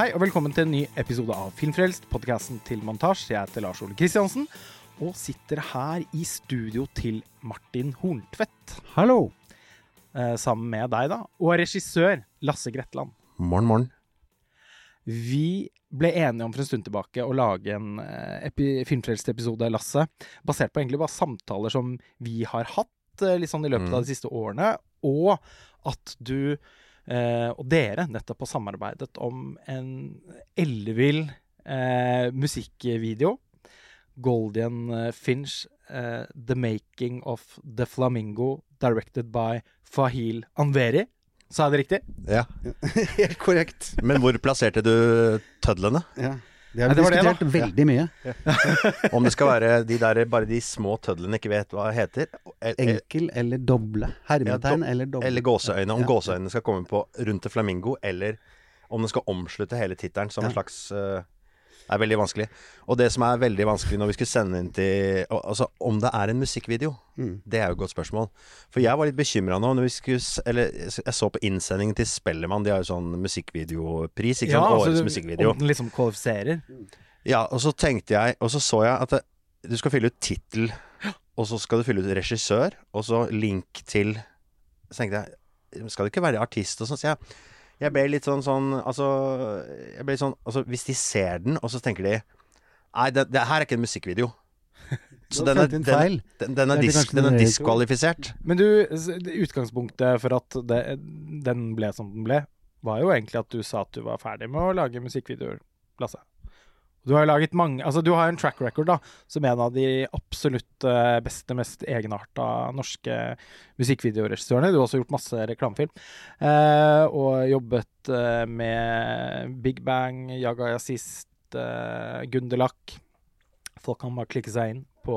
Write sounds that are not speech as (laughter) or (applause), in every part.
Hei og velkommen til en ny episode av Filmfrelst, podkasten til montasje. Jeg heter Lars Ole Kristiansen og sitter her i studio til Martin Horntvedt. Hallo. Eh, sammen med deg, da. Og regissør Lasse Gretland. Morgen, morgen. Vi ble enige om for en stund tilbake å lage en eh, epi Filmfrelst-episode, Lasse, basert på egentlig bare samtaler som vi har hatt eh, litt sånn i løpet Mm. av de siste årene, og at du eh, og dere nettopp har samarbeidet om en ellevill eh, musikkvideo. Goldian eh, Finch, eh, 'The Making of the Flamingo', directed by Fahil Anveri. Sa jeg det riktig? Ja. (laughs) Helt korrekt. Men hvor plasserte du tødlene? Ja. Det har vi diskutert det, veldig mye. Om det skal være de der, bare de små tødlene ikke vet hva heter? El- el- Enkel eller doble. Hermetegn Ja, eller doble. Eller gåseøyne. Om Ja. gåseøynene skal komme på rundt til flamingo, eller om den skal omslutte hele tittelen som en slags eh, Det er veldig vanskelig. Og det som er veldig vanskelig når vi skulle sende inn til Altså, om det er en musikkvideo, Mm. det er jo et godt spørsmål. For jeg var litt bekymra nå når vi skulle Eller jeg så på innsendingen til Spellemann, de har jo sånn musikkvideopris, ikke sant? Årets altså, musikkvideo. Om den liksom kvalifiserer. Ja, og så tenkte jeg Og så så jeg at det, du skal fylle ut tittel, og så skal du fylle ut regissør, og så link til Så tenkte jeg Skal det ikke være artist og sånn? Så jeg, jeg ble litt sånn sånn Altså Jeg ble litt sånn Altså, hvis de ser den, og så tenker de Nei, det, det her er ikke en musikkvideo. (laughs) Så den er, den, den, den er, Det dis, kanskje den er diskvalifisert. Men du, utgangspunktet for at det, den ble som den ble, var jo egentlig at du sa at du var ferdig med å lage musikkvideoer, Lasse. Du har jo laget mange Altså, du har en track record da, som en av de absolutt eh, beste, mest egenarta norske musikkvideoregissørene. Du har også gjort masse reklamefilm. Eh, og jobbet eh, med Big Bang, Jaga Jazzist, eh, Gunderlach. Folk kan bare klikke seg inn på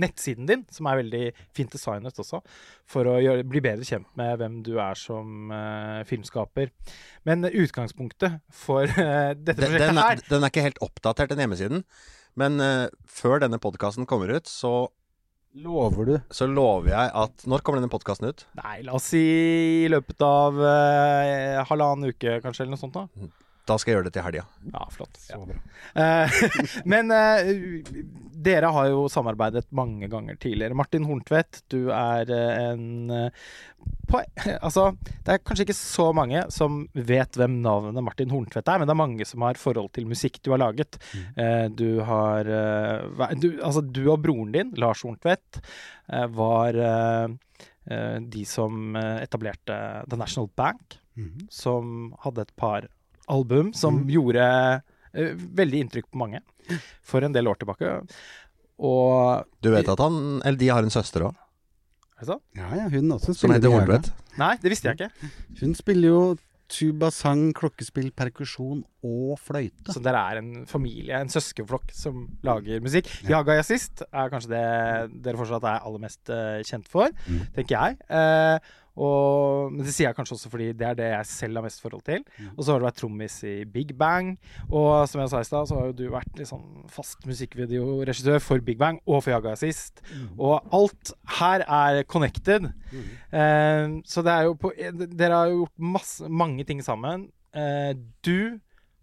nettsiden din, som er veldig fint designet også, for å gjøre, bli bedre kjent med hvem du er som uh, filmskaper. Men utgangspunktet for uh, dette Den, prosjektet den, er, her den er ikke helt oppdatert, den hjemmesiden. Men uh, før denne podkasten kommer ut, så, Lover du? så lover jeg at Når kommer denne podkasten ut? Nei, la oss si i løpet av halvannen uke, kanskje, eller noe sånt. da. Da skal jeg gjøre det til helga. Ja, flott. Ja. Så bra. Eh, (laughs) men uh, dere har jo samarbeidet mange ganger tidligere. Martin Horntvedt, du er eh, en på, (laughs) Altså, det er kanskje ikke så mange som vet hvem navnet Martin Horntvedt er, men det er mange som har forhold til musikk du har laget. Eh, du har uh, du, Altså, du og broren din, Lars Horntvedt, var de som etablerte The National Bank Mhm. som hadde et par album som gjorde uh, veldig inntrykk på mange for en del år tilbake. Og Du vet at han Eller de har en søster òg, Er det sant? Ja, ja, hun også som heter i Nei, det visste jeg ikke. Hun spiller jo tuba, sang, klokkespill, perkusjon og fløyte. Så dere er en familie, en søskenflokk, som lager musikk. Jaga Jazzist er kanskje det dere fortsatt er aller mest eh, kjent for, Mm. tenker jeg. Eh, og, men det sier jeg kanskje også fordi det er det jeg selv har mest forhold til. Mm. Og så har du vært trommis i Big Bang. Og som jeg sa i stad, så har jo du vært liksom fast musikkvideoregissør for Big Bang og for Jaga Jazzist. Og alt her er connected. Eh, så det er jo på Dere har jo gjort masse, mange ting sammen. Eh, du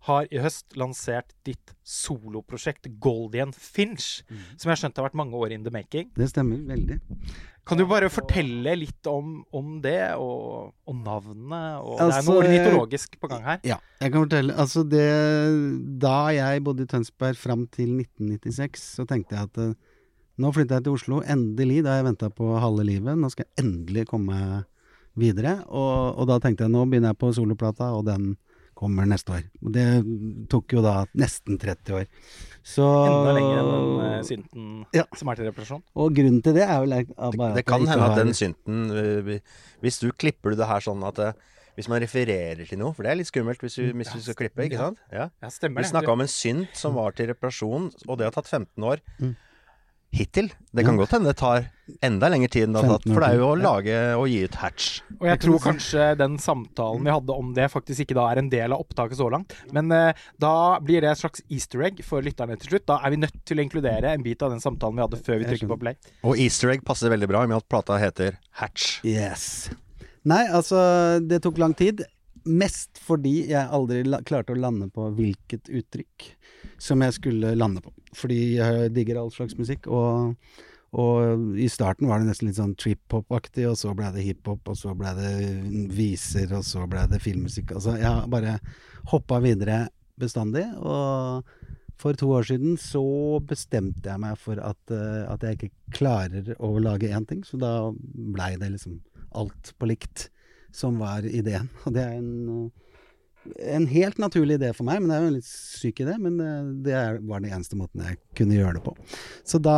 har i høst lansert ditt soloprosjekt Goldian Finch, som jeg har skjønt har vært mange år in the making. Det stemmer veldig. Kan du bare fortelle litt om, om det, og, og navnet? Og det er Altså, noe ornitologisk på gang her. Ja, jeg kan fortelle. Altså det Da jeg bodde i Tønsberg fram til 1996, så tenkte jeg at eh, nå flytter jeg til Oslo. Endelig. Da har jeg venta på halve livet. Nå skal jeg endelig komme videre. Og, og da tenkte jeg nå begynner jeg på soloplata, og den kommer neste år. Og det tok jo da nesten 30 år. Så Enda lenger enn den uh, synten Ja. som er til reparasjon. Og grunnen til det er vel at Det, Det kan hende at den synten Hvis du klipper du det her sånn at øh, Hvis man refererer til noe, for det er litt skummelt hvis du, hvis du skal klippe, ikke sant? Ja. Ja, stemmer Vi snakka om en synt som var til reparasjon, og det har tatt 15 år. Mm. Hittil. Det kan Ja. godt hende det tar enda lengre tid enn det har tatt, for det er jo å lage og gi ut hatch. Og jeg tror kanskje den samtalen vi hadde om det, faktisk ikke da er en del av opptaket så langt. Men eh, da blir det et slags easter egg for lytterne til slutt. Da er vi nødt til å inkludere en bit av den samtalen vi hadde før vi trykker på play. Og easter egg passer veldig bra i og med at plata heter Hatch. Yes. Nei, altså, det tok lang tid. Mest fordi jeg aldri la, klarte å lande på hvilket uttrykk som jeg skulle lande på. Fordi jeg digger all slags musikk, og, og i starten var det nesten litt sånn trip-hop-aktig, og så ble det hiphop, og så ble det viser, og så ble det filmmusikk. Altså, jeg har bare hoppa videre bestandig, og for to år siden så bestemte jeg meg for at, eh, at jeg ikke klarer å lage én ting, så da blei det liksom alt på likt som var ideen. (laughs) Og det er en, eh, en helt naturlig idé for meg, men det er jo en litt syk idé. Men det, det var den eneste måten jeg kunne gjøre det på. Så da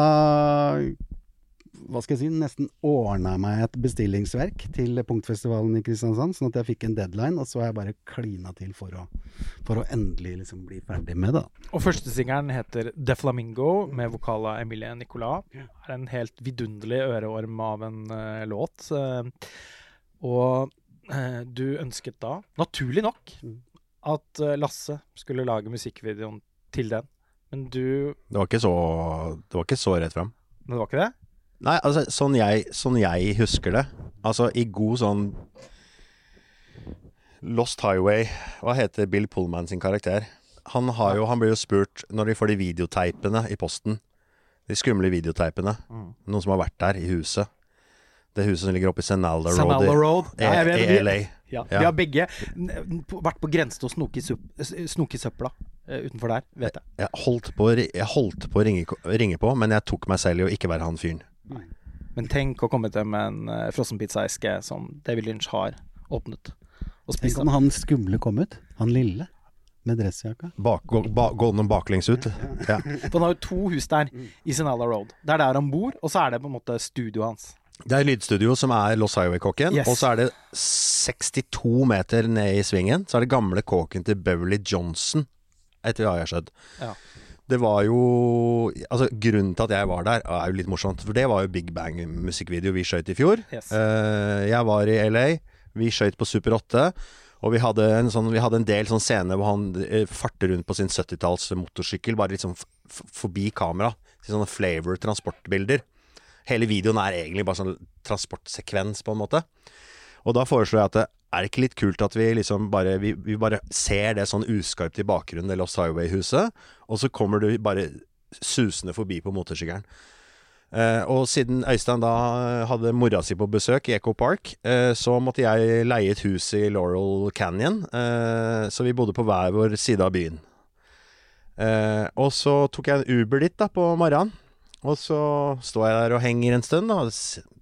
hva skal jeg si, nesten ordna meg et bestillingsverk til Punktfestivalen i Kristiansand, sånn at jeg fikk en deadline, og så har jeg bare klina til for å, for å endelig liksom bli ferdig med det. Og førstesingelen heter The Flamingo, med vokal av Emilie Nicolas. Det er en helt vidunderlig øreorm av en uh, låt. Uh, og du ønsket da, naturlig nok, Mm. at eh, Lasse skulle lage musikkvideoen til den. Men du Det var ikke så, det var ikke så rett fram. Men det var ikke det? Nei, altså sånn jeg, sånn jeg husker det Altså i god sånn Lost Highway Hva heter Bill Pullman sin karakter? Han, har jo, han blir jo spurt når de får de videoteipene i posten. De skumle videoteipene. Mm. Noen som har vært der i huset. Det huset som ligger oppe i Senalda Road Road. i, Ja, vet- i vi- LA. Ja, Ja. Vi har begge vært på grensen til å snoke i, snoke søpla eh, utenfor der, vet jeg. Jeg holdt på, jeg holdt på å ringe, ringe på, men jeg tok meg selv i å ikke være han fyren. Men tenk å komme til med en uh, frossenpizzaeske som David Lynch har åpnet. Og Tenk om han skumle kom ut. Han lille. Med dressjakka. Bak, gå, ba, baklengs ut. Ja. For han har jo to hus der i Sinala Road. Det er der han bor, og så er det på en måte studioet hans. Det er lydstudio som er Lost Highway-kåken, Yes. og så er det 62 meter ned i svingen, så er det gamle kåken til Beverly Johnson, etter hva jeg har skjønt. Ja. Det var jo Altså, grunnen til at jeg var der, er jo litt morsomt, for det var jo Big Bang-musikkvideo vi skøyt i fjor. Yes. Eh, jeg var i LA, vi skøyt på Super 8. Og vi hadde en, sånn, vi hadde en del sånn scener hvor han eh, farter rundt på sin 70-talls motorsykkel, bare liksom forbi kamera. Til sånne flavor transportbilder. Hele videoen er egentlig bare sånn transportsekvens, på en måte. Og da foreslår jeg at det er ikke litt kult at vi liksom bare Vi, vi bare ser det sånn uskarpt i bakgrunnen, det Lost Highway-huset, og så kommer du bare susende forbi på motorsykkelen. Eh, og siden Øystein da hadde mora si på besøk i Echo Park, eh, så måtte jeg leie et hus i Laurel Canyon. Eh, så vi bodde på hver vår side av byen. Eh, og så tok jeg en Uber dit da på morgenen. Og så står jeg der og henger en stund. Da.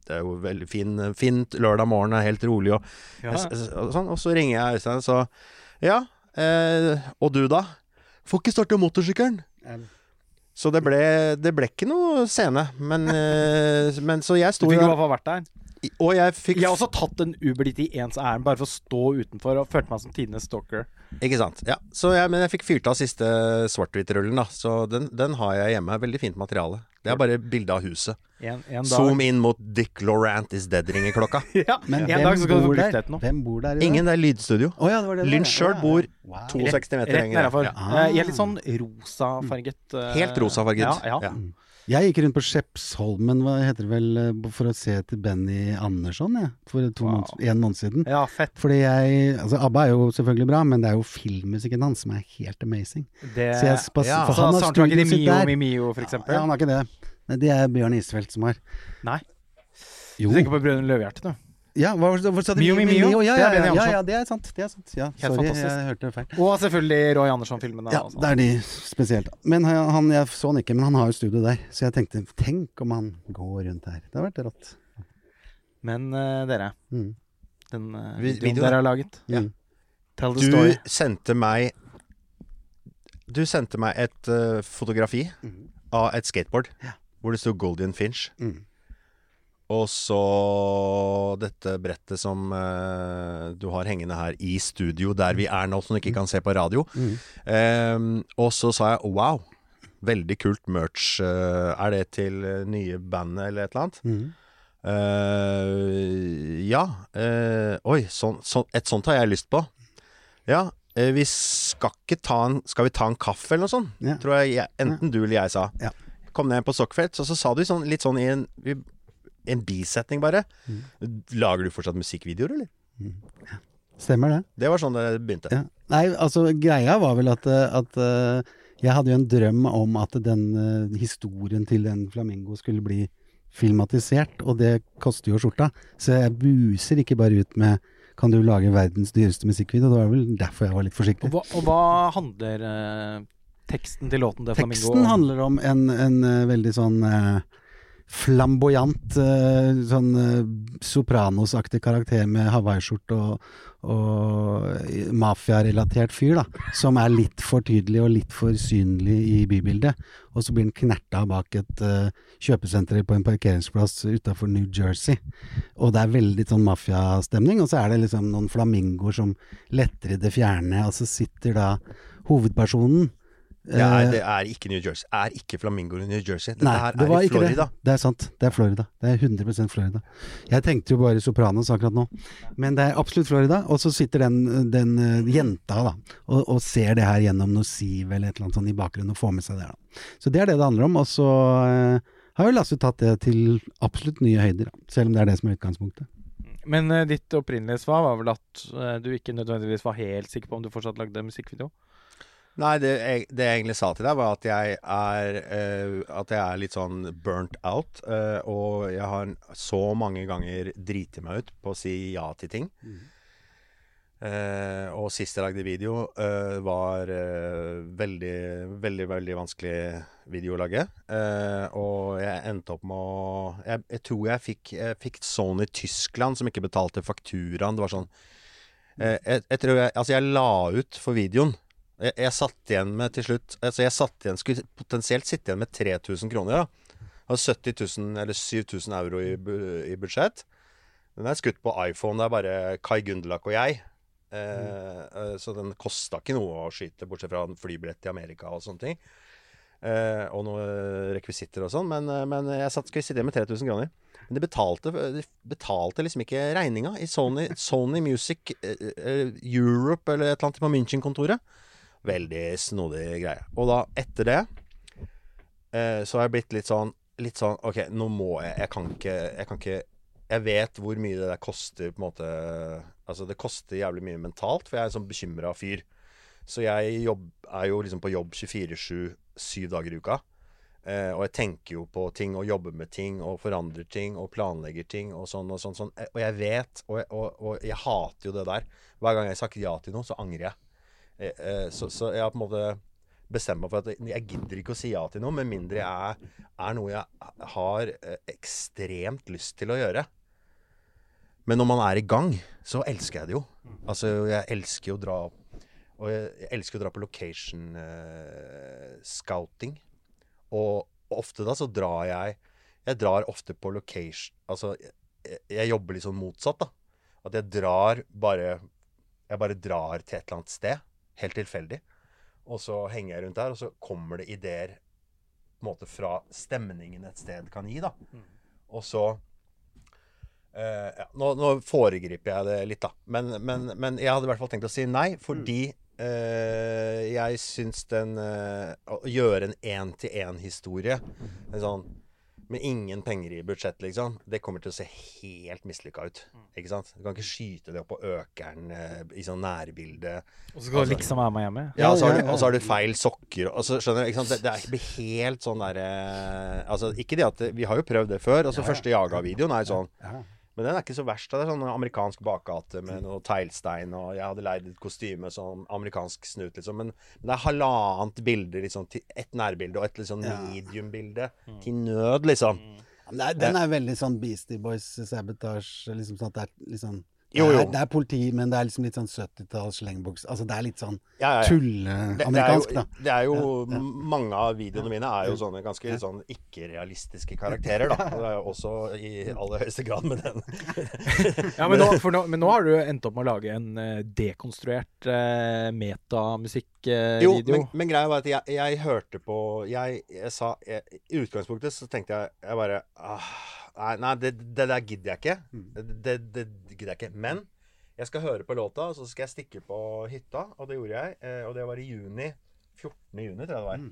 Det er jo veldig fin, fint lørdag morgen, er helt rolig. Og, Ja. og, sånn, og så ringer jeg Øystein og så Ja, eh, og du da? Får ikke starte motorsykkelen. Så det ble, det ble ikke noe scene. Men, eh, men så jeg Du fikk i hvert fall vært der. Og jeg fikk Jeg har også tatt en Uber dit i ens ærend, bare for å stå utenfor, og følte meg som tidenes stalker. Ikke sant. Ja. Så jeg, men jeg fikk fyrt av siste svart-hvitt-rullen, da. Så den, den har jeg hjemme. Veldig fint materiale. Det er bare bilde av huset. En, en dag. Zoom inn mot Dick Laurent is dead-ringeklokka. (laughs) Ja, Men en dag skal du der? Hvem bor der i dag? Ingen, det er lydstudio. Oh, ja, ja. sjøl bor Wow. 62 meter Rett lenger. Ja. Ah. Jeg er litt sånn rosafarget Uh, Helt rosafarget. Ja, ja. Ja. Jeg gikk rundt på Skjepsholmen, hva heter det vel, eh, for å se til Benny Andersson, jeg. For to Wow. måneder, en måned siden. ja, fett. Fordi jeg Altså, ABBA er jo selvfølgelig bra, men det er jo filmmusikken hans som er helt amazing. Det, Så jeg spas, ja. For så han har studioet sitt Mio der. Mi Mio, for eksempel? Ja, han har ikke det. Nei, det er Bjørn Isfeldt som har. Nei. Jo. Du tenker på Brødrene Løvehjerte, du. Ja, hva, hva sa du? Mio, Mio, mio. Ja, Det ja, ja, ja, det er sant. Det er sant. Ja, sorry, fantastisk. jeg hørte feil. Og selvfølgelig Roy Andersson-filmene. Ja, altså. det er de spesielt. Men han, jeg så han ikke, men han har jo studio der. Så jeg tenkte, tenk om han går rundt her. Det har vært rått. Men uh, dere, Mm. den uh, Vi- videoen dere har laget Ja. Mm. Tell the Du story. sendte meg Du sendte meg et uh, fotografi mm. av et skateboard Ja. Hvor det sto Golden Finch. Mm. Og så dette brettet som eh, du har hengende her i studio, der vi er nå, som du ikke kan se på radio. Mm. Ehm, og så sa jeg wow, veldig kult merch. eh, er det til eh, nye bandet eller et eller annet? Mm. Eh, ja. eh, oi, sånn, sånn, et sånt har jeg lyst på. Ja. eh, vi skal ikke ta en Skal vi ta en kaffe eller noe sånt? Ja. Tror jeg, jeg enten du eller jeg sa. Ja. Kom ned på Sockfeldt, og så sa du sånn, litt sånn i en, i en bisetning bare. Mm. Lager du fortsatt musikkvideoer, eller? Stemmer det. Det var sånn det begynte. Ja. Nei, altså greia var vel at, eh, at eh, jeg hadde jo en drøm om at den uh, historien til den flamingo skulle bli filmatisert, og det koster jo skjorta. Så jeg buser ikke bare ut med kan du lage verdens dyreste musikkvideo? Det var vel derfor jeg var litt forsiktig. Og hva, og hva handler eh, teksten til låten til Flamingo Teksten handler om en, en eh, veldig sånn eh, flamboyant, eh, sånn Sopranos-aktig karakter med hawaiiskjorte og, og mafiarelatert fyr, da. Som er litt for tydelig og litt for synlig i bybildet. Og så blir han knerta bak et uh, kjøpesenter på en parkeringsplass utafor New Jersey. Og det er veldig sånn mafiastemning. Og så er det liksom noen flamingoer som letter i det fjerne, og så sitter da hovedpersonen Det er, eh, det er ikke New Jersey. Er ikke flamingoer i New Jersey. Dette Nei, her det er i Florida. det. Det er sant. Det er Florida. Det er 100% Florida. Jeg tenkte jo bare Sopranos akkurat nå, men det er absolutt Florida. Og så sitter den, den eh, jenta da, og, og ser det her gjennom noe siv eller et eller annet sånt i bakgrunnen og får med seg det. da. Så det er det det handler om. Og så uh, har jo Lasse tatt det til absolutt nye høyder, da. selv om det er det som er utgangspunktet. Men uh, ditt opprinnelige svar var vel at du ikke nødvendigvis var helt sikker på om du fortsatt lagde musikkvideo? Nei, det jeg, det jeg egentlig sa til deg, var at jeg er, uh, at jeg er litt sånn burnt out. Uh, og jeg har så mange ganger driti meg ut på å si ja til ting. Eh, og sist jeg lagde video, var veldig, veldig, veldig vanskelig video å lage. Og jeg endte opp med å Jeg, jeg tror jeg fikk, jeg fikk Sony Tyskland som ikke betalte fakturaen. Det var sånn jeg, jeg tror jeg Altså, jeg la ut for videoen. Jeg, jeg satt igjen med til slutt Altså, jeg satt igjen skulle potensielt sitte igjen med 3000 kroner, Ja. Jeg har 70 000 eller 7000 euro i, i budsjett. Den er skutt på iPhone. Det er bare Kai Gundelak og jeg. Eh, mm. så den kosta ikke noe å skyte, bortsett fra en flybillett til Amerika og sånne ting. Eh, og noen rekvisitter og sånn. Men, eh, men jeg satt, skulle sitte igjen med 3000 kroner. Men det betalte, de betalte liksom ikke regninga i Sony, Sony Music eh, eh, Europe eller et eller annet på München-kontoret. Veldig snodig greie. Og da, etter det, eh, så har jeg blitt litt sånn Litt sånn OK, nå må jeg Jeg kan ikke Jeg, kan ikke, jeg vet hvor mye det der koster, på en måte Altså, det koster jævlig mye mentalt, for jeg er en sånn bekymra fyr. Så jeg jobb, er jo liksom på jobb 24-7, syv dager i uka. Eh, og jeg tenker jo på ting og jobber med ting og forandrer ting og planlegger ting og sånn og sånn. sånn. Eh, Og jeg vet, og jeg, og, og jeg hater jo det der. Hver gang jeg snakker ja til noe, så angrer jeg. Eh, eh, så, så jeg har på en måte bestemt meg for at jeg gidder ikke å si ja til noe, med mindre jeg er, noe jeg har eh, ekstremt lyst til å gjøre. Men når man er i gang, så elsker jeg det jo. Altså, jeg elsker jo å dra Og jeg elsker å dra på location uh, scouting. Og ofte da så drar jeg Jeg drar ofte på location Altså, jeg, jeg jobber litt sånn motsatt, da. At jeg drar bare Jeg bare drar til et eller annet sted. Helt tilfeldig. Og så henger jeg rundt der, og så kommer det ideer på en måte fra stemningen et sted kan gi, da. Og så eh, ja, nå, nå foregriper jeg det litt, da. Men, men, men jeg hadde i hvert fall tenkt å si nei, fordi eh, jeg syns den eh, Å gjøre en én-til-én-historie en sånn med ingen penger i budsjett, liksom, det kommer til å se helt mislykka ut. Ikke sant? Du kan ikke skyte det opp på økeren eh, i sånn nærbilde. Og så skal du liksom være med hjemme? Ja, og så har, du, og så har du feil sokker. Og så skjønner du, ikke sant? Det, det er- blir helt sånn derre Altså, ikke det at det, Vi har jo prøvd det før. Altså, første Jaga-videoen er jo sånn Ja. Men den er ikke så verst. Det er sånn amerikansk bakgate med noe teglstein, og jeg hadde leid et kostyme sånn amerikansk snut, liksom. Men, men det er halvannet bilde, liksom. Til et nærbilde og et liksom Ja. medium-bilde. Til nød, liksom. Mm. er, den er veldig sånn Beastie Boys sabotage. Liksom sånn at det er liksom det Jo, jo. er, det er politi, men det er liksom litt sånn 70-talls slengboks. Altså det er litt sånn Ja, ja, ja. Det, det, er jo, det er jo Mange av videoene mine er jo sånne ganske sånn ikke-realistiske karakterer, da. (laughs) Det er jo også i aller høyeste grad med den. (laughs) Ja, men nå, for nå, men nå har du endt opp med å lage en eh, dekonstruert uh, Jo, men, men greia var at jeg, jeg hørte på Jeg, jeg sa jeg, I utgangspunktet så tenkte jeg Jeg bare ah, Nei, det, det der gidder jeg ikke. Det, det, det gidder jeg ikke. Men jeg skal høre på låta, og så skal jeg stikke på hytta. Og det gjorde jeg. eh, Og det var i juni. 14. juni, tror jeg det var.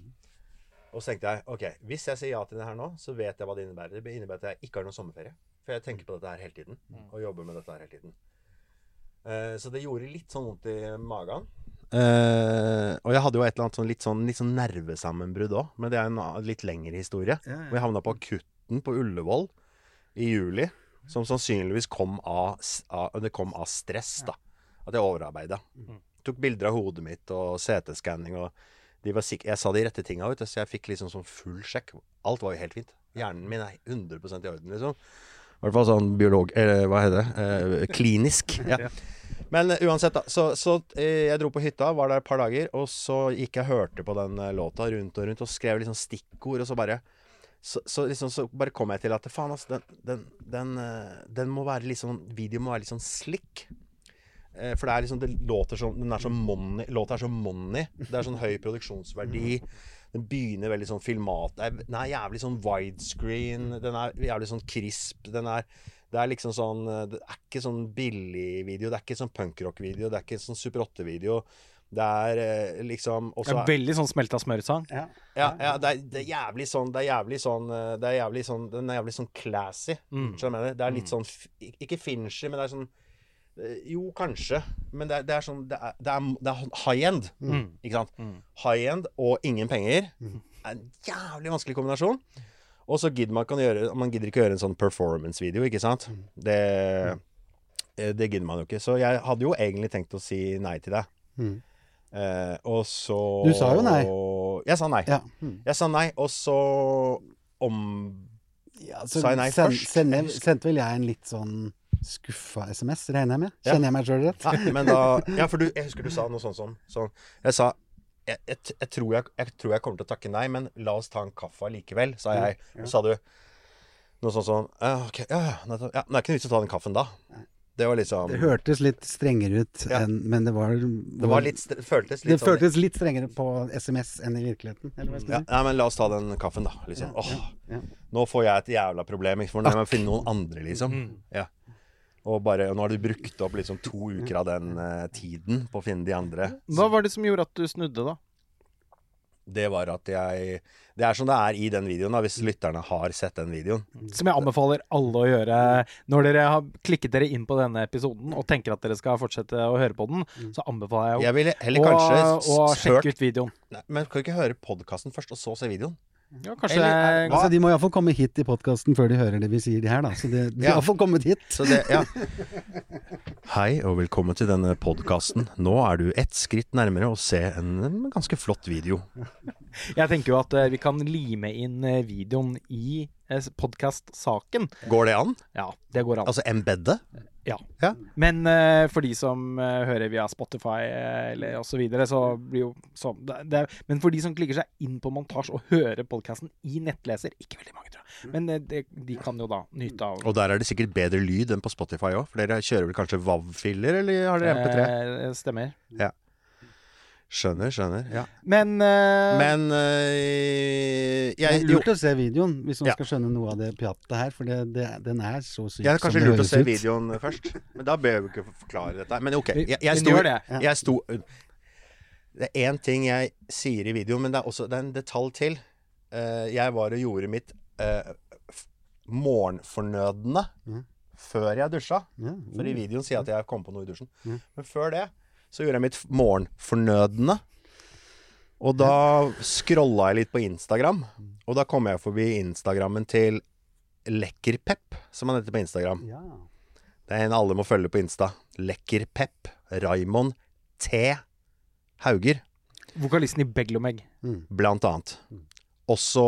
Og så tenkte jeg ok, hvis jeg sier ja til det her nå, så vet jeg hva det innebærer. Det innebærer at jeg ikke har noen sommerferie. For jeg tenker på dette her hele tiden. Og jobber med dette her hele tiden. Eh, så det gjorde litt sånn vondt i magen. Uh, og jeg hadde jo et eller annet sånn litt sånn, litt sånn nervesammenbrudd òg, men det er en litt lengre historie. Ja, Og jeg havna på akutten på Ullevål i juli, som sannsynligvis kom av, av Det kom av stress, da. At jeg overarbeida. Tok bilder av hodet mitt og CT-skanning og de var sikre, Jeg sa de rette tinga, vet du, så jeg fikk liksom sånn full sjekk. Alt var jo helt fint. Hjernen min er 100% i orden, liksom. I hvert fall sånn biolog... Eller hva heter det? Eh, klinisk. (laughs) Ja. Men eh, uansett, da. Så, så eh, jeg dro på hytta, var der et par dager, og så gikk jeg og hørte på den eh, låta rundt og rundt, og skrev liksom stikkord, og så bare så, så liksom så bare kom jeg til at faen, altså, den, den, den, eh, den må være litt sånn Videoen må være litt sånn slick. Eh, For det er liksom Det låter som Den er så money Låta er så money. Det er sånn høy produksjonsverdi. Den begynner veldig sånn filmat... Den er jævlig sånn widescreen. Den er jævlig sånn crisp. Den er Det er liksom sånn eh, Det er ikke sånn billig video. Det er ikke sånn punkrock-video. Det er ikke sånn Super 8-video. Det er liksom liksom Det er veldig sånn smelta smør-sang. Ja. ja, ja det, er, det er jævlig sånn Det er jævlig sånn eh, Det er jævlig sånn Den er jævlig sånn classy. Mm. Skjønner du hva jeg mener? Det er litt sånn Ikke finchy, men det er sånn eh, Jo, kanskje. Men det er, det er sånn Det er, det er, det er high end. Mm. Ikke sant? Mm. High end og ingen penger er en jævlig vanskelig kombinasjon. Og så gidder man gjøre Man gidder ikke å gjøre en sånn performance-video, ikke sant? Det eh, Det gidder man jo ikke. Så jeg hadde jo egentlig tenkt å si nei til deg. Eh, og så Du sa jo nei. Jeg sa nei. Ja. Hmm. Jeg sa nei, og så om Ja, så Sa jeg nei send, først? sendte, Jeg sendte vel jeg en litt sånn skuffa SMS, regner jeg med? Kjenner jeg meg sjøl rett? Ja, men da Ja, for du, jeg husker du sa noe sånt som sånn. Jeg sa jeg, jeg, jeg, tror jeg, tror jeg kommer til å takke nei, men la oss ta en kaffe likevel, sa jeg. Så sa du noe sånt sånn ja, ok, ja, ja, Det er ikke noe vits å ta den kaffen da. Det var liksom Det hørtes litt strengere ut, Ja. enn, men det var Det var litt Det føltes Det litt sånn føltes litt strengere på SMS enn i virkeligheten, ja. Nei, men la oss ta den kaffen, da. Liksom. Ja, Åh, ja. nå får jeg et jævla problem, ikke? for nå må jeg finne noen andre, liksom. Mm. Ja. Og bare, nå har du brukt opp liksom to uker av den uh, tiden på å finne de andre. Hva var det som gjorde at du snudde, da? Det var at jeg Det er som det er i den videoen, da, hvis lytterne har sett den videoen. Som jeg anbefaler alle å gjøre. Når dere har klikket dere inn på denne episoden og tenker at dere skal fortsette å høre på den, så anbefaler jeg Jeg å, å sjekke ut videoen. Nei, Men kan du ikke høre podkasten først, og så se videoen? Ja, kanskje Eller- er, Altså, de må iallfall komme hit i podkasten før de hører det vi sier de her, da. Så de, de Ja. har iallfall kommet hit. Så det, ja. (laughs) Hei og velkommen til denne podkasten. Nå er du ett skritt nærmere å se en, en ganske flott video. Jeg tenker jo at eh, vi kan lime inn eh, videoen i podkast-saken. Går det an? Ja, det går an. Altså embedde? Ja. Ja. Men uh, for de som uh, hører via Spotify uh, eller osv., så, videre, så blir jo så, det, det, Men for de som klikker seg inn på montasje og hører podkasten i nettleser Ikke veldig mange, tror jeg. Men uh, det, de kan jo da nyte av Og der er det sikkert bedre lyd enn på Spotify òg. For dere kjører vel kanskje WAV-filler, eller har dere MP3? stemmer. stemmer. Skjønner, skjønner. Ja. Men, uh, Men Det jeg, er jo, lurt å se videoen hvis man Ja. skal skjønne noe av det pjattet her, for det, det, den er så syk jeg er kanskje det lurt å se ut. videoen først. Men da bør vi ikke forklare dette. Men OK. Jeg, jeg sto, det. Jeg sto Det er én ting jeg sier i videoen, men det er også det er en detalj til. Eh, jeg var og gjorde mitt uh, morgenfornødne mm. før jeg dusja. Mm. For i mm. videoen sier jeg at jeg kom på noe i dusjen. Mm. Men før det så gjorde jeg mitt morgenfornødne. Og da scrolla jeg litt på Instagram. Og da kom jeg forbi Instagrammen til Lekkerpep, som han heter på Instagram. Ja. Det er en alle må følge på Insta. Lekkerpep. Raymond T. Hauger, Vokalisten i Beglomeg. Mm. blant annet. Også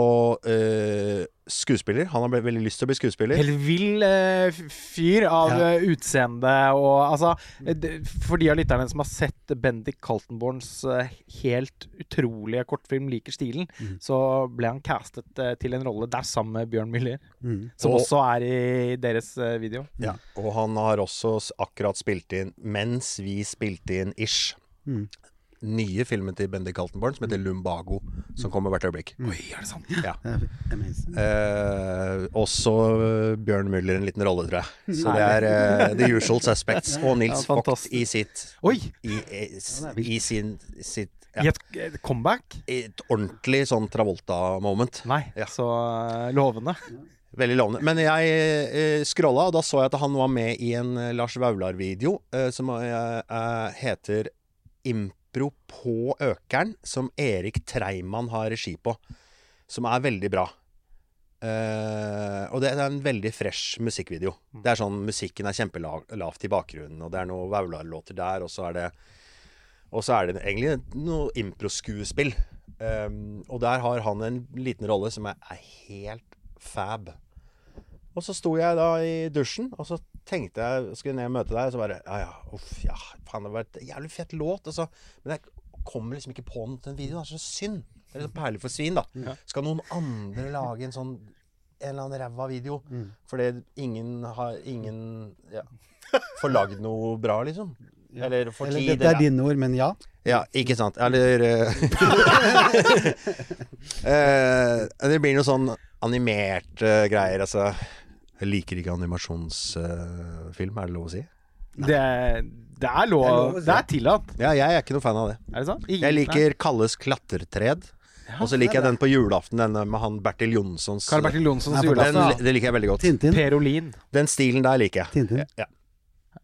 eh, skuespiller. Han har veldig lyst til å bli skuespiller. Helt vill eh, fyr av Ja. eh, utseende og altså eh, For de av lytterne som har sett Bendik Kaltenborns eh, helt utrolige kortfilm 'Liker stilen', mm. så ble han castet til en rolle der sammen med Bjørn Müller, Mm. som Og- også er i deres video. Ja, og han har også akkurat spilt inn, mens vi spilte inn Ish, Mm. Nye filmen til Bendik Kaltenborn som heter Lumbago, som kommer hvert øyeblikk. Oi, er det sant? Ja. Eh, også eh, Bjørn Müller en liten rolle, tror jeg. Så det er eh, The Usual Suspects (laughs) og Nils Ja, Vogt i sitt Oi! I, i, er vilt. i sin sitt ja, et, et comeback? i et ordentlig sånn Travolta-moment. Nei, Ja. så eh, lovende. Veldig lovende. Men jeg eh, scrolla, og da så jeg at han var med i en eh, Lars Vaular-video eh, som eh, eh, heter 'Impro på Økeren', som Erik Treimann har regi på. Som er veldig bra. Uh, og det er en veldig fresh musikkvideo. Det er sånn Musikken er kjempelavt i bakgrunnen, og det er noen Vaular-låter der, og så er det Og så er det egentlig noe improskuespill. Um, og der har han en liten rolle som er, er helt fab. Og så sto jeg da i dusjen, og så tenkte jeg skulle ned og møte deg, og så bare Ja, ja, uff, ja. Faen, det var et jævlig fett låt. Og så, men jeg kommer liksom ikke på noe til en video. Det er så synd. Det er liksom perlig for svin, da. Skal noen andre lage en sånn en eller annen ræva video fordi ingen har Ingen ja, får lagd noe bra, liksom? Eller får Eller tid? dette er ja. dine ord, men ja. ja, ikke sant. Eller eh, (laughs) Det blir noe sånn animerte greier, altså. Jeg liker ikke animasjonsfilm, er det lov å si? Det, det er lov Det er lov si. Det er tillatt. Ja, jeg er ikke noe fan av det. Er det sant? Ingen- Jeg liker Kalles klatretred. Og så liker jeg den på julaften, denne med han Bertil Jonssons Karl Bertil Jonssons Nei, julaften. den, ja. Det liker jeg veldig godt. Tintin. Per Olin. Den stilen der liker jeg. Tintin. Ja.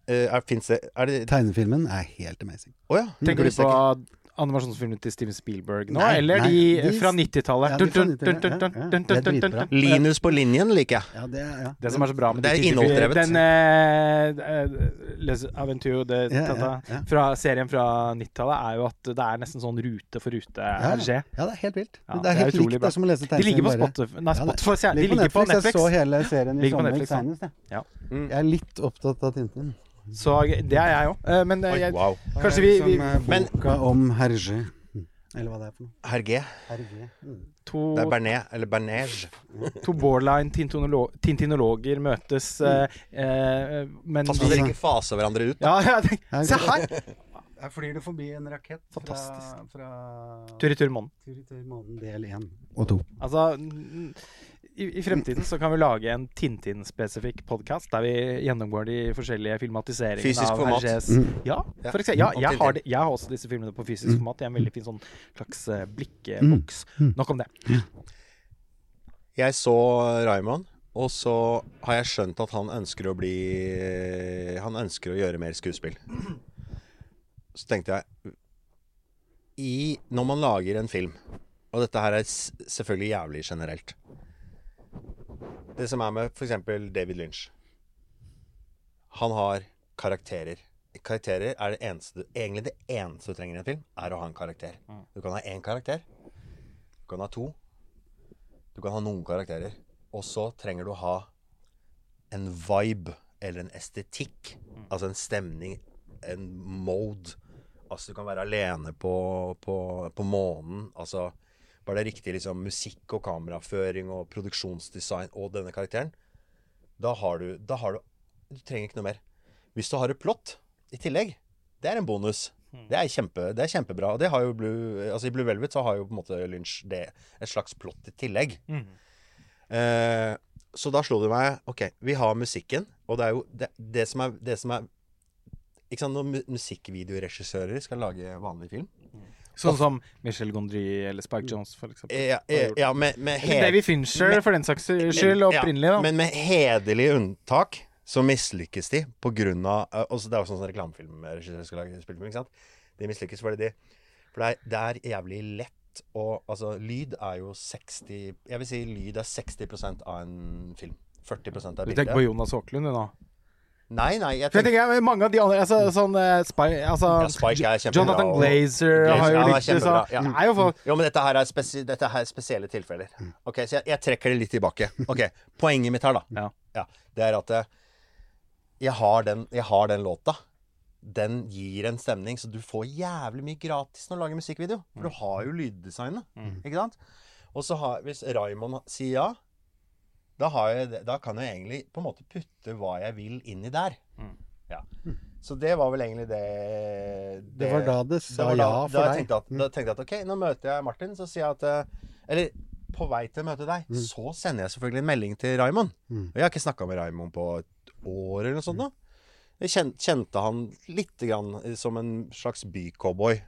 Uh, er, det Er det Tegnefilmen er helt amazing. Å ja. Tenker du på animasjonsfilmen til Steven Spielberg nå, Nei, eller nei, de de- fra 90-tallet? Ja, 90-tallet, Dun, dun, ja, ja. Linus på linjen liker jeg. Ja, det ja. Det som er så bra med Det er innholdsdrevet. Den uh, eh, Les Aventure de, tata, ja. fra serien fra 90-tallet er jo at det er nesten sånn rute for rute Ja, RG. ja, det er helt vilt. Ja, det er helt likt det som å lese De ligger på. Spotify Nei, Spotify, jeg. de Ligger på Netflix. Jeg så hele serien i sommer senest. jeg. Mm. Jeg er litt opptatt av Tintin. Så det er jeg òg. Men eh, Oi, jeg, wow. kanskje vi, vi Som eh, Men- boka om Hergé. Eller hva det er for noe. Hergé. Hergé. Mm. to, Det er Bernet, eller Bernege. to borderline tintinolo tintinologer møtes, mm. eh, men Pass på dere ikke faser hverandre ut. Ja, ja, det- se her! Her flyr det forbi en rakett Fantastisk. fra Tur i tur månen. Tur månen del én og to. Altså, i, I fremtiden så kan vi lage en Tintin-spesifikk podkast der vi gjennomgår de forskjellige filmatiseringene Fysisk av format. Hergés Mm. Ja, for eksempel. Ja, jeg har, det, jeg har også disse filmene på fysisk Mm. format er en veldig fin sånn slags eh, blikkboks. Mm. Nok om det. Jeg så Raymond, og så har jeg skjønt at han ønsker å bli Han ønsker å gjøre mer skuespill. Så tenkte jeg i, Når man lager en film, og dette her er selvfølgelig jævlig generelt Det som er med f.eks. David Lynch Han har karakterer. Karakterer er det eneste Egentlig det eneste du trenger i en film, er å ha en karakter. Du kan ha én karakter. Du kan ha to. Du kan ha noen karakterer. Og så trenger du å ha en vibe eller en estetikk. Altså en stemning, en mode. Altså du kan være alene på, på, på månen. Altså bare det riktig liksom, musikk og kameraføring og produksjonsdesign og denne karakteren. Da har du, da har du Du trenger ikke noe mer. Hvis du har et plott i tillegg, det er en bonus. Det er, kjempe, det er kjempebra. Og det har jo Blue Altså I Blue Velvet så har jo på en måte Lynch det et slags plott i tillegg. Eh, så da slo det meg OK, vi har musikken, og det er jo det, det som er, det som er ikke sant, Når mu musikkvideoregissører skal lage vanlig film Sånn som Michel Gondry eller Spike Jones, for eksempel. Ja, ja med, med Davy Fincher, for den saks skyld, opprinnelig, da. Men med hederlig unntak så mislykkes de på grunn av også Det er jo sånn som reklamefilmregissører skal lage spillefilm, ikke sant? De mislykkes fordi de For det er, det er jævlig lett og Altså, lyd er jo 60 Jeg vil si lyd er 60% av en film. 40 av Du tenker på Jonas Aaklund, du nå? Nei, nei, jeg tenker, jeg tenker Mange av de andre altså, sånn, uh, Spy, altså, Ja, Spike er kjempebra, Jonathan Glazer har jo litt kjempebra, ja. Er jo for, Jo, men dette her er, spesi dette her er spesielle tilfeller. Ok, Så jeg, jeg trekker det litt tilbake. Ok, Poenget mitt her, da, Ja. det er at eh, jeg har, den, jeg har den låta. Den gir en stemning, så du får jævlig mye gratis når du lager musikkvideo. For du har jo lyddesignet. Ikke sant? Og så har, hvis Raymond sier ja, da, har jeg, da kan jeg egentlig på en måte putte hva jeg vil inni der. Ja. Så det var vel egentlig det Det var da det sa da, ja for da deg. tenkte at, da tenkte jeg at ok, nå møter jeg Martin, så sier jeg at eh, Eller på vei til å møte deg, så sender jeg selvfølgelig en melding til Raymond. Mm. Og jeg har ikke snakka med Raymond på et år eller noe sånt nå. Jeg kjen- kjente han lite grann som en slags bycowboy,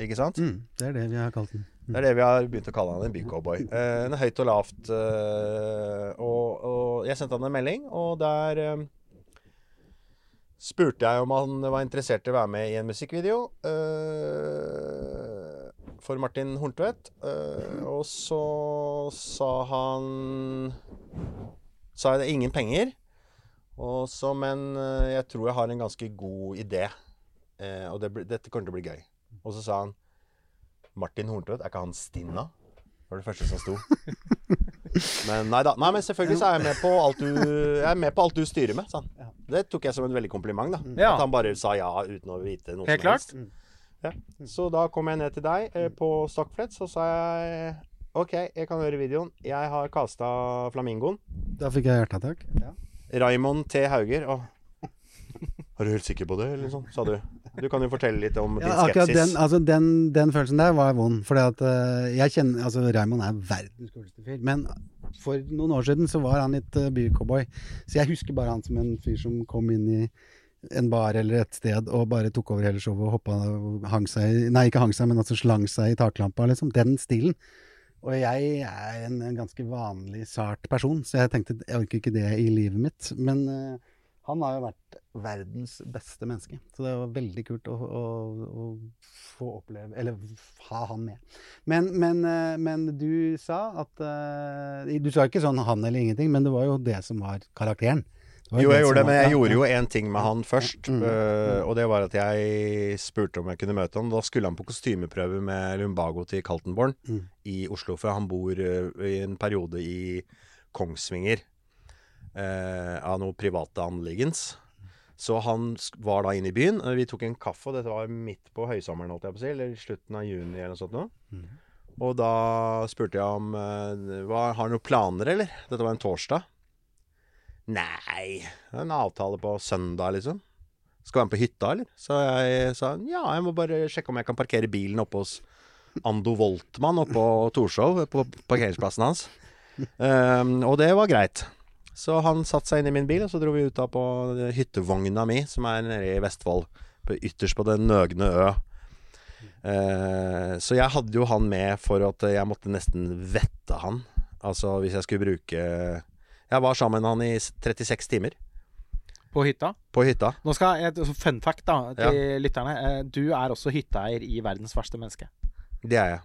ikke sant? Mm, det er det vi har kalt den. Det er det vi har begynt å kalle han, en bycowboy. Eh, en høyt og lavt. Eh, og, og jeg sendte han en melding, og der eh, spurte jeg om han var interessert i å være med i en musikkvideo eh, for Martin Horntvedt. Eh, og så sa han Sa jeg det ingen penger. Og så, men eh, jeg tror jeg har en ganske god idé. Og det, dette kommer til å bli gøy. Og så sa han Martin Horntvedt, er ikke han Stinna? Det var det første som sto. (laughs) Men nei da. Nei, men selvfølgelig så er jeg med på alt du, jeg er med på alt du styrer med, Sånn. Det tok jeg som en veldig kompliment, da. Ja. At han bare sa ja uten å vite noe Helt som klart. helst. Ja. Så da kom jeg ned til deg eh, på Stockflett, så sa jeg OK, jeg kan høre videoen. Jeg har kasta Flamingoen. Da fikk jeg hjerteattakk. Ja. Raymond T. Hauger. Og Er du helt sikker på det, eller sånn? Sa du. Du kan jo fortelle litt om (laughs) din Ja, skepsis. den, altså den, den følelsen der var vond. Fordi at eh, jeg kjenner Altså, Raymond er verdens kuleste fyr. Men for noen år siden så var han litt uh, bycowboy. Så jeg husker bare han som en fyr som kom inn i en bar eller et sted og bare tok over hele showet og hoppa og hang seg Nei, ikke hang seg, men altså slang seg i taklampa, liksom. Den stilen. Og jeg er en, en ganske vanlig sart person, så jeg tenkte jeg orker ikke det i livet mitt. Men eh, han har jo vært verdens beste menneske. Så det var veldig kult å, å, å få oppleve Eller ha han med. Men, men, eh, men du sa at eh, Du sa ikke sånn han eller ingenting, men det var jo det som var karakteren. var Jo, jeg gjorde det, var- men jeg ja, gjorde jo én ting med han først. Mm. øh, og det var at jeg spurte om jeg kunne møte han. Da skulle han på kostymeprøve med Lumbago til Kaltenborn Mm. i Oslo. For han bor i en periode i Kongsvinger av noe private anliggens. Så han var da inne i byen. Vi tok en kaffe, og dette var midt på høysommeren, holdt jeg på å si, eller slutten av juni eller noe sånt. Nå. Mm. Og da spurte jeg om hva, Har han noen planer, eller? Dette var en torsdag. Nei, en avtale på søndag, liksom. Skal være med på hytta, eller? Så jeg sa ja, jeg må bare sjekke om jeg kan parkere bilen oppe hos Ando Voltmann oppe på Torshov, på parkeringsplassen hans. Um, (laughs) og det var greit. Så han satte seg inn i min bil, og så dro vi ut da på hyttevogna mi, som er nede i Vestfold. På, ytterst på den nøgne ø. Eh, så jeg hadde jo han med for at jeg måtte nesten vette han. Altså hvis jeg skulle bruke Jeg var sammen med han i 36 timer På hytta. på hytta. Nå skal jeg, så Fun fact da, til lytterne. Eh, Du er også hytteeier i Verdens verste menneske. Det er jeg.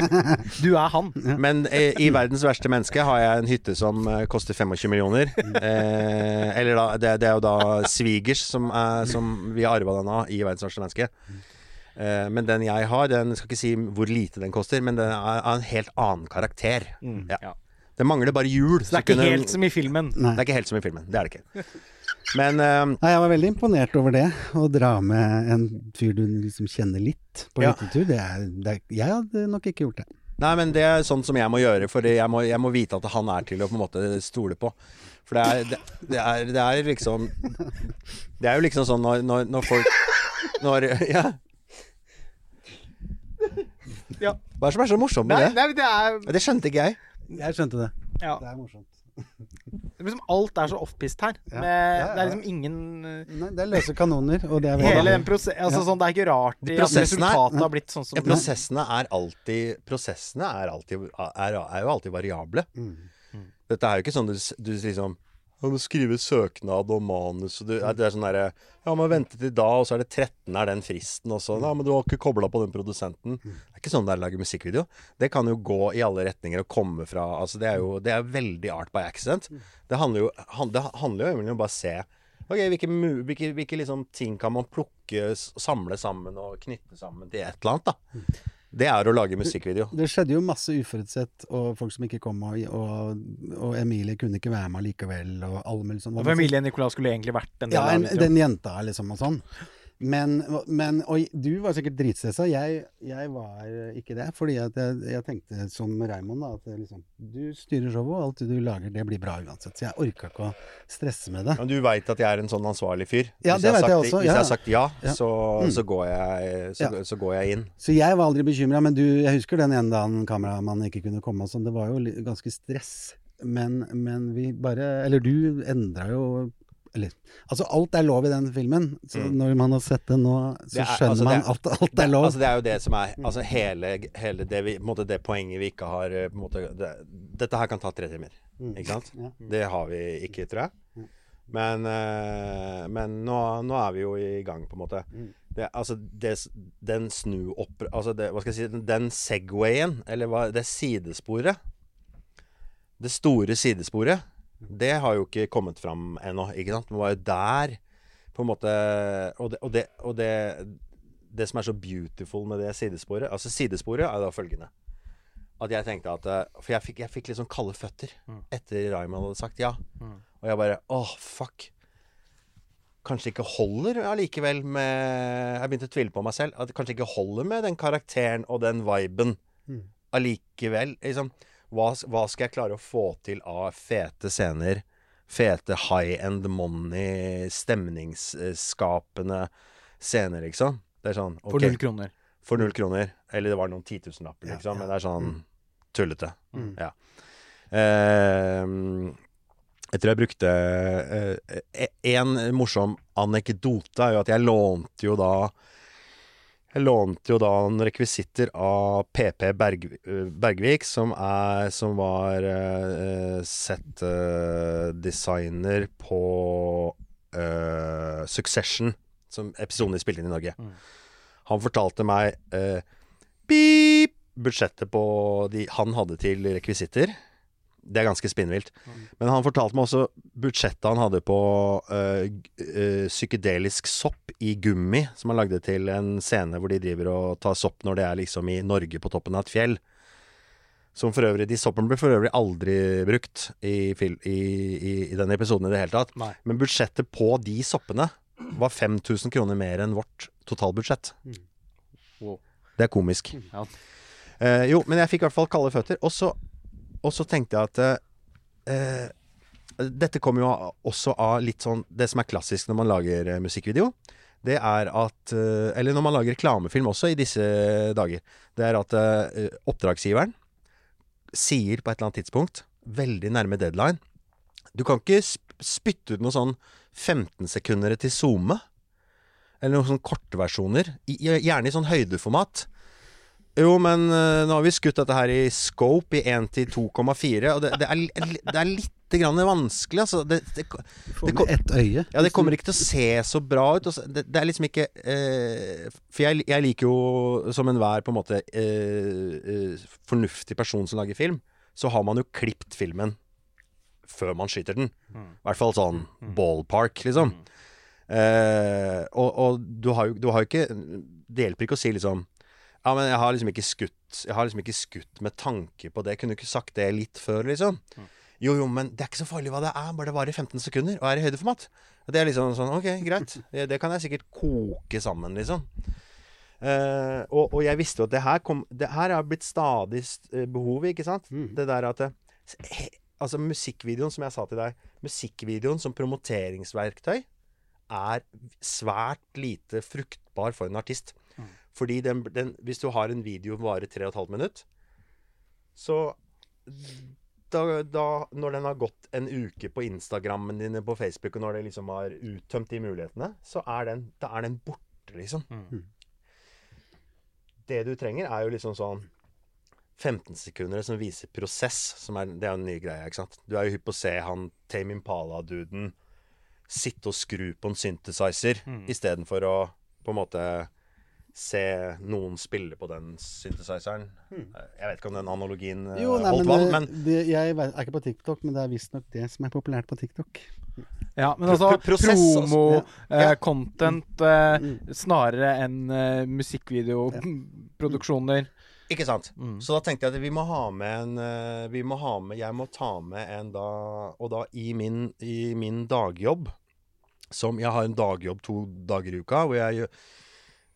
(laughs) Du er han. (laughs) Men eh, i Verdens verste menneske har jeg en hytte som eh, koster 25 millioner. Eh, eller da, det, det er jo da svigers som, er, som vi har arva den av i Verdens verste menneske. Eh, men den jeg har, den skal ikke si hvor lite den koster, men den er av en helt annen karakter. Ja. Ja. Det mangler bare hjul. Så det er ikke helt som i filmen. Nei. Det er ikke helt som i filmen. Det er det ikke. Men eh, Nei, jeg var veldig imponert over det. Å dra med en fyr du liksom kjenner litt på Ja. hyttetur. Det er, det er, jeg hadde nok ikke gjort det. Nei, men det er sånn som jeg må gjøre, for jeg må, jeg må vite at han er til å på en måte stole på. For det er, det, det er, det er liksom Det er jo liksom sånn når, når, når folk Når Ja. Ja. Hva er det som er så morsomt med Nei, det? nei, det er Det skjønte ikke jeg. Jeg skjønte det. ja. Det er morsomt. (laughs) Det er liksom Alt er så offpist her. Ja. Med, Ja, ja, Det er liksom ingen eh, Nei, det er løse kanoner, og det er Hele den prosess... Altså, Ja. sånn, det er ikke rart de, prosessene, Prosessen resultatet har blitt sånn som Ja, prosessene er alltid Prosessene er, alltid, er, er jo alltid variable. Mm. Dette er jo ikke sånn du, du liksom «Ja, må skrive søknad og manus og du, Det er sånn derre Ja, man venter til da, og så er det 13 er den fristen, og så Ja, men du har ikke kobla på den produsenten. Det er ikke sånn det er å lage musikkvideo. Det kan jo gå i alle retninger og komme fra Altså, det er jo Det er veldig art by accident. Det handler jo han- Det handler jo egentlig om å bare se Ok, hvilke, hvilke, hvilke liksom ting kan man plukke, samle sammen og knytte sammen til et eller annet, da. Det er å lage musikkvideo. Det skjedde jo masse uforutsett, og folk som ikke kom, og, og, og Emilie kunne ikke være med likevel, og alle mulige sånn. Familien Nicolas skulle egentlig vært den Ja, en, den jenta, liksom, og sånn. Men, men Og du var sikkert dritstressa. Jeg, jeg var ikke det. Fordi at jeg, jeg tenkte som Raymond, da, at liksom Du styrer showet, og alt du lager, det blir bra uansett. Så jeg orka ikke å stresse med det. Men du veit at jeg er en sånn ansvarlig fyr? Ja, Hvis det vet jeg også, Hvis ja. jeg har sagt ja, Ja. Så, Mm. så, går jeg, så, Ja. så går jeg inn. Så jeg var aldri bekymra, men du, jeg husker den ene dagen kameramannen ikke kunne komme og sånn. Det var jo ganske stress. Men, men vi bare Eller du endra jo Eller Altså, alt er lov i den filmen. Så Mm. når man har sett den nå, så er- skjønner altså, man at alt er lov. Altså, det er jo det som er Altså hele, hele det, vi, måte, det poenget vi ikke har eh, på måte, det, Dette her kan ta tre timer, Mm. ikke sant? Ja. Det har vi ikke, tror jeg. Men, eh, men nå, nå er vi jo i gang, på en måte. Mm. Det, altså, det, den snu. Altså, det, hva skal jeg si Den Segwayen, eller hva Det sidesporet. Det store sidesporet. Det har jo ikke kommet fram ennå, ikke sant? Det var jo der på en måte Og det, og det, og det, det som er så beautiful med det sidesporet Altså sidesporet er da følgende At jeg tenkte at eh, For jeg fikk, jeg fikk litt sånn kalde føtter etter Raymond hadde sagt ja. Og jeg bare åh, fuck. Kanskje ikke holder allikevel med Jeg begynte å tvile på meg selv. At det kanskje ikke holder med den karakteren og den viben Mm. allikevel. Liksom, hva, hva skal jeg klare å få til av fete scener? Fete high end money, stemningsskapende scener, liksom. Det er sånn For null kroner. for null kroner. Eller det var noen titusenlapper, Ja, liksom. ja. Men det er sånn tullete. Mm. Ja. Eh, jeg tror jeg brukte En morsom anekdote er jo at jeg lånte jo da Jeg lånte jo da en rekvisitter av PP Berg, Bergvik, som, er, som var uh, settdesigner på uh, Succession, som episoden de spilte inn i Norge. Mm. Han fortalte meg uh, Beep! Budsjettet på de han hadde til rekvisitter. Det er ganske spinnvilt. Men han fortalte meg også budsjettet han hadde på øh, øh, psykedelisk sopp i gummi, som han lagde til en scene hvor de driver og tar sopp når det er liksom i Norge på toppen av et fjell. Som for øvrig De soppene ble for øvrig aldri brukt i, i, i, i den episoden i det hele tatt. Nei. Men budsjettet på de soppene var 5000 kroner mer enn vårt totalbudsjett. Wow. Det er komisk. Ja. Eh, jo, men jeg fikk i hvert fall kalde føtter. Og så, og så tenkte jeg at eh, Dette kommer jo også av litt sånn Det som er klassisk når man lager eh, musikkvideo. Det er at eh, Eller når man lager reklamefilm også i disse dager. Det er at eh, oppdragsgiveren sier på et eller annet tidspunkt, veldig nærme deadline Du kan ikke spytte ut noe sånn 15 sekunder til SoMe. Eller noen sånne kortversjoner. Gjerne i sånn høydeformat. Jo, men uh, nå har vi skutt dette her i scope i 1 til 2,4, og det, det, er, det er litt grann vanskelig, altså. Det, det, det, det ja, det kommer ikke til å se så bra ut. og Det, det er liksom ikke eh, For jeg, jeg liker jo som enhver på en måte eh, eh, fornuftig person som lager film, så har man jo klipt filmen før man skyter den. I hvert fall sånn ballpark, liksom. Eh, og, og du har jo du har jo ikke Det hjelper ikke å si liksom Ja, men jeg har liksom ikke skutt Jeg har liksom ikke skutt med tanke på det. Kunne du ikke sagt det litt før, liksom? Jo, jo, men det er ikke så farlig hva det er, bare det varer i 15 sekunder og er i høydeformat. Det er liksom sånn Ok, greit. (laughs) Det, det kan jeg sikkert koke sammen, liksom. Uh, og, og jeg visste jo at det her kom Det her har blitt stadig behovet, ikke sant? Mm. Det der at det, he, Altså, musikkvideoen, som jeg sa til deg Musikkvideoen som promoteringsverktøy er svært lite fruktbar for en artist. Fordi den, den, hvis du har en video som varer 3,5 minutt, så da, da, når den har gått en uke på Instagrammen dine, på Facebook, og når det liksom har uttømt de mulighetene, så er den, da er den borte, liksom. Mm. Det du trenger, er jo liksom sånn 15 sekunder som viser prosess. Som er, det er jo en ny greie, ikke sant. Du er jo hypp på å se han Tame Impala-duden sitte og skru på en synthesizer Mm. istedenfor å på en måte se noen spille på den synthesizeren. Jeg vet ikke om den analogien eh, Jo, nei, holdt men, vann, det, men det, jeg er ikke på TikTok, men det er visstnok det som er populært på TikTok. Ja, men altså Pro- prosess, altså. promo, Ja. eh, Ja. content, eh, Mm. snarere enn eh, musikkvideoproduksjoner. Ikke sant? Mm. Så da tenkte jeg at vi må ha med en eh, Vi må ha med Jeg må ta med en da Og da i min, i min dagjobb Som Jeg har en dagjobb to dager i uka Hvor jeg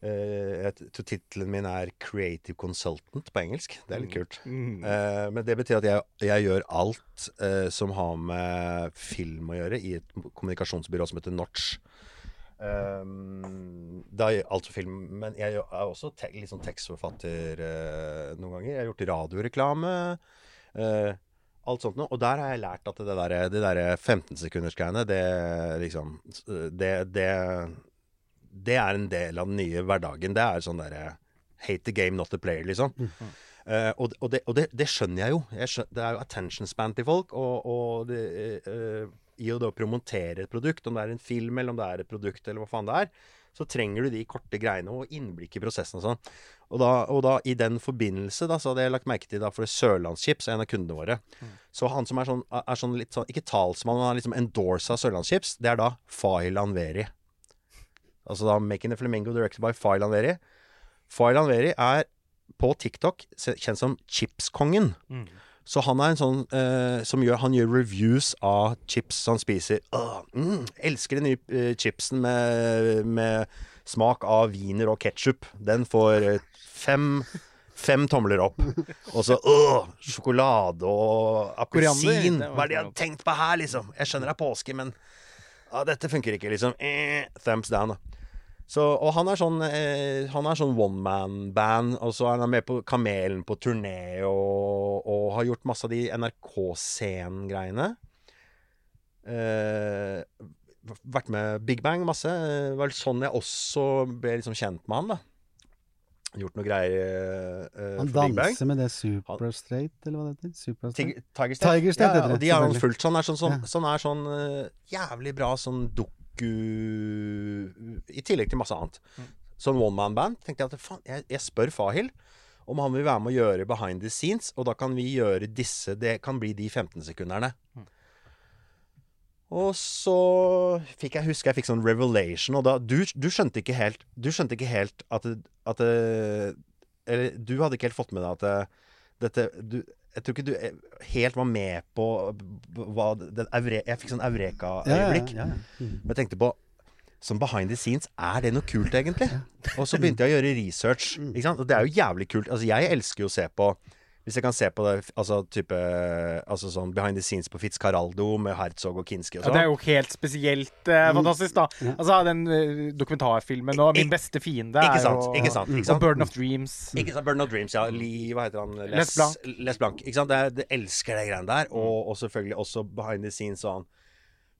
tror Tittelen min er Creative Consultant på engelsk Det er litt kult Mm. Uh, Men det betyr at jeg, jeg gjør alt uh, Som har med film å gjøre I et kommunikasjonsbyrå som heter Notch Um, det er alt for film, men jeg er også te litt sånn tekstforfatter noen ganger. Jeg har gjort radioreklame. alt sånt noe. Og der har jeg lært at det der, der 15-sekundersgreiene, det liksom det, det, det er en del av den nye hverdagen. Det er sånn derre Hate the game, not the player, liksom. Eh, og og, det, og det, det skjønner jeg jo. Jeg skjønner, det er jo attention span til folk. Og, og det, uh, i å da promotere et produkt, om det er en film eller om det er et produkt eller hva faen det er, så trenger du de korte greiene og innblikk i prosessen og sånn. Og da, og da i den forbindelse da, så hadde jeg lagt merke til da for Sørlandschips, en av kundene våre. Så han som er sånn, er sånn litt sånn, ikke talsmann, men han er liksom endorsa Sørlandschips, det er da Fahil Anveri. Altså da 'Making the Flamingo directed by Fahil Anveri'. Fahil Anveri er på TikTok kjent som chipskongen. Så han er en sånn eh, som gjør Han gjør reviews av chips han spiser. Uh, mm, elsker den nye uh, chipsen med, med smak av wiener og ketsjup. Den får uh, fem Fem tomler opp. Og så øh, sjokolade og appelsin. Hva er det de har tenkt på her, liksom? Jeg skjønner det er påske, men ah, dette funker ikke, liksom. Eh, thumbs down, da. Så, og han er sånn eh, sånn one man-band, og så er han med på Kamelen på turné og, og har gjort masse av de NRK-scenen-greiene. Eh, vært med Big Bang masse. Det var vel sånn jeg også ble liksom kjent med han, da. Gjort noe greier uh, Han for Big Bang. danser med det Super Straight, eller hva det heter? Super Tig- Straight? Tiger State. Tiger State ja, det, og de har han fulgt. Sånn er sånn, sånn, Ja. sånn, er sånn uh, jævlig bra sånn doku I tillegg til masse annet. Mm. Sånn one man-band. Tenkte jeg at faen, jeg, jeg spør Fahil om han vil være med å gjøre behind the scenes, og da kan vi gjøre disse Det kan bli de 15-sekunderne. Mm. Og så fikk jeg huske jeg fikk sånn revelation, og da Du, du skjønte ikke helt Du skjønte ikke helt at, at Eller du hadde ikke helt fått med deg at det, dette du, Jeg tror ikke du eh, helt var med på hva den Jeg fikk sånn Ja, ja, eureka-øyeblikk. ja, ja. Mm. Men jeg tenkte på Som behind the scenes, er det noe kult, egentlig? Og så begynte jeg å gjøre research. Ikke sant? Og det er jo jævlig kult. Altså, jeg elsker jo å se på Hvis jeg kan se på det altså type Altså sånn behind the scenes på Fitzcarraldo med Herzog og Kinski og Ja, sånn. det er jo helt spesielt eh, fantastisk, da. Altså, den eh, dokumentarfilmen og 'Min beste fiende' Ikke er sant, jo ikke sant, ikke Og sant. 'Burden of Dreams'. Ikke sant? Burden of Dreams, ja. Lee, hva heter han? Les Blanc. Les Blanc. Ikke sant? Jeg er- det elsker de greiene der. Og, og selvfølgelig også behind the scenes sånn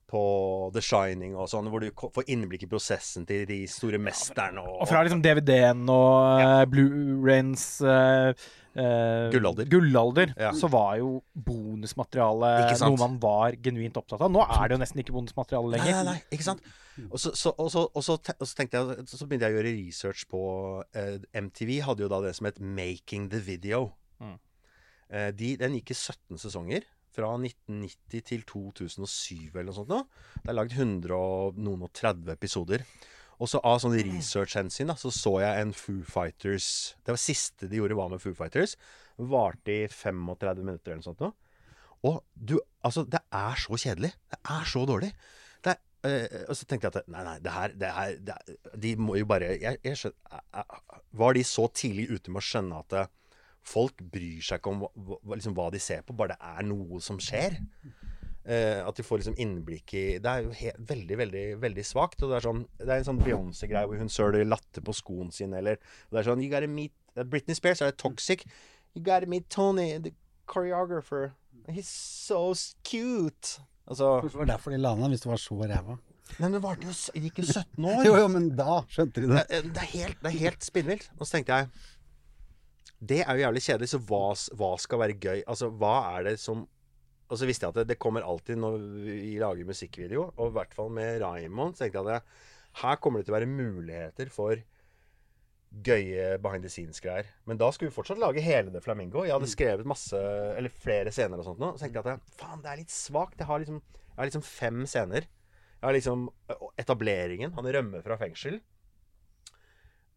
på The Shining og sånn, hvor du får innblikk i prosessen til de store mesterne. Og, Og fra liksom DVD-en og uh, Blu-rayens eh, eh, Gullalder. gullalder, Ja. så var jo bonusmateriale noe man var genuint opptatt av. Nå er det jo nesten ikke bonusmateriale lenger. nei, nei, nei, ikke sant? Og så, så, og så, og så, te- og så tenkte jeg Så begynte jeg å gjøre research på eh, MTV hadde jo da det som het Making the Video. Mm. Eh, de, den gikk i 17 sesonger. Fra 1990 til 2007 eller noe sånt. Nå. Det er lagd 100 og noen og 30 episoder. Og så av sånn research-hensyn så så jeg en Foo Fighters Det var siste de gjorde, var med Foo Fighters. Varte i 35 minutter eller noe sånt. Nå. Og du, altså, det er så kjedelig. Det er så dårlig. Det er, øh, og så tenkte jeg at nei, nei, det her, det her det De må jo bare jeg, jeg skjønner, eh, eh, Var de så tidlig ute med å skjønne at folk bryr seg ikke om hva- liksom, hva de ser på, bare det er noe som skjer? Eh, at de får liksom innblikk i Det er jo he veldig, veldig veldig svakt. Og det er sånn Det er en sånn Beyoncé-greie hvor hun søler latter på skoen sin, eller Det er sånn You gotta meet uh, Britney Spears er toxic. You gotta meet Tony, the choreographer. He's so cute. Altså Det var derfor de la ned, hvis det var så ræva. Nei, men det jo Det gikk jo 17 (laughs) år. Jo, jo, men da skjønte de det. Det, det er helt, det er helt spinnvilt. Og så tenkte jeg Det er jo jævlig kjedelig, så hva, hva skal være gøy? Altså, hva er det som Og så visste jeg at det, det kommer alltid når vi lager musikkvideo, og i hvert fall med Raymond, så tenkte jeg at det, her kommer det til å være muligheter for gøye behind the scenes-greier. Men da skulle vi fortsatt lage hele det Flamingo. Jeg hadde skrevet masse, eller flere scener og sånt nå. Så tenkte jeg at faen, det er litt svakt. Jeg har liksom, jeg har liksom fem scener. Jeg har liksom etableringen. Han rømmer fra fengsel.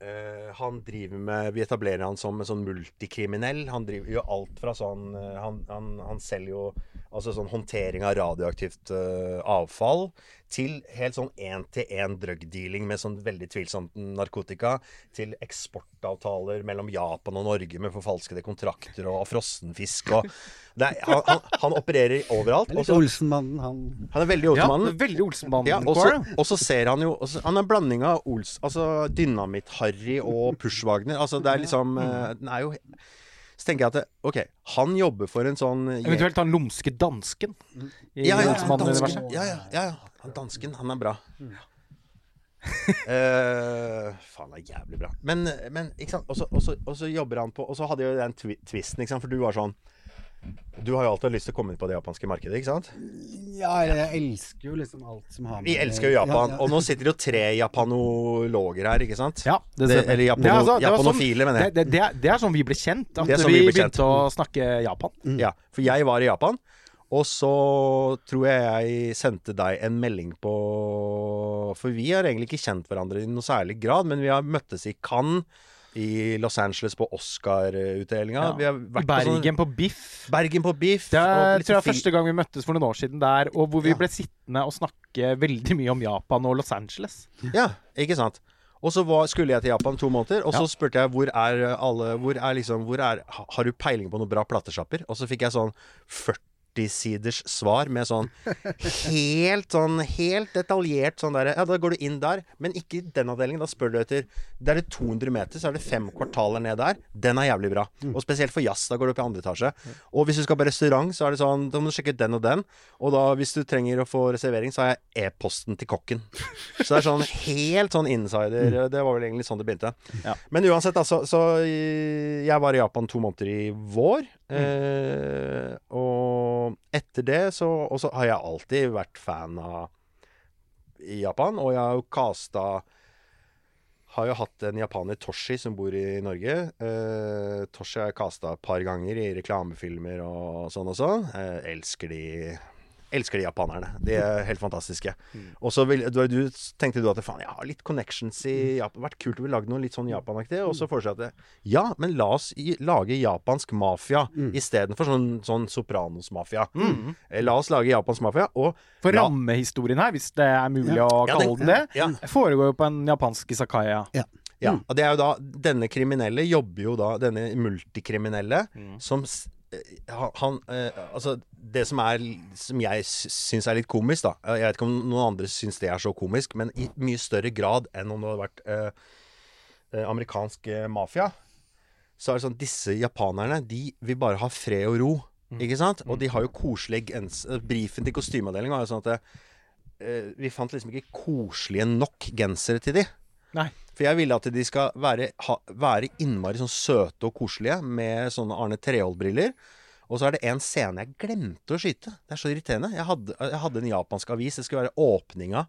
Uh, han driver med Vi etablerer han som en sånn multikriminell. Han driver gjør alt fra sånn Han, han, han selger jo altså sånn håndtering av radioaktivt uh, avfall til helt sånn én-til-én drugdealing med sånn veldig tvilsomt narkotika, til eksportavtaler mellom Japan og Norge med forfalskede kontrakter og frossenfisk og det (laughs) er, han, han, han opererer overalt. Litt Olsenmannen, han han er veldig Ja, veldig Olsenmannen Ja, og så, og så ser han jo også, Han er en blanding av Ols, altså Dynamitt-Harry og Push-Wagner. Altså, det er liksom eh, Den er jo Så tenker jeg at ok, han jobber for en sånn Eventuelt han lumske dansken i ja, ja, dansken. Ja, ja, ja, ja. Han dansken, han er bra. uh, (laughs) faen, det er jævlig bra. Men, men ikke sant. Og så- jobber han på Og så hadde jo den twi twisten, ikke sant. For du var sånn Du har jo alltid lyst til å komme inn på det japanske markedet, ikke sant? Ja, jeg elsker jo liksom alt som har med Vi elsker jo Japan. Ja, ja. Og nå sitter det jo tre japanologer her, ikke sant? Ja, det Det- stemmer. eller japano- Det altså- det sånn, japanofile, mener jeg. Det, det, det, er, det er sånn vi ble kjent. At er sånn vi, vi begynte kjent. å snakke Japan. Ja, for jeg var i Japan, og så tror jeg jeg sendte deg en melding på For vi har egentlig ikke kjent hverandre i noe særlig grad, men vi har møttes i Cannes, i Los Angeles på Oscar-utdelinga. Ja. Bergen I på sånn- Bergen på Biff. Bergen på Biff. Det er, tror jeg sånn første gang vi møttes for noen år siden der, og hvor vi Ja. ble sittende og snakke veldig mye om Japan og Los Angeles. Ja, ikke sant. Og så var, skulle jeg til Japan to måneder, og så Ja. spurte jeg hvor er alle Hvor er liksom hvor er, Har du peiling på noen bra platesjapper? Og så fikk jeg sånn 40 siders svar med sånn helt sånn Helt detaljert sånn derre Ja, da går du inn der, men ikke i den avdelingen. Da spør du etter Der er det 200 meter, så er det fem kvartaler ned der. Den er jævlig bra. Og spesielt for jazz. Da går du opp i andre etasje. Og hvis du skal på restaurant, så er det sånn Da må du sjekke ut den og den. Og da, hvis du trenger å få reservering, så har jeg e-posten til kokken. Så det er sånn helt sånn insider. Det var vel egentlig sånn det begynte. Ja. Men uansett, altså. Så jeg var i Japan to måneder i vår. Eh, og etter det så Og så har jeg alltid vært fan av i Japan. Og jeg har jo casta har jo hatt en japaner, Toshi, som bor i Norge. Eh, Toshi har jeg casta et par ganger i reklamefilmer og sånn og sånn. Eh, elsker de Elsker de japanerne. De er helt fantastiske. Og så tenkte du at faen, jeg har litt connections i Japan. Vært kult å lage noe litt sånn japanaktig. Og så fortsatte jeg ja, men la oss i, lage japansk mafia Mm. istedenfor sånn, sånn Sopranos-mafia. Mm. La oss lage japansk mafia. Og For la- rammehistorien her, hvis det er mulig Ja. å kalle den- den det, ja. foregår jo på en japansk isakaya. Ja. Ja, Mm. og det er jo da Denne kriminelle jobber jo da Denne multikriminelle som s- eh, han, han eh, Altså, det som er Som jeg sy- syns er litt komisk, da Jeg vet ikke om noen andre syns det er så komisk, men i mye større grad enn om det hadde vært eh, eh, amerikansk eh, mafia, så er det sånn Disse japanerne, de vil bare ha fred og ro. Ikke sant? Og de har jo eh, Brifen til kostymeavdelinga er jo sånn at eh, vi fant liksom ikke koselige nok gensere til de. Nei. For jeg ville at de skal være, ha, være innmari sånn søte og koselige med sånne Arne Treholt-briller. Og så er det en scene jeg glemte å skyte. Det er så irriterende. Jeg hadde, jeg hadde en japansk avis. Det skulle være åpninga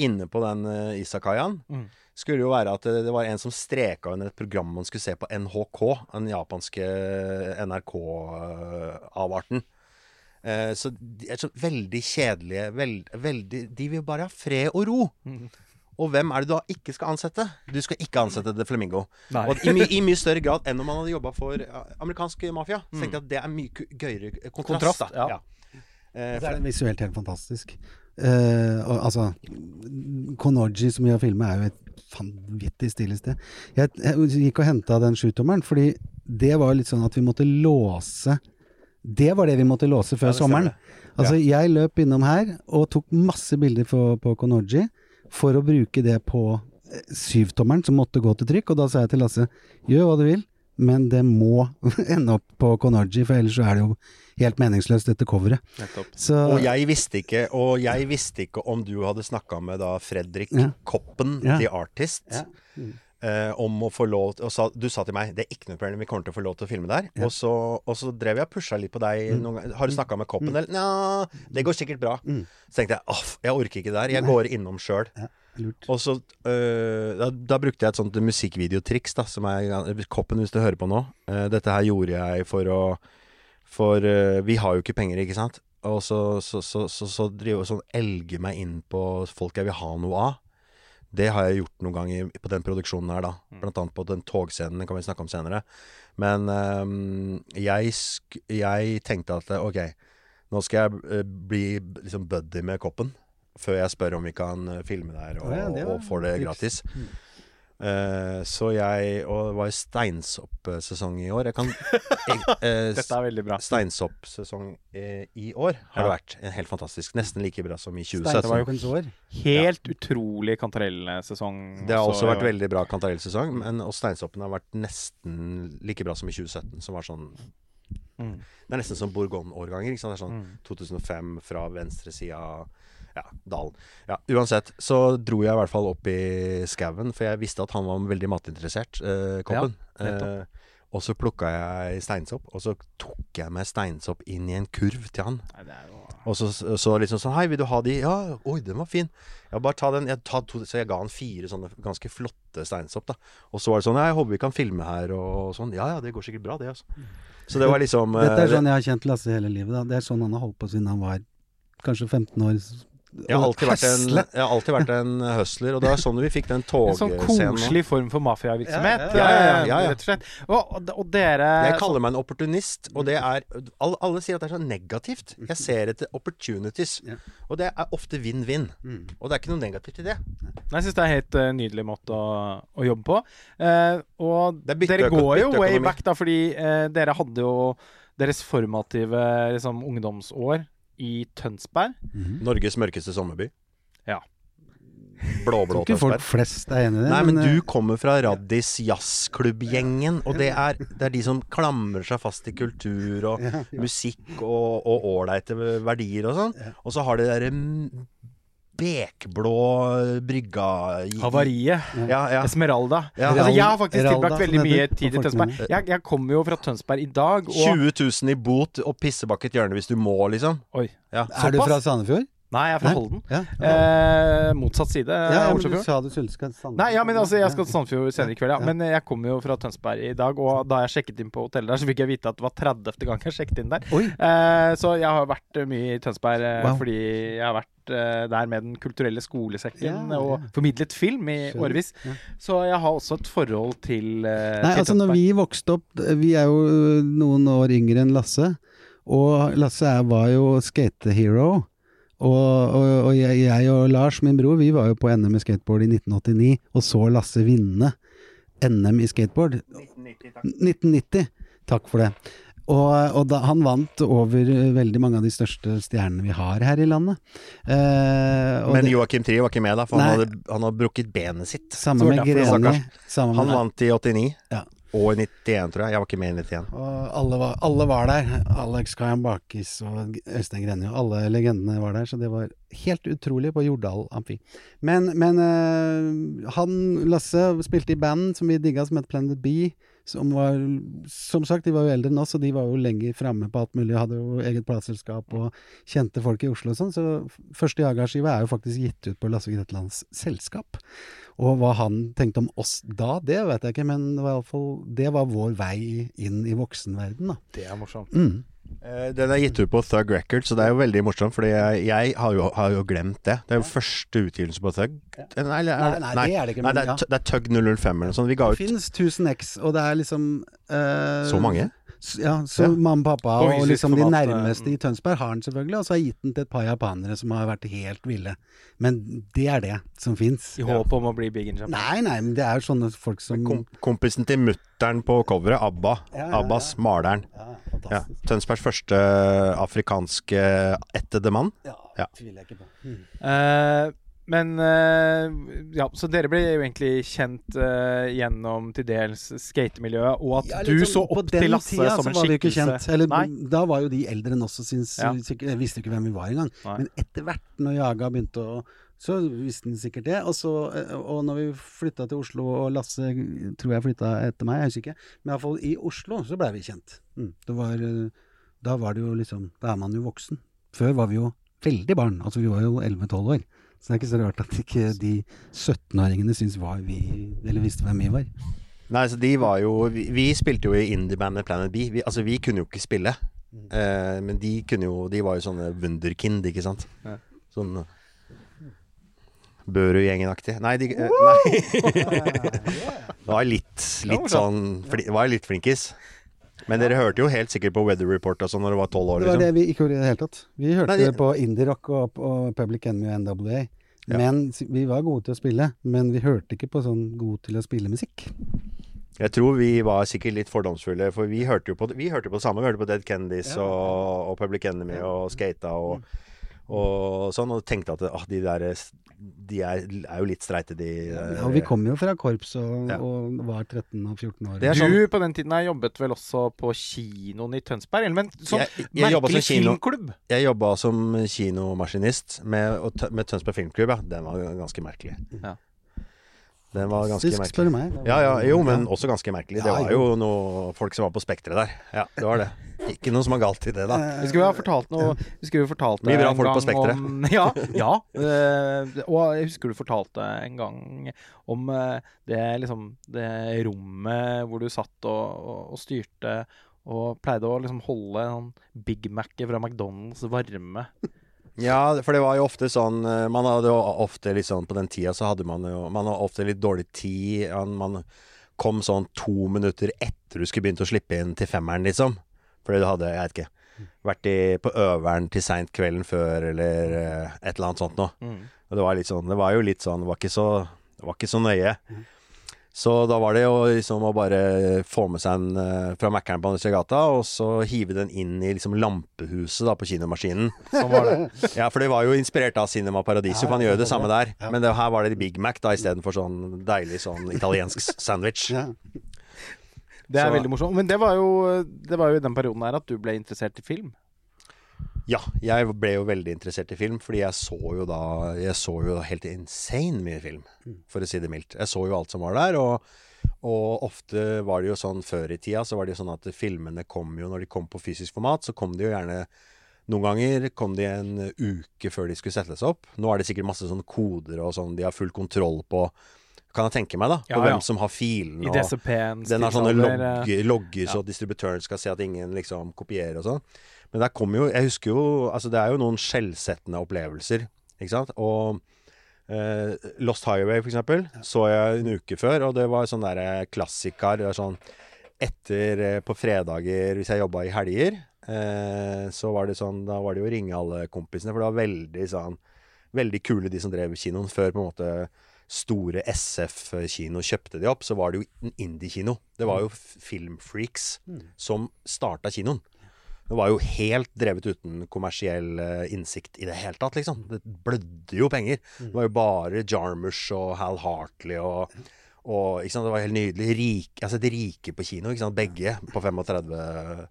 inne på den uh, Isakayaen. Mm. Skulle jo være at det, det var en som streka under et program man skulle se på NHK. Den japanske NRK-avarten. Uh, så de er så veldig kjedelige. Veld, veldig, de vil bare ha fred og ro. Og hvem er det du da ikke skal ansette? Du skal ikke ansette The Flamingo. Og i, my, I mye større grad enn om man hadde jobba for amerikansk mafia. Så tenkte jeg at det er mye gøyere kontrast. Kontrast, ja. ja. Eh, det er visuelt helt fantastisk. Eh, og, altså Konoji, som vi har filma, er jo et vanvittig stilig sted. Jeg, jeg gikk og henta den sjutommeren, fordi det var litt sånn at vi måtte låse Det var det vi måtte låse før Ja, sommeren. Altså, jeg løp innom her og tok masse bilder på, på Konoji for å bruke det på eh, syvtommeren, som måtte gå til trykk. Og da sa jeg til Lasse gjør hva du vil, men det må (laughs) ende opp på Konaji, for ellers så er det jo helt meningsløst, dette coveret. Så og jeg visste ikke Og jeg visste ikke om du hadde snakka med da Fredrik Ja. Koppen, Ja. the artist, Ja. Mm. Eh, om å få lov til og sa, Du sa til meg det er ikke noe problem, vi kommer til å få lov til å filme der. Ja. Og, så, og så drev jeg og pusha litt på deg Mm. noen ganger. Har du snakka med Koppen, eller? Nja, det går sikkert bra. Mm. Så tenkte jeg aff, jeg orker ikke det der. Jeg Nei. går innom sjøl. Ja. Og så øh, da, da brukte jeg et sånt musikkvideotriks, da, som er Koppen, hvis du hører på nå. Uh, dette her gjorde jeg for å For uh, vi har jo ikke penger, ikke sant? Og så, så, så, så, så driver jeg sånn elger meg inn på folk jeg vil ha noe av. Det har jeg gjort noen ganger på den produksjonen her, da. Blant annet på den togscenen, den kan vi snakke om senere. Men um, jeg, jeg tenkte at ok, nå skal jeg øh, bli liksom buddy med Koppen. Før jeg spør om vi kan øh, filme der og, ja, det og får det gratis. Mm. Eh, så jeg Og det var jo steinsoppsesong i år. Jeg kan (laughs) jeg, uh, Dette er veldig bra. Steinsoppsesong uh, i år har det vært en helt fantastisk. Nesten like bra som i Det var 2017. jo ja. Helt utrolig kantarellsesong. Det har også vært veldig bra kantarellsesong, men og steinsoppen har vært nesten like bra som i 2017, som var sånn Mm. Det er nesten som Bourgogne-årganger. er sånn Mm. 2005 fra venstre venstresida av ja, dalen. Ja, uansett så dro jeg i hvert fall opp i skauen, for jeg visste at han var veldig matinteressert, eh, koppen. Ja, eh, og så plukka jeg steinsopp, og så tok jeg med steinsopp inn i en kurv til han. Nei, det jo Og så, så liksom sånn Hei, vil du ha de? Ja, oi, den var fin. Ja, bare ta den. Jeg to, så jeg ga han fire sånne ganske flotte steinsopp, da. Og så var det sånn Ja, jeg håper vi kan filme her, og sånn. Ja ja, det går sikkert bra, det, altså. Så det var liksom Dette er eh, sånn jeg har kjent Lasse hele livet. da Det er sånn han har holdt på siden han var kanskje 15 år. Jeg har, alltid vært en, jeg har alltid vært en hustler, og det var sånn vi fikk den En sånn koselig form for mafiavirksomhet, Ja, ja, ja, ja, ja, ja. rett og slett. Og, og, dere Jeg kaller meg en opportunist, og det er Alle, alle sier at det er så negativt. Jeg ser etter opportunities, og det er ofte vinn-vinn. Mm. Og det er ikke noe negativt i det. Jeg syns det er en helt eh, nydelig måte å, å jobbe på. Eh, og er dere går jo way back, da, fordi eh, dere hadde jo deres formative liksom, ungdomsår i Tønsberg. Mhm. Norges mørkeste sommerby. Ja. Blå-blå Tror ikke folk Tønsberg. flest er enig i det. Nei, men men du kommer fra Raddis jazzklubbgjengen, og det er, det er de som klamrer seg fast i kultur og (laughs) ja, ja. musikk og og ålreite verdier og sånn. Og så har de derre mm, bekblå brygga i- Havariet. Ja, ja. Esmeralda. Ja. Altså, jeg har faktisk Heralda, tilbrakt veldig mye tid i Tønsberg. Jeg, jeg kommer jo fra Tønsberg i dag, og 20 000 i bot og pissebakket hjørne hvis du må, liksom. Oi. Ja. Er du fra Sandefjord? Nei, jeg er fra Holden. Ja. Eh, motsatt side. ja, ja, men du sa du skulle skal til Sandefjord. Nei, ja, men altså, jeg skal til Sandefjord senere i kveld, ja. Ja. Men jeg kommer jo fra Tønsberg i dag, og da jeg sjekket inn på hotellet der, så fikk jeg vite at det var 30. gang jeg sjekket inn der. Eh, så jeg har vært eh, mye i Tønsberg eh, Wow. fordi jeg har vært eh, der med Den kulturelle skolesekken Ja, ja. og formidlet film i Skjønner. årevis. Ja. Så jeg har også et forhold til, eh, Nei, til altså når vi vokste opp Vi er jo noen år yngre enn Lasse. Og Lasse er, var jo skatehero. Og, og, og jeg, jeg og Lars, min bror, vi var jo på NM i skateboard i 1989 og så Lasse vinne NM i skateboard. 1990. Takk for det. Og, og da, han vant over veldig mange av de største stjernene vi har her i landet. Eh, Men Joakim Trie var ikke med, da, for han hadde, han hadde brukket benet sitt. samme med Greni. Han med, vant i 89. Ja. Og i 91, tror jeg. Jeg var ikke med i 91. Og alle var, alle var der. Alex Kayan Bakis og Øystein Grenje. og Alle legendene var der, så det var helt utrolig på Jordal Amfi. Men, men eh, han, Lasse, spilte i band som vi digga, som het Planet B. Som var Som sagt, de var jo eldre enn oss, og de var jo lenger framme på alt mulig. Hadde jo eget plateselskap og kjente folk i Oslo og sånn. Så første Jaga-skive er jo faktisk gitt ut på Lasse Gretlands selskap. Og hva han tenkte om oss da, det vet jeg ikke, men det var, i alle fall, det var vår vei inn i voksenverden, da. Det er morsomt. Mm. Eh, Den er gitt ut på Thug Records, så det er jo veldig morsomt, fordi jeg, jeg har, jo, har jo glemt det. Det er jo første utgivelse på Thug. Eh, Nei, eller- Nei, nei, det er det ikke, Nei, men det, er, ja. det er Thug 005 eller noe sånt. Vi ga Det ut finnes 1000 X, og det er liksom uh, så mange. Ja, så Ja. mamma, pappa På og liksom de eh, nærmeste i Tønsberg har den selvfølgelig, og så har jeg gitt den til et par japanere som har vært helt ville. Men det er det som fins. I håp om å bli big in Japan. Nei, nei, men det er jo sånne folk som Kom, kompisen til mutter'n på coveret, ABBA. Ja, ja, Abbas, maleren. Ja, Ja. fantastisk. Tønsbergs første afrikanske ættede mann. Ja, Ja. tviler jeg ikke på. Hmm. Eh, men eh, Ja, så dere ble jo egentlig kjent eh, gjennom til dels skatemiljøet, og at Ja, du liksom, så opp til Lasse tida som en skikkelse. Eller, Da var jo de eldre enn oss og syns Ja. jeg visste ikke hvem vi var engang. Nei. Men etter hvert, når Jaga begynte å så visste han sikkert det. Og, så, eh, og når vi flytta til Oslo, og Lasse tror jeg flytta etter meg, jeg husker ikke, men iallfall i Oslo så blei vi kjent. Mm. Det var, da var det jo liksom Da er man jo voksen. Før var vi jo veldig barn. Altså vi var jo 11-12 år. Så det er ikke så rart at ikke de 17-åringene syntes var vi Eller visste hvem vi var. Nei, så de var jo Vi, vi spilte jo i indiebandet Planet B. Vi, altså, vi kunne jo ikke spille. Eh, men de kunne jo De var jo sånne wunderkind, ikke sant? Ja. Sånn Børud-gjengen-aktig. Nei, de eh, Nei. (laughs) Det var litt, litt sånn Det var litt flinkis. Men dere hørte jo helt sikkert på Weather Report sånn når dere var tolv år, Det var liksom. det vi ikke gjorde i det hele tatt. Vi hørte Nei, de- på indie-rock og, og Public Enemy og NWA. Ja. Men vi var gode til å spille, men vi hørte ikke på sånn god til å spille musikk. Jeg tror vi var sikkert litt fordomsfulle, for vi hørte jo på, vi hørte på det samme. Vi hørte på Dead Kennedys Ja. og, og Public Enemy og Skata og, og sånn, og tenkte at ah, de der De er, er jo litt streite, de Ja, vi kom jo fra korps og, Ja. og var 13 og 14 år. Er Du sånn- på den tiden her jobbet vel også på kinoen i Tønsberg? Eller men sånn Jeg- jeg merkelig som kino- filmklubb? Jeg jobba som kinomaskinist med, med Tønsberg Filmklubb, ja. Den var ganske merkelig. Ja. Den var ganske Fisk, merkelig. spør du meg. Ja, ja, jo, men også ganske merkelig. Det var jo noe folk som var på spekteret der. Ja, det var det. Ikke noe som er galt i det, da. Vi skulle jo ha fortalt noe Vi skulle jo fortalt Mye bra en folk på gang Spektret. om- (laughs) Ja. ja eh, og jeg husker du fortalte en gang om eh, det liksom Det rommet hvor du satt og, og, og styrte og pleide å liksom holde en Big Mac-et fra McDonald's varme. Ja, for det var jo ofte sånn eh, Man hadde jo ofte litt sånn På den tida så hadde man jo Man hadde ofte litt dårlig tid. Man kom sånn to minutter etter du skulle begynt å slippe inn til femmeren, liksom. Fordi du hadde, jeg vet ikke, vært i, på øveren til seint kvelden før, eller eh, et eller annet sånt noe. Og det var litt sånn Det var jo litt sånn Det var ikke så, det var ikke så nøye. Så da var det jo liksom å bare få med seg en eh, fra Mækkern på andre siden av gata, og så hive den inn i liksom lampehuset da på kinomaskinen. Sånn var det. (laughs) Ja, for det var jo inspirert av Cinema Paradiso, for han gjør jo det samme der. Men det, her var det Big Mac da istedenfor sånn deilig sånn italiensk sandwich. Ja. Det er Så- veldig morsomt. Men det var, jo, det var jo i den perioden her at du ble interessert i film. Ja, jeg ble jo veldig interessert i film, fordi jeg så jo da Jeg så jo helt insane mye film, for å si det mildt. Jeg så jo alt som var der, og, og ofte var det jo sånn før i tida, så var det jo sånn at filmene kom jo Når de kom på fysisk format, så kom de jo gjerne Noen ganger kom de en uke før de skulle settes opp. Nå er det sikkert masse sånne koder og sånn de har full kontroll på. Kan jeg tenke meg, da. På Ja, ja. hvem som har filen. Og-. Den har sånne eh, logger, logger ja. så distributøren skal se at ingen liksom kopierer og sånn. Men der kommer jo Jeg husker jo Altså, det er jo noen skjellsettende opplevelser, ikke sant? Og eh, Lost Highway, for eksempel, så jeg en uke før, og det var sånn derre klassiker. Det er sånn etter eh, På fredager, hvis jeg jobba i helger, eh, så var det sånn Da var det jo å ringe alle kompisene, for det var veldig sånn Veldig kule, de som drev kinoen. Før på en måte store SF-kino kjøpte de opp, så var det jo en indie-kino. Det var jo filmfreaks filmfreaks som starta kinoen. Det var jo helt drevet uten kommersiell eh, innsikt i det hele tatt, liksom. Det blødde jo penger. Det var jo bare Jarmusch og Hal Hartley og, og? Det var helt nydelig. Rik, altså de rike på kino. Begge på 35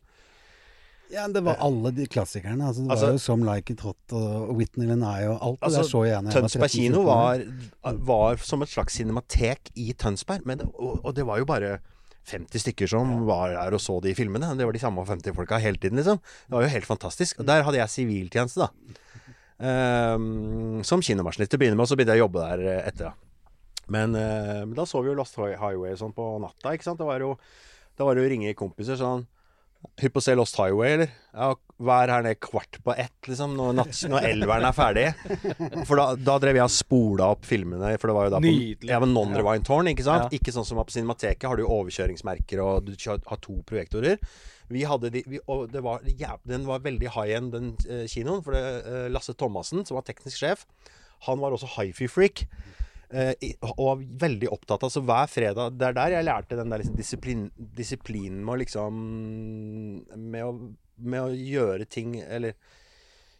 Ja, det var alle de klassikerne. Altså, det Altså- var jo Some Like It Hot og Whitney Lenai og alt det Altså, der så jeg jeg var Tønsberg kino var, var som et slags cinematek i Tønsberg. Men, det- og, og det var jo bare 50 stykker som var der og så de filmene. Det var de samme 50 folka hele tiden, liksom. Det var jo helt fantastisk. Og der hadde jeg siviltjeneste, da. Um, som kinomaskinist til å begynne med, og så begynte jeg å jobbe der eh, etter, da. Men, uh, men da så vi jo Lost Highway sånn på natta, ikke sant. Det var jo, da var det jo å ringe kompiser sånn Hypp å se Lost Highway, eller? Ja, vær her nede kvart på ett, liksom, når, natt, når elveren er ferdig. For da, da drev jeg og spola opp filmene, for det var jo da på Nydelig. ja, men Non-Rewind Tårn, ikke sant? Ja. Ikke sånn som på Cinemateket, har du overkjøringsmerker, og du har to projektorer. Vi hadde de, vi, og det var, ja, den var veldig high end, den eh, kinoen. For det, eh, Lasse Thomassen, som var teknisk sjef, han var også hifi-freak. Eh, og var veldig opptatt av Så hver fredag Det er der jeg lærte den der liksom disiplin, disiplinen med å liksom med å, med å gjøre ting Eller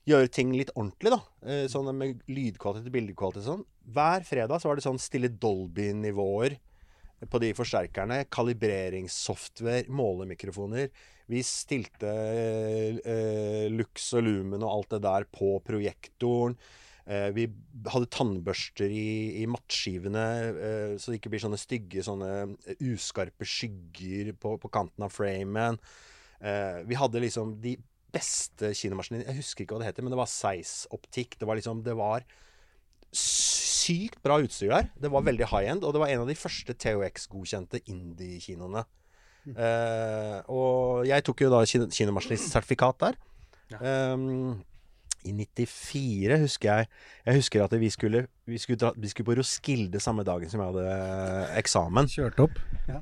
gjøre ting litt ordentlig, da. Eh, sånn med lydkvalitet og bildekvalitet og sånn. Hver fredag så var det sånn stille Dolby-nivåer på de forsterkerne. Kalibreringssoftware, målemikrofoner. Vi stilte eh, Lux og Lumen og alt det der på projektoren. Eh, vi hadde tannbørster i, i mattskivene, eh, så det ikke blir sånne stygge, sånne eh, uskarpe skygger på, på kanten av framen. Eh, vi hadde liksom de beste kinomaskinene Jeg husker ikke hva det heter, men det var Zeiss-optikk. Det var liksom Det var sykt bra utstyr der. Det var veldig high end, og det var en av de første THX-godkjente indie-kinoene. Eh, og jeg tok jo da kin- kinomaskinistsertifikat der. Ehm, I 94 husker jeg Jeg husker at vi skulle, vi skulle, dra, vi skulle på Roskilde samme dagen som jeg hadde eh, eksamen. Kjørte opp. Ja.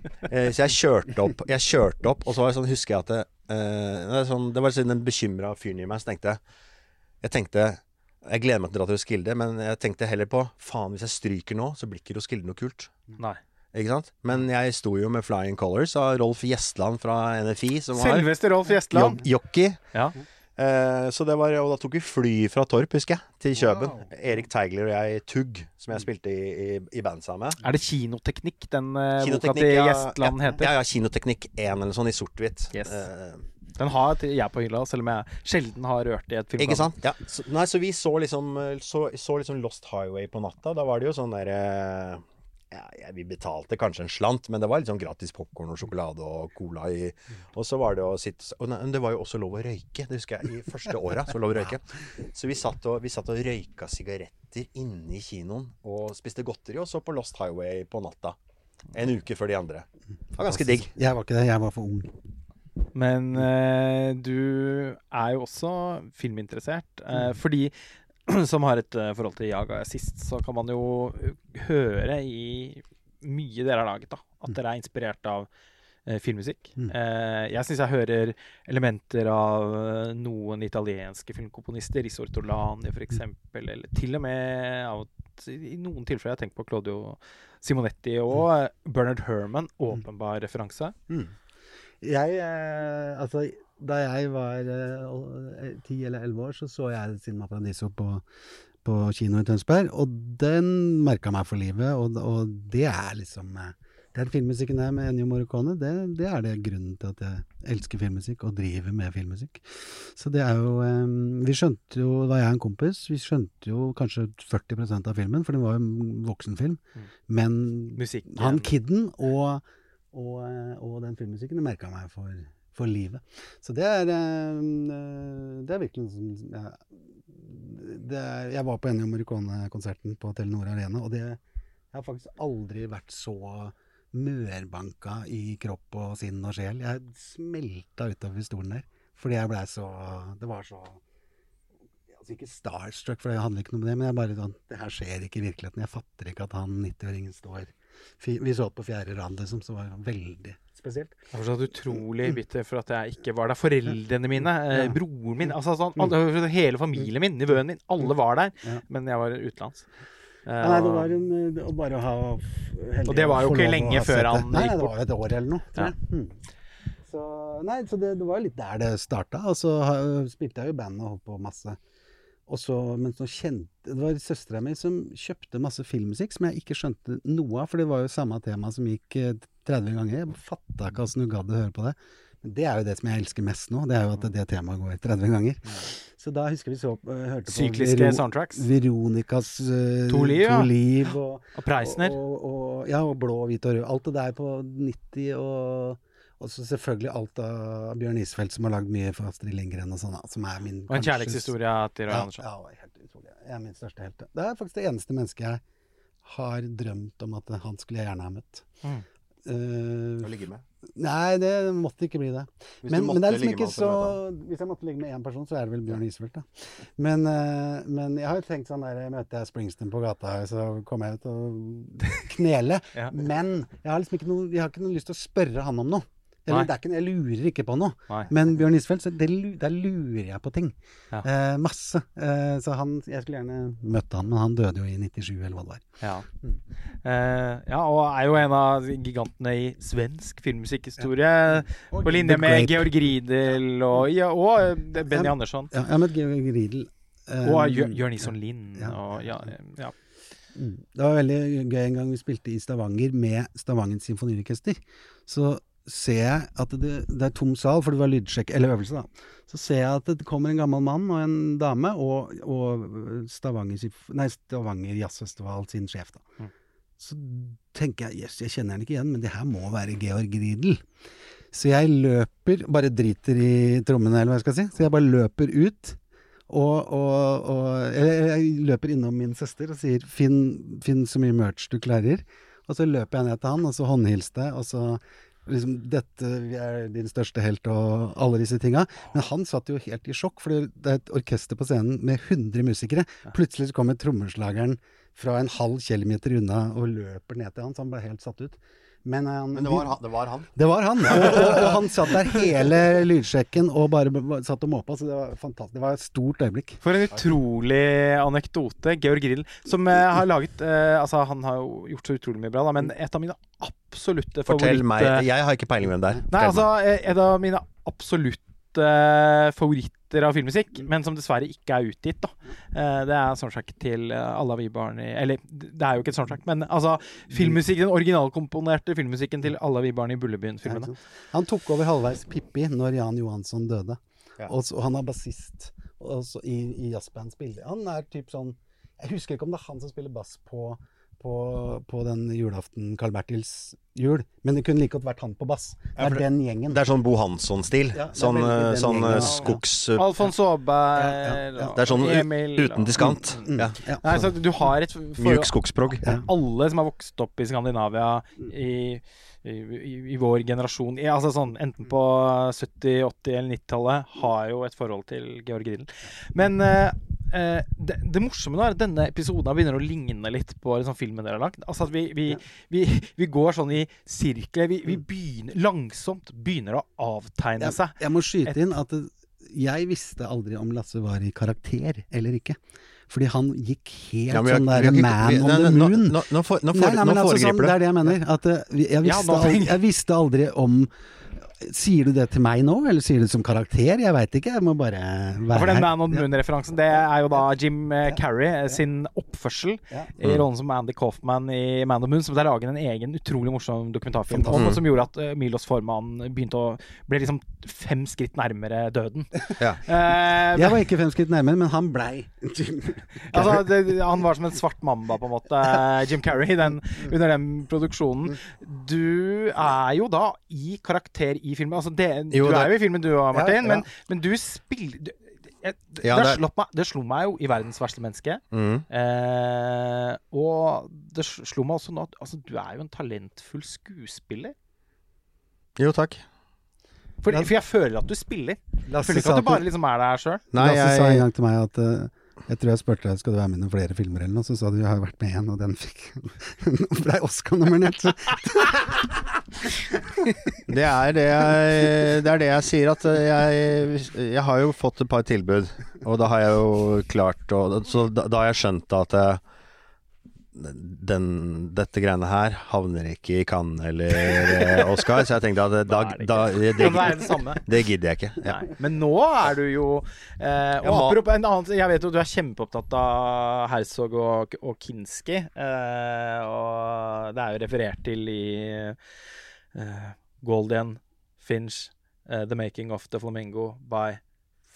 så jeg kjørte opp, jeg kjørte opp, og så var jeg sånn, husker jeg at det, eh, det, sånn, det var sånn den bekymra fyren i meg som tenkte Jeg tenkte Jeg gleder meg til å dra til Roskilde, men jeg tenkte heller på faen, hvis jeg stryker nå, så blir ikke Roskilde noe kult. Nei. Ikke sant? Men jeg sto jo med Flying Colors av Rolf Gjestland fra NFI, som var Selveste Rolf Gjestland. jockey. Ja. Eh, så det var, og da tok vi fly fra Torp, husker jeg, til Kjøben. Erik Teigler og jeg Tugg, som jeg spilte i, i, i band sammen med. Er det kinoteknikk den uh, boka til ja, Gjestland ja, heter? Ja, ja, Kinoteknikk 1 eller noe sånt i sort-hvitt. Yes. Uh, Den har jeg på hylla, selv om jeg sjelden har rørt i et film. Ikke sant? Ja. Så, nei, så vi så liksom, så, så liksom Lost Highway på natta. Da var det jo sånn derre ja, ja, Vi betalte kanskje en slant, men det var litt sånn gratis popkorn og sjokolade og cola i Og så var det å sitte og nei, Det var jo også lov å røyke. Det husker jeg. I første åra så lov å røyke. Så vi satt og, vi satt og røyka sigaretter inne i kinoen og spiste godteri og så på Lost Highway på natta. En uke før de andre. Det var ganske digg. Jeg var ikke det, jeg var for ung. Men eh, du er jo også filminteressert. eh, fordi (clears throat) som har et eh, forhold til Jaga sist, så kan man jo eh, høre i mye dere har laget, da, at dere er inspirert av eh, filmmusikk. Mm. Eh, jeg syns jeg hører elementer av eh, noen italienske filmkomponister, Riso Ortolani f.eks., eller til og med av i noen tilfeller jeg tenker på Claudio Simonetti og mm. Bernard Herman, åpenbar referanse. Mm. Jeg eh, Altså, da jeg var eh, ti eller elleve år, så så jeg Cinema Paradiso på, på kino i Tønsberg. Og den merka meg for livet, og, og det er liksom eh, Den filmmusikken der med Ennio Morricone, det, det er det grunnen til at jeg elsker filmmusikk og driver med filmmusikk. Så det er jo eh, Vi skjønte jo, da jeg og en kompis, vi skjønte jo kanskje 40% av filmen, for det var jo voksenfilm. Mm. Men Musikken. han kidden og, og, eh, og den filmmusikken, merka meg for, for livet. Så det er, eh, det er virkelig noe som det er, Jeg var på Ennio Morricone-konserten på Telenor Arena, og det, jeg har faktisk aldri vært så mørbanka i kropp og sinn og sjel. Jeg smelta utover stolen der. Fordi jeg blei så Det var så Altså ikke starstruck, for det handler ikke noe om det, men jeg bare sånn Det her skjer ikke i virkeligheten. Jeg fatter ikke at han 90-åringen står Vi så på fjerde rad, liksom, så var det veldig spesielt. Jeg er fortsatt utrolig bitter for at jeg ikke var der. Foreldrene mine, eh, Ja. broren min altså sånn, alle, Hele familien min, nivøen min, alle var der. Ja. Men jeg var utenlands. Eh, Ja, nei, det var en, eh, å bare ha heldig Og det var jo ikke lenge før han Nei, bort. nei, det var jo et år eller noe, tror jeg. Mm. Så, nei, så det, det var litt der det starta. Og så spilte jeg jo band og holdt på masse. Og så, men så kjente Det var søstera mi som kjøpte masse filmmusikk som jeg ikke skjønte noe av, for det var jo samme tema som gikk eh, 30 ganger. Jeg fatta ikke åssen du gadd å høre på det. Men det er jo det som jeg elsker mest nå, det er jo at det temaet går 30 ganger. Så da husker vi så eh, hørte på Sykliske soundtracks. Veronicas uh, To liv, ja. liv og Og Preisner. og, og, ja, og blå, hvit og rød. Alt det der på 90, og, og så selvfølgelig alt av Bjørn Isfeldt, som har lagd mye for Astrid Lindgren og sånn, som er min Og en kjærlighetshistorie til Roy Ja, Andersson. ja, helt utrolig. Jeg er min største helt. Det er faktisk det eneste mennesket jeg har drømt om at han skulle jeg gjerne ha møtt. Mm. Eh, Å ligge med. nei, det måtte ikke bli det. Men, men det er liksom ikke så. Hvis jeg måtte ligge med én person, så er det vel Bjørn Isfeldt, da. Men, uh, men jeg har jo tenkt sånn der Møter jeg Springsteen på gata, så kommer jeg ut og (laughs) knele. Ja. Men jeg har liksom ikke noe Jeg har ikke noe lyst til å spørre han om noe. Eller, det er ikke, jeg lurer ikke på noe. Nei. Men Bjørn Isfeldt, så det, der lurer jeg på ting. Ja. Eh, masse. Eh, så han Jeg skulle gjerne møtt han, men han døde jo i 97, eller hva det var. Ja. Mm. Eh, ja, og er jo en av gigantene i svensk filmmusikkhistorie. På linje med Great. Georg Riedel og, ja, og eh, Benny Ja. Andersson. Ja, jeg har møtt Georg Riedel. eh, Og Jør- Jørn Isson Lind. Og, ja, ja. Mm. Det var veldig gøy en gang vi spilte i Stavanger med Stavangens symfoniorkester. Så ser jeg at det, det er tom sal, for det var lydsjekk, eller øvelse, da. Så ser jeg at det kommer en gammel mann og en dame, og, og Stavanger, nei, Stavanger Jazzfestival sin sjef, da. Mm. Så tenker jeg jøss, jeg kjenner henne ikke igjen, men det her må være Georg Riedel. Så jeg løper, bare driter i trommene, eller hva jeg skal si. Så jeg bare løper ut. Og, og, og eller jeg løper innom min søster og sier finn, 'finn så mye merch du klarer'. Og så løper jeg ned til han, og så håndhilste, og så liksom 'Dette er din største helt', og alle disse tinga. Men han satt jo helt i sjokk, for det er et orkester på scenen med 100 musikere. Plutselig så kommer trommeslageren fra en halv kilometer unna og løper ned til han, så han ble helt satt ut. Men, han, Men det var, han- det var han. Det var han. Og, og, og han satt der hele lydsjekken og bare satt og måpa. Så det var fantastisk. Det var et stort øyeblikk. For en utrolig anekdote. Georg Grill, som eh, har laget eh, Altså, han har jo gjort så utrolig mye bra, da, men et av mine absolutte Fortell meg. Jeg har ikke peiling hvem det er. Nei, altså, eh, et av mine absolutte favoritter av filmmusikk, men som dessverre ikke er utgitt, da. Eh, det er soundtrack til eh, Alla vi barn i Eller, det er jo ikke et soundtrack, men altså filmmusikk, den originalkomponerte filmmusikken til Alla vi barn i Bullebyen-filmene. Han tok over halvveis Pippi når Jan Johansson døde. Ja. Og så, han er bassist i, i jazzband. Han er typ sånn Jeg husker ikke om det er han som spiller bass på, på, på den julaften Carl Bertils jul, men det kunne like godt vært han på bass. Det er ja, den gjengen. Det er sånn Bo Hansson-stil. Ja, sånn eh, sånn gjengen, eh, ja. skogs... Alfons Aaberg Ja, ja, ja. Det er sånn Emil Uten diskant. Mm, Ja. ja, Nei, så du har et Mjuk skogsprog. Ja. Alle som har vokst opp i Skandinavia i, i, i, i vår generasjon, ja, altså sånn enten på 70-, 80- eller 90-tallet, har jo et forhold til Georg Grillen. Men eh, eh, det, det morsomme nå er at denne episoden begynner å ligne litt på liksom, filmen dere har lagd. Altså at vi, vi, vi, vi går sånn i sirkler. Vi, vi begynner langsomt begynner å avtegne Jeg, seg. jeg må skyte inn at jeg visste aldri om Lasse var i karakter eller ikke. Fordi han gikk helt Ja, jeg- sånn der har ikke- man vi- on nei, the nå- moon. Nå, nå, for, nå, for, nei, men altså, sånn, det er det jeg mener. At eh, jeg, Ja, visste nå- aldri, jeg visste aldri om Sier du det til meg nå, eller sier du det som karakter? Jeg veit ikke, jeg må bare Ja, her. for den. Man on Moon-referansen, det er jo da Jim eh, Carrey eh, sin oppførsel Ja. i rollen som Andy Coffman i Man on the Moon, som der er laget en egen utrolig morsom dokumentarfilm om, som gjorde at eh, Milos Forman begynte å ble liksom fem skritt nærmere døden. (laughs) Ja. Eh, Jeg var ikke fem skritt nærmere, men han blei. (laughs) altså, det, han var som en svart mamba, på en måte, (laughs) Jim Carrey, den, under den produksjonen. Du er jo da i karakter i filmen. Altså, det, Jo, du det- er jo i filmen du òg, Martin, Ja, ja. Men, men du spiller du, jeg, Ja, det, det- meg, det slo meg jo i 'Verdens verste menneske'. Mm. Eh, og det slo meg også nå at altså, du er jo en talentfull skuespiller. Jo, takk. For, for jeg føler at du spiller. Jeg føler ikke at du bare liksom er der sjøl. Lasse Lasse sa en gang til meg at eh, jeg tror jeg spurte deg skal du være med i noen flere filmer eller noe, så sa du jeg har vært med en, og den fikk (laughs) blei Oscar-nominert. (laughs) Det er det jeg, det er det jeg sier, at jeg, jeg har jo fått et par tilbud. Og da har jeg jo klart å Så da, da har jeg skjønt at eh, den, dette greiene her havner ikke i Cannes eller eh, Oscar, så jeg tenkte at eh, da, Da det da, det det, det det gidder jeg ikke. Ja. Men nå er du jo eh, Og Jeg apropos en annen Jeg vet jo du er kjempeopptatt av Herzog og, og Kinski. Eh, og det er jo referert til i eh, Goldian, Finch, eh, The Making of the Flamingo by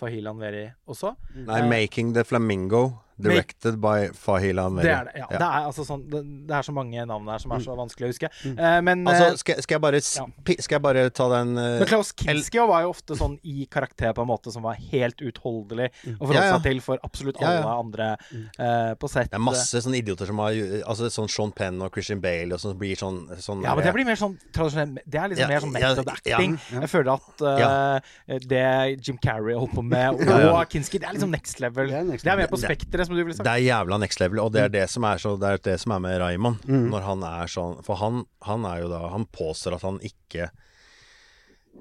Fahilan Veri også. Nei, 'Making the Flamingo', directed by Fahila Meri. Det er det. Ja. Det, er, altså sånn, det, det er så mange navn her som er så vanskelig å huske. Eh, men, Altså, eh, skal, skal, jeg bare, Ja. skal jeg bare ta den uh, men Klaus Kinski var jo ofte sånn i karakter på en måte som var helt utholdelig å forholde Ja, ja. seg til for absolutt alle ja. andre uh, på sett. Det er masse sånne idioter som har Altså sånn Sean Penn og Christian Bale og sånn blir sånn, sånn Ja, men det blir mer sånn tradisjonell Det er liksom Ja, mer sånn ja, method ja. acting. Jeg føler at det Jim Carrey holdt på med, og Ja, ja. Kinski, det er liksom next level. Det Det er er, next level. mer på spekteret, som du ville Det er jævla next level, og det er det som er, så, det, er det som er med Raymond. Mm. Når han er sånn For han, han er jo da Han påstår at han ikke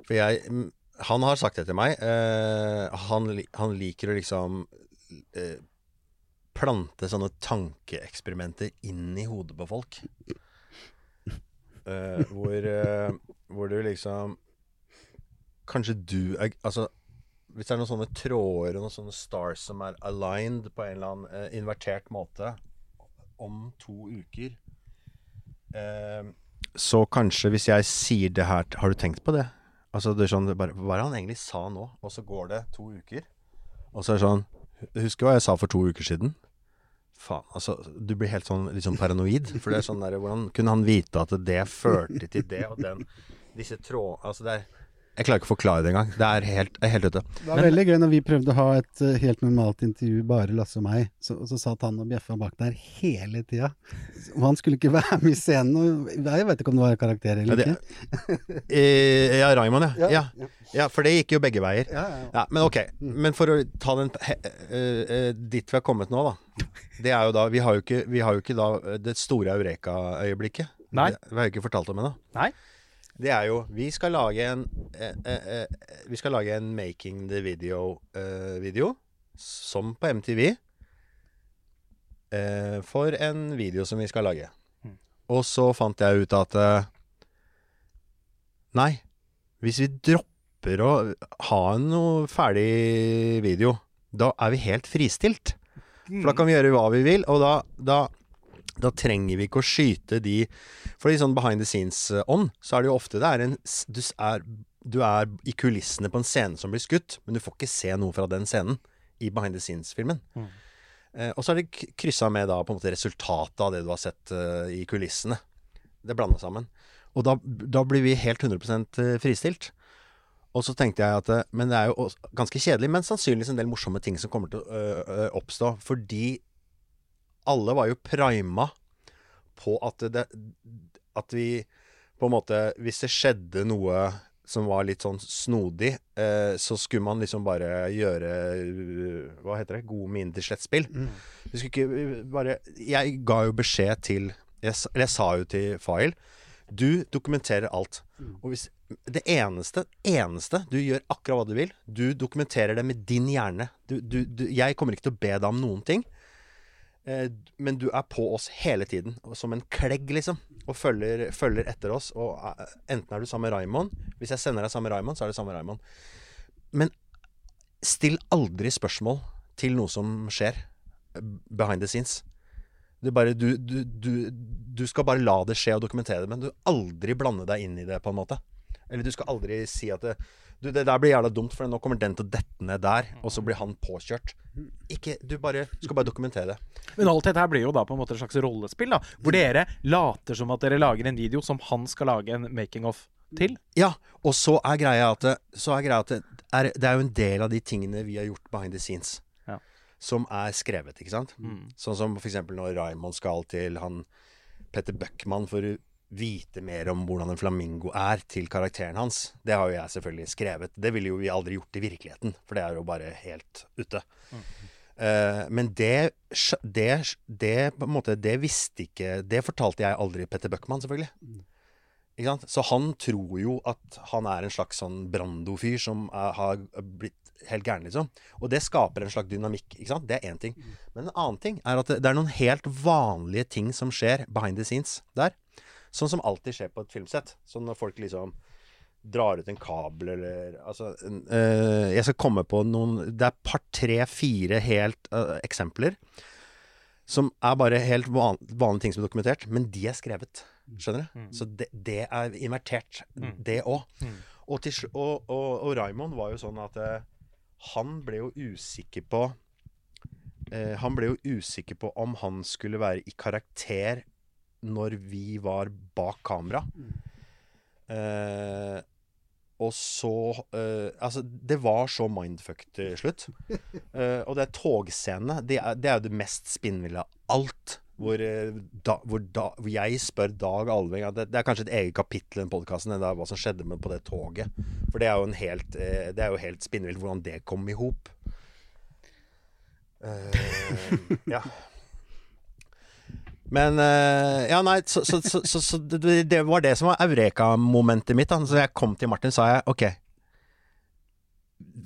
For jeg mm, Han har sagt det til meg. eh, han, han liker å liksom eh, plante sånne tankeeksperimenter inn i hodet på folk. Eh, hvor, eh, hvor du liksom Kanskje du er Altså hvis det er noen sånne tråder og noen sånne stars som er aligned på en eller annen eh, invertert måte om to uker eh, Så kanskje hvis jeg sier det her Har du tenkt på det? Altså det er sånn bare, Hva er det han egentlig sa nå? Og så går det to uker. Og så er det sånn Husker hva jeg sa for to uker siden? Faen, altså Du blir helt sånn sånn paranoid. For det er sånn der Hvordan kunne han vite at det førte til det, og den Disse trådene Altså det er Jeg klarer ikke å forklare det engang. Det er helt, er helt ute. Det var veldig gøy når vi prøvde å ha et eh, helt normalt intervju, bare Lasse og meg. Så, så satt han og bjeffa bak der hele tida. Og han skulle ikke (laughs) være med i scenen. Og jeg vet ikke om det var karakter Ja, eller det- ikke. (laughs) Eh, ja, Raymond, ja. Ja, ja. ja. For det gikk jo begge veier. Ja, ja, ja. Ja, Men ok, men for å ta den he, eh, eh, dit vi har kommet nå, da. Det er jo da Vi har jo ikke, vi har jo ikke da det store eureka-øyeblikket. Nei. Det, det har jo ikke fortalt om ennå. Det er jo Vi skal lage en eh, eh, eh, Vi skal lage en Making the Video-video, som på MTV. eh, for en video som vi skal lage. Mm. Og så fant jeg ut at eh, Nei, hvis vi dropper å ha noe ferdig video, da er vi helt fristilt. For da kan vi gjøre hva vi vil, og da, da, da trenger vi ikke å skyte de For i sånn behind the scenes-ånd, så er det jo ofte det er en du, er, du er i kulissene på en scene som blir skutt, men du får ikke se noe fra den scenen i behind the scenes-filmen. Mm. Eh, og så er det kryssa med da på en måte resultatet av det du har sett uh, i kulissene. Det blanda sammen. Og da, da blir vi helt 100% fristilt. Og så tenkte jeg at eh, Men det er jo ganske kjedelig, men sannsynligvis en del morsomme ting som kommer til å ø, oppstå. Fordi alle var jo prima på at det At vi på en måte Hvis det skjedde noe som var litt sånn snodig, eh, så skulle man liksom bare gjøre Hva heter det? Gode miner til slettspill. Vi skulle ikke bare Jeg ga jo beskjed til jeg, Eller jeg sa jo til Fail Du dokumenterer alt. Og hvis det eneste, eneste Du gjør akkurat hva du vil. Du dokumenterer det med din hjerne. Du, du, du, jeg kommer ikke til å be deg om noen ting. Eh, men du er på oss hele tiden. Som en klegg, liksom. Og følger, følger etter oss. Og eh, enten er du sammen med Raymond Hvis jeg sender deg sammen med Raymond, så er det sammen med Raymond. Men still aldri spørsmål til noe som skjer eh, behind the scenes. Du, bare, du, du, du, du skal bare la det skje og dokumentere det, men du aldri blande deg inn i det, på en måte. Eller du skal aldri si at det, du, det der blir jævla dumt, for nå kommer den til å dette ned der, og så blir han påkjørt. Ikke, du bare, skal bare dokumentere det. Men alt dette her blir jo da på en måte et slags rollespill, da. Hvor dere later som at dere lager en video som han skal lage en making-of til. Ja, og så er greia at, det, så er, greia at det, er, det er jo en del av de tingene vi har gjort behind the scenes, Ja. som er skrevet, ikke sant? Mm. Sånn som for eksempel når Raymond skal til han Petter Bøckmann for vite mer om hvordan en flamingo er til karakteren hans. Det har jo jeg selvfølgelig skrevet. Det ville jo vi aldri gjort i virkeligheten, for det er jo bare helt ute. Eh, men det, det, det på en måte, det visste ikke Det fortalte jeg aldri Petter Bøckmann, selvfølgelig. Ikke sant? Så han tror jo at han er en slags sånn Brando-fyr som er, har blitt helt gæren, liksom. Og det skaper en slags dynamikk. ikke sant? Det er én ting. Men en annen ting er at det, det er noen helt vanlige ting som skjer behind the scenes der. Sånn som alltid skjer på et filmsett. Sånn når folk liksom drar ut en kabel eller Altså eh, Jeg skal komme på noen Det er par, tre, fire helt eh, eksempler som er bare helt van, vanlige ting som er dokumentert, men de er skrevet. Skjønner du? Så det, det er invertert, det òg. Mm. Og, og, og, og Raymond var jo sånn at eh, han ble jo usikker på Han ble jo usikker på om han skulle være i karakter når vi var bak kamera. Eh, og så eh, Altså, det var så mindfuck til slutt. (laughs) Eh, og det er togscenene. Det er, det er jo det mest spinnville av alt. Hvor, eh, da, hvor, da, hvor jeg spør Dag Alving det, det er kanskje et eget kapittel i den podkasten hva som skjedde med på det toget. For det er jo en helt eh, Det er jo helt spinnvilt hvordan det kom i hop. Eh, (laughs) ja. Men eh, Ja, nei, så, så, så, så, det, var det som var eureka-momentet mitt. Da. Så jeg kom til Martin sa jeg OK.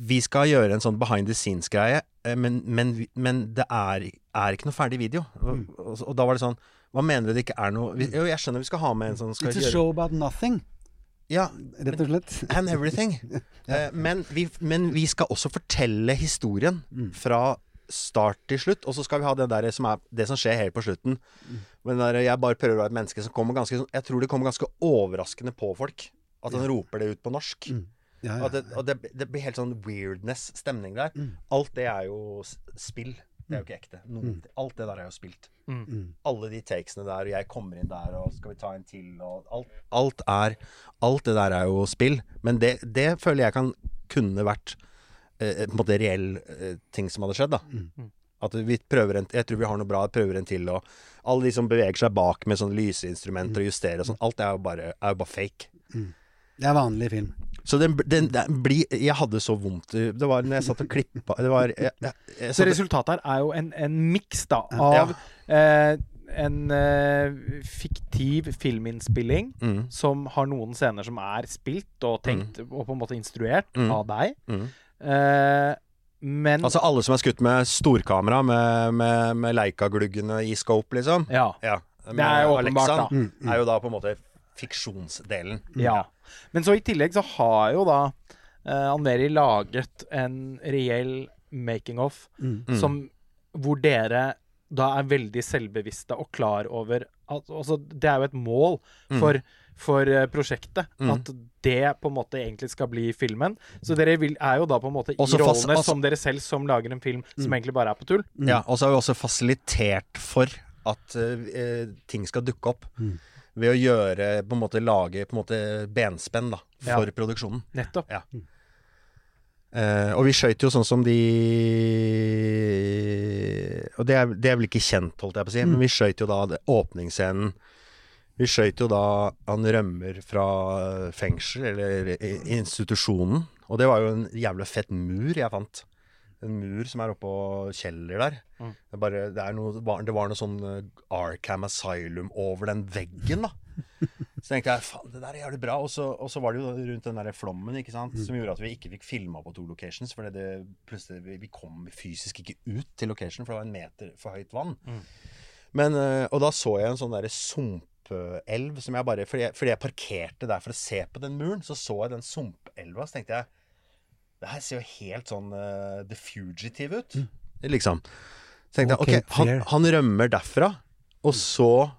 Vi skal gjøre en sånn behind the scenes-greie, eh, men, men, men det er, er ikke noe ferdig video. Og, og, og da var det sånn Hva mener du det ikke er noe Jo, jeg skjønner vi skal ha med en sånn It's a show about nothing, Ja, rett og slett. and everything. (laughs) Eh, men, vi, men vi skal også fortelle historien fra start til slutt. Og så skal vi ha det der som er det som skjer helt på slutten. Men der, jeg bare prøver å være et menneske som kommer ganske sånn Jeg tror det kommer ganske overraskende på folk. At han roper det ut på norsk. Ja, Og, det, og det, det blir helt sånn weirdness-stemning der. Alt det er jo spill. Det er jo ikke ekte. Noen, Alt det der er jo spilt. Alle de takesene der, og jeg kommer inn der, og skal vi ta en til, og alt, alt er Alt det der er jo spill. Men det, det føler jeg kan kunne vært eh, på en måte reell eh, ting som hadde skjedd, da. At vi prøver en Jeg tror vi har noe bra, prøver en til, og alle de som beveger seg bak med sånne lyseinstrumenter og justerer og sånn, alt er jo bare, er jo bare fake. Det er vanlig film. Så den, den, den blir Jeg hadde så vondt Det var når jeg satt og klippa Det var jeg, jeg, jeg Så resultatet her er jo en, en miks da av eh, en uh, fiktiv filminnspilling Mm. som har noen scener som er spilt og tenkt og på en måte instruert Mm. av deg. Mm. Eh, men Altså alle som er skutt med storkamera, med, med, med Leica-gluggene i scope, liksom. Ja. Ja. Det er jo åpenbart, da. Mm, mm. er jo da på en måte fiksjonsdelen. Ja. Men så i tillegg så har jo da uh, Anmeri laget en reell making-of Mm. Mm. som hvor dere da er veldig selvbevisste og klar over at altså, Det er jo et mål Mm. For, eh, prosjektet Mm. at det på en måte egentlig skal bli filmen. Så dere vil, er jo da på en måte i Også rollene altså- som dere selv som lager en film som egentlig bare er på tull. Mm. Ja, og så har vi også fasilitert for at uh, ting skal dukke opp. Mm. Ved å gjøre På en måte lage på en måte benspenn da for Ja. produksjonen. Nettopp. Eh, og vi skøyt jo sånn som de Og det er, det er vel ikke kjent, holdt jeg på å si, men vi skøyt jo da åpningsscenen Vi skøyt jo da han rømmer fra fengsel, eller institusjonen. Og det var jo en jævla fett mur jeg fant. En mur som er oppå kjeller der. Mm. Det, bare, det, er noe, det var- noe sånn eh, Arkham Asylum over den veggen, da. Så tenkte jeg faen, det der er jævlig bra. Og så, og så var det jo rundt den der flommen ikke sant? som gjorde at vi ikke fikk filma på to locations. For det, plutselig, vi, kom fysisk ikke ut til location, for det var en meter for høyt vann. Mm. Men, eh, og da så jeg en sånn derre sumpelv som jeg bare fordi jeg, fordi jeg parkerte der for å se på den muren, så så jeg den sumpelva, så tenkte jeg Det her ser jo helt sånn uh, The Fugitive ut. Liksom. Så tenkte okay, jeg OK, han, han rømmer derfra, og så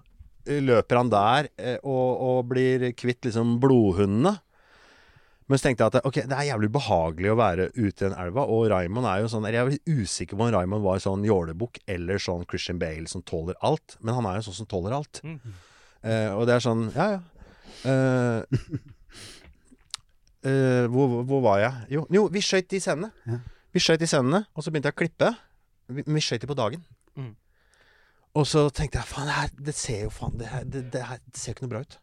eh, løper han der eh, og, og blir kvitt liksom blodhundene. Men så tenkte jeg at okay, det er jævlig behagelig å være ute i den elva. Og Raymond er jo sånn Jeg er veldig usikker på om Raymond var sånn jålebukk eller sånn Christian Bale som tåler alt. Men han er jo sånn som tåler alt. Mm. Eh, og det er sånn Ja, ja. Eh, (laughs) eh, hvor, hvor var jeg? Jo, jo vi skøyt de scenene. Ja. Vi skøyt de scenene, og så begynte jeg å klippe. Vi, vi skøyt de på dagen. Mm. Og så tenkte jeg faen, det, her, det ser jo faen det, her, det, det, her, det ser jo ikke noe bra ut.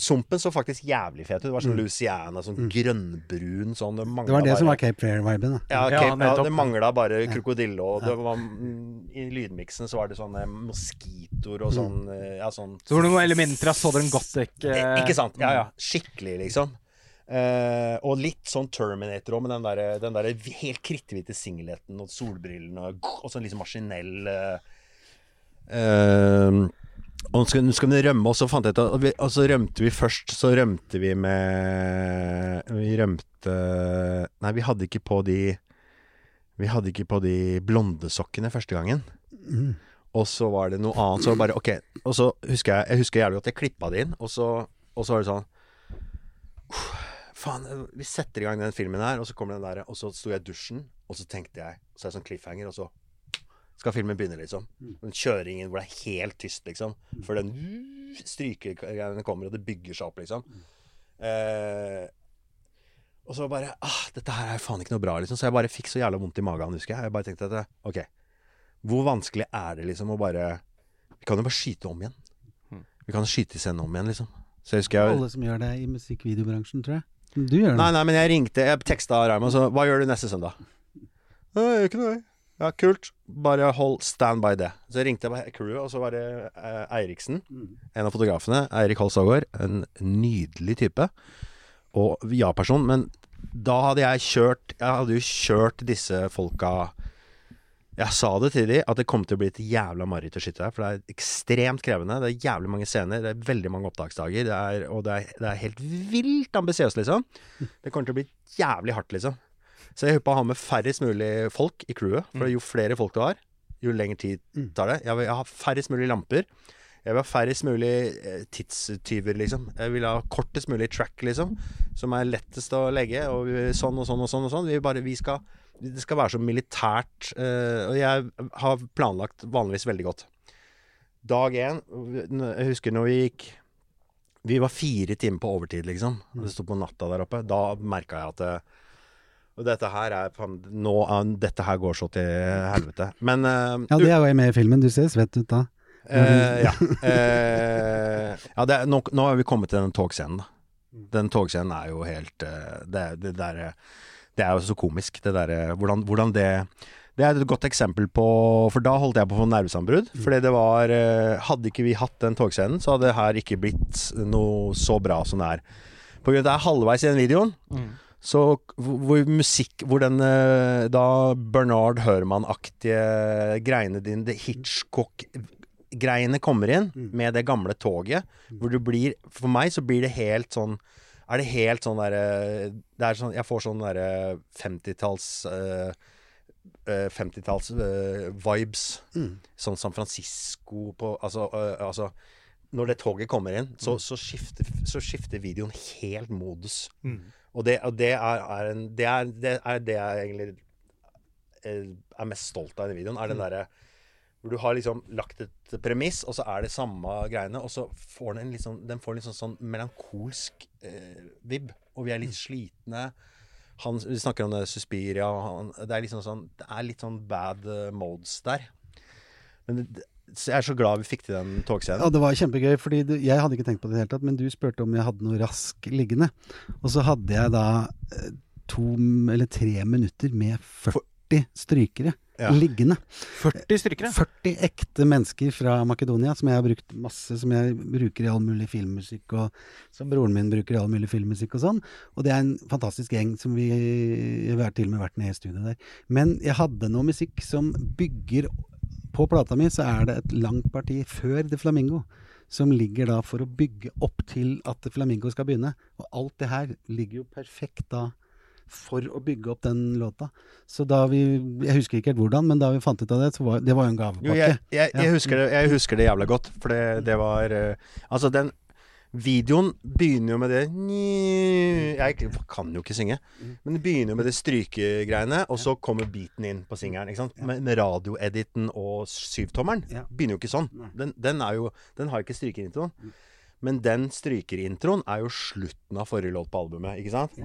Sumpen så faktisk jævlig fet ut. Det var sånn Louisiana, sånn grønnbrun sånn. Det, Det var det som var Cape Fear-viben. da. ja, Cape, ja, det mangla bare krokodille, og det var, mm, i lydmiksen så var det sånne moskitoer og sånn eh, Ja, sånn Så var det noen elementer av Southern Gothic. Eh, eh, Ikke sant? Ja, ja. Skikkelig, liksom. Uh, og litt sånn Terminator òg, med den der, den der helt kritthvite singleten og solbrillene og, og sånn liksom maskinell uh, eh, Og så skal vi rømme, og så fant jeg ut at vi, og så rømte vi først Så rømte vi med Vi rømte Nei, vi hadde ikke på de Vi hadde ikke på de blondesokkene første gangen. Mm. Og så var det noe annet. Så bare, ok Og så husker jeg Jeg husker jævlig godt jeg klippa det inn, og så, og så var det sånn «Uff, Faen, vi setter i gang den filmen her, og så kommer den der Og så sto jeg i dusjen, og så tenkte jeg Så er det sånn cliffhanger, og så skal filmen begynne, liksom. Den kjøringen hvor det er helt tyst, liksom. Før den strykegreiene kommer, og det bygger seg opp, liksom. Eh, og så bare ah, Dette her er faen ikke noe bra, liksom. Så jeg bare fikk så jævla vondt i magen, husker jeg. Jeg bare tenkte at OK, hvor vanskelig er det liksom å bare Vi kan jo bare skyte om igjen. Vi kan skyte i scenen om igjen, liksom. Så jeg husker jeg Alle som gjør det i musikkvideobransjen, tror jeg. Du gjør det. Nei, nei, men jeg ringte Jeg teksta Raymond, så Hva gjør du neste søndag? (laughs) «Nei, Jeg gjør ikke noe, jeg. Ja, kult. Bare hold stand by det. Så jeg ringte jeg crewet, og så var det eh, Eiriksen, en av fotografene. Eirik Holst En nydelig type. Og ja-person. Men da hadde jeg kjørt Jeg hadde jo kjørt disse folka Jeg sa det til de at det kom til å bli et jævla mareritt å skyte her. For det er ekstremt krevende. Det er jævlig mange scener. Det er veldig mange opptaksdager. Det er, og det er, det er helt vilt ambisiøst, liksom. Det kommer til å bli jævlig hardt, liksom. Så jeg håper å ha med færrest mulig folk i crewet. For jo flere folk du har, jo lengre tid tar det. Jeg vil ha færrest mulig lamper. Jeg vil ha færrest mulig eh, tidstyver, liksom. Jeg vil ha kortest mulig track, liksom. Som er lettest å legge. Og sånn og sånn og sånn og sånn. Vi bare, vi skal, det skal være så militært. eh, og jeg har planlagt vanligvis veldig godt. Dag én Jeg husker når vi gikk Vi var fire timer på overtid, liksom. Og Det sto på natta der oppe. Da merka jeg at eh, og dette her er nå, Dette her går så til helvete. Men uh, Ja, det er jo med i filmen. Du ser svett ut da. Uh, ja. Uh, ja det er, nå, nå har vi kommet til den togscenen, da. Den togscenen er jo helt det, det der, Det er jo så komisk, det derre hvordan, hvordan det Det er et godt eksempel på For da holdt jeg på å få nervesambrudd. Fordi det var Hadde ikke vi hatt den togscenen, så hadde det her ikke blitt noe så bra som det er. På grunn av at det er halvveis i den videoen, Mm. Så hvor musikk Hvor den eh, da Bernard Herman-aktige greiene dine, det Hitchcock-greiene kommer inn med det gamle toget, hvor du blir For meg så blir det helt sånn Er det helt sånn derre Det er sånn Jeg får sånn derre 50-talls eh, eh, 50-talls eh, vibes. Sånn San Francisco på Altså, eh, altså Når det toget kommer inn, så, så, skifter, så skifter videoen helt modus. Og det, og det, er, er en, det, er, det er det jeg egentlig eh, er mest stolt av i den videoen. Er den derre hvor du har liksom lagt et premiss, og så er det samme greiene. Og så får den en den får en liksom sånn, melankolsk eh, vibb. Og vi er litt slitne. Han, vi snakker om det Suspiria. Han, det er liksom sånn Det er litt sånn bad eh, modes der. Men det, jeg er så glad vi fikk til den togscenen. Ja, det var kjempegøy, fordi du, jeg hadde ikke tenkt på det i det hele tatt, men du spurte om jeg hadde noe rask liggende. Og så hadde jeg da eh, to eller tre minutter med 40 strykere Ja. liggende. 40 strykere? 40 ekte mennesker fra Makedonia, som jeg har brukt masse, som jeg bruker i all mulig filmmusikk, og som broren min bruker i all mulig filmmusikk og sånn. Og det er en fantastisk gjeng som vi, vi har til og med vært nede i studio der. Men jeg hadde noe musikk som bygger På plata mi så er det et langt parti før The Flamingo. Som ligger da for å bygge opp til at The Flamingo skal begynne. Og alt det her ligger jo perfekt da for å bygge opp den låta. Så da vi Jeg husker ikke helt hvordan, men da vi fant ut av det, så var det var jo en Jo, gavepakke. jeg, jeg, jeg, Ja. husker det, jeg husker det jævla godt, for det, det var eh, Altså, den videoen begynner jo med det Jeg kan jo ikke synge, men det begynner jo med det strykegreiene, og så kommer beaten inn på singelen. Med, med radioediten og syvtommeren. Begynner jo ikke sånn. Den, den, jo, den har ikke strykerintroen. Men den strykerintroen er jo slutten av forrige låt på albumet, ikke sant?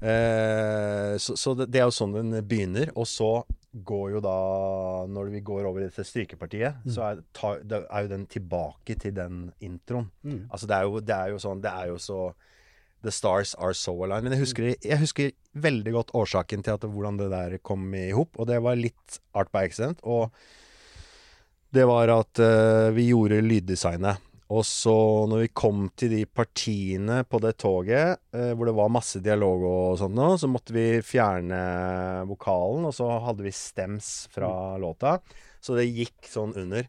Eh, så så det, det er jo sånn den begynner. Og så går jo da Når vi går over til strykepartiet, så er, ta, er jo den tilbake til den introen. Mm. Altså det er, jo, det er jo sånn Det er jo så The stars are so aligned. Men jeg husker, jeg husker veldig godt årsaken til at hvordan det der kom i hop. Og det var litt art by accident. Og det var at uh, vi gjorde lyddesignet. Og så når vi kom til de partiene på det toget eh, hvor det var masse dialog og sånt nå, så måtte vi fjerne vokalen, og så hadde vi stems fra låta. Så det gikk sånn under.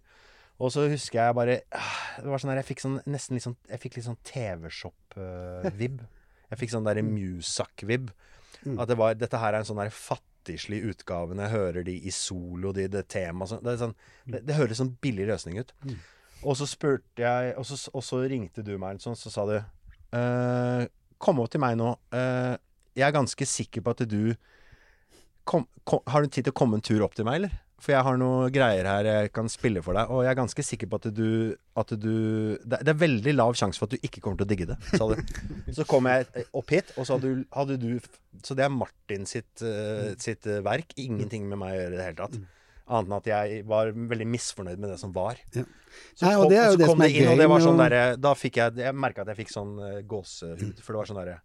Og så husker jeg bare ah, Det var sånn der Jeg fikk sånn nesten litt sånn Jeg fikk litt sånn TV-shop-vib. jeg fikk sånn derre Musak-vib. At det var Dette her er en sånn der fattigslig utgave når jeg hører de i solo, de, det temaet sånn. Det, sånn, det, det høres sånn billig løsning ut. Og så spurte jeg Og så, og så ringte du meg, sånn, så sa du eh, Kom opp til meg nå. Eh, jeg er ganske sikker på at du kom, kom, Har du tid til å komme en tur opp til meg, eller? For jeg har noe greier her jeg kan spille for deg, og jeg er ganske sikker på at du, at du det, er veldig lav sjanse for at du ikke kommer til å digge det, sa du. (laughs) Så kom jeg opp hit, og så hadde hadde du Så det er Martin sitt, eh, sitt eh, verk. Ingenting med meg å gjøre i det hele tatt. Annet enn at jeg var veldig misfornøyd med det som var. Ja. Så Nei, kom, det er så kom det er inn, og det var sånn derre Da fikk jeg Jeg merka at jeg fikk sånn uh, gåsehud, for det var sånn derre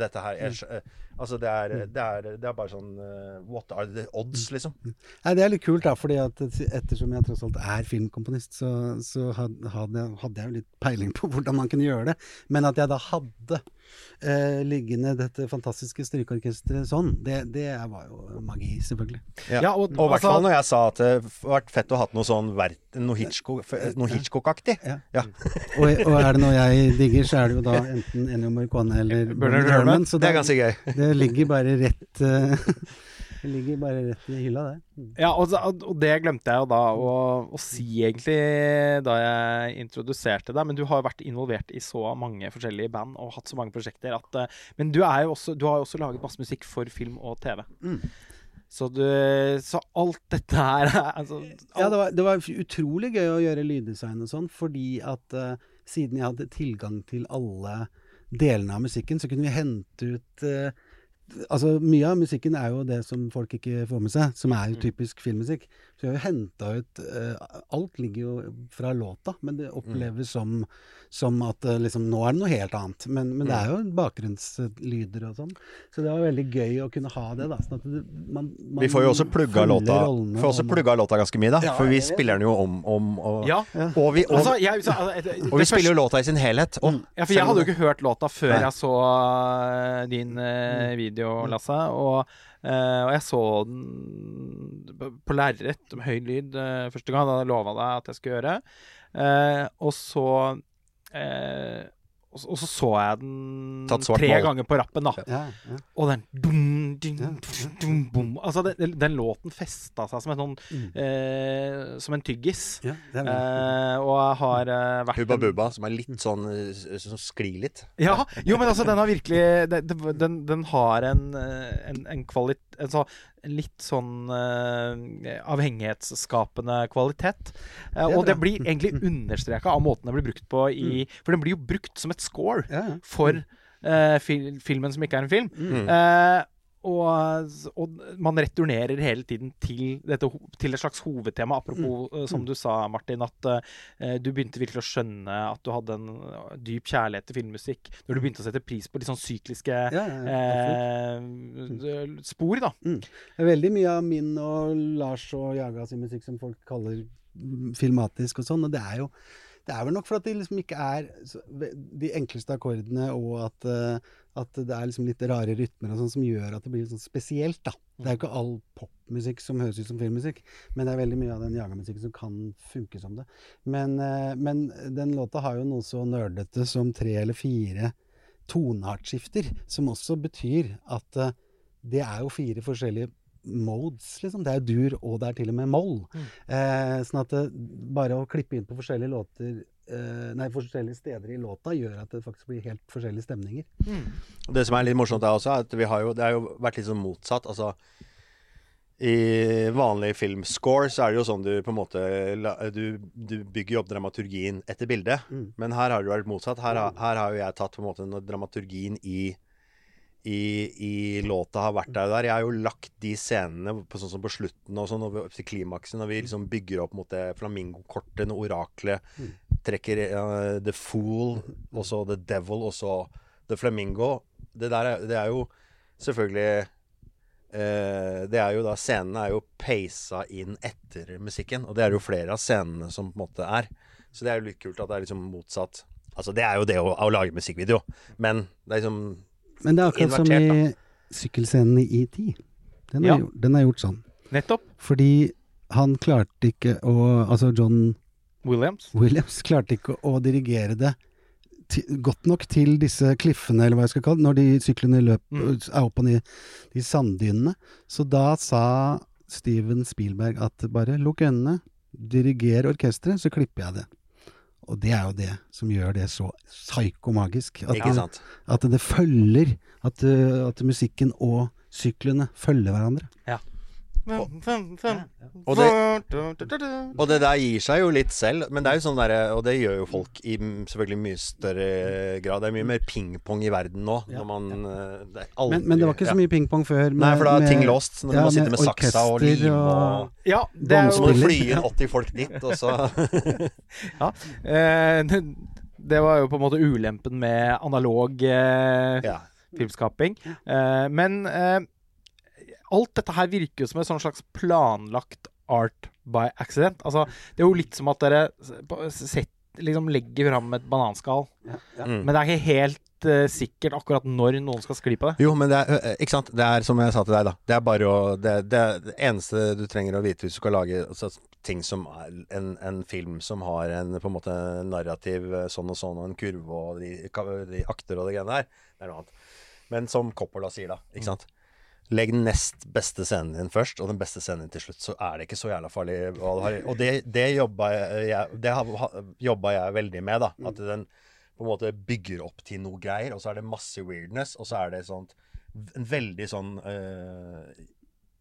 Dette her skjø- eh, Altså, det er, det er, det er bare sånn eh, What are the odds, liksom? Nei, Det er litt kult, da, fordi at ettersom jeg tross alt er filmkomponist, så, så hadde, hadde jeg jo litt peiling på hvordan man kunne gjøre det. Men at jeg da hadde eh, liggende dette fantastiske strykeorkesteret sånn, det, det var jo magi, selvfølgelig. Ja, og, Og i hvert altså- fall når jeg sa at det hadde vært fett å ha hatt noe sånn noe Hitchcock-aktig. Hitchcock Ja. Ja. (laughs) Og, og er det noe jeg digger, så er det jo da enten Ennio Morricone eller Bernard. Herrmann. Så Det det, er ganske gøy. det ligger bare rett eh, (laughs) Det ligger bare rett i hylla, det. Ja, og, og det glemte jeg jo da å, å si egentlig da jeg introduserte deg. Men du har jo vært involvert i så mange forskjellige band og hatt så mange prosjekter at eh, Men du, også, du har jo også laget masse musikk for film og TV. Mm. Så, du, så alt dette her (laughs) altså, alt. Ja, det var, det var utrolig gøy å gjøre lyddesign og sånn, fordi at uh, siden jeg hadde tilgang til alle delene av musikken, så kunne vi hente ut eh, Altså, mye av musikken er jo det som folk ikke får med seg, som er jo Mm. typisk filmmusikk. Så vi har jo henta ut uh, Alt ligger jo fra låta, men det oppleves som, som at uh, liksom nå er det noe helt annet. Men, men det er jo bakgrunnslyder og sånn. Så det var veldig gøy å kunne ha det, da. Sånn at det, man, man Vi får jo også plugga låta Får også plugga låta ganske mye, da. Ja, For vi spiller den jo om, om og, Ja. og, vi, og, Altså, jeg, så, altså, det- og vi spiller jo låta i sin helhet. Og, Ja, for jeg hadde jo ikke hørt låta før Nei. jeg så eh, din uh, video, Lasse. Og, eh, og jeg så den på lerret med høy lyd eh, første gang. Da lova deg at jeg skulle gjøre. Eh, og så eh, og, så- så jeg den tre mål. ganger på rappen, da. Ja, ja. Og den dum, dum, dum, dum. Altså, den, den låten festa seg som en sånn Mm. eh, Som en tyggis. ja, Eh, og jeg har eh, vært Hubba Bubba, som er litt sånn eh, Som sklir litt. Ja, jo, men altså, den har virkelig det- Den, den har en, eh, en, en kvalitet en, så, en litt sånn uh, avhengighetsskapende kvalitet. Uh, Det og det blir egentlig understreka av måten det blir brukt på i For den blir jo brukt som et score ja, ja. for uh, fil, filmen som ikke er en film. Mm. Og, og man returnerer hele tiden til, dette, til et slags hovedtema. Apropos, Mm. eh, som du sa, Martin, at uh, du begynte virkelig å skjønne at du hadde en eh, dyp kjærlighet til filmmusikk når du begynte å sette pris på litt sånn sykliske ja, ja, eh, spor, da. Det er veldig mye av min og Lars og Jaga sin musikk som folk kaller mm, filmatisk og sånn, og det er jo det er vel nok for at de liksom ikke er de enkleste akkordene, og at, eh, at det er liksom litt rare rytmer og sånn som gjør at det blir sånn spesielt, da. Det er jo ikke all popmusikk som høres ut som filmmusikk, men det er veldig mye av den Jaga-musikken som kan funke som det. Men, eh, men den låta har jo noe så nerdete som tre eller fire toneartskifter, som også betyr at eh, det er jo fire forskjellige modes, liksom. Det er dur, og det er til og med moll. Eh, sånn at det, bare å klippe inn på forskjellige låter eh, Nei, forskjellige steder i låta gjør at det faktisk blir helt forskjellige stemninger. Mm. Det som er litt morsomt er også, er at vi har jo, det har jo vært litt sånn motsatt. Altså i vanlig filmscore så er det jo sånn du på en måte Du, du bygger jo opp dramaturgien etter bildet. Mm. Men her har det vært motsatt. Her, her har jo jeg tatt på en måte dramaturgien i i, i låta har vært der og der. Jeg har jo lagt de scenene på sånn som på slutten og sånn, opp til klimaksen, når vi liksom bygger opp mot det flamingokortet, når oraklet trekker uh, The Fool, og så The Devil, og så The Flamingo. Det der er, det er jo selvfølgelig uh, Det er jo da Scenene er jo peisa inn etter musikken, og det er jo flere av scenene som på en måte er. Så det er jo litt kult at det er liksom motsatt. Altså, det er jo det å, å lage musikkvideo, men det er liksom Men det er akkurat som i sykkelscenen i ET. Den, Ja. den er gjort sånn. Nettopp. Fordi han klarte ikke å Altså John Williams. Williams klarte ikke å dirigere det ti- godt nok til disse kliffene, eller hva jeg skal kalle det, når de syklene løp, Mm. er opp og ned de sanddynene. Så da sa Steven Spielberg at bare lukk øynene, diriger orkesteret, så klipper jeg det. Og det er jo det som gjør det så psykomagisk. At, Ikke sant? at det følger at, uh, at musikken og syklene følger hverandre. Og Og det der gir seg jo litt selv, men det er jo sånn derre Og det gjør jo folk i selvfølgelig mye større grad. Det er mye mer pingpong i verden nå. Når man eh, det er aldri, Men, men det var ikke så mye pingpong før. Nei, for da er ting låst. Når ja, du må sitte med med saksa og lim og- og Ja, det er Så jo må du fly inn 80 folk dit, og så (laughs) eh, det, det var jo på en måte ulempen med analog eh, Ja. filmskaping. Eh, men eh, alt dette her virker jo som en sånn slags planlagt art by accident. Altså, det er jo litt som at dere s- sett, liksom legger fram et bananskall, Mm. men det er ikke helt eh, sikkert akkurat når noen skal skli på det. Jo, men det er, ikke sant? det er som jeg sa til deg, da. Det er bare å Det, det, er det eneste du trenger å vite hvis du skal lage altså, ting som er en, en film som har en på en måte narrativ sånn og sånn, og en kurve og de, de akter og det greiene der, det er noe annet. Men som Coppola sier, da, ikke sant. Legg den nest beste scenen din først, og den beste scenen din til slutt. Så er det ikke så jævla farlig. Og det, det jobba jeg, det jobba jeg veldig med, da. At den på en måte bygger opp til noe greier, og så er det masse weirdness, og så er det sånt En veldig sånn øh,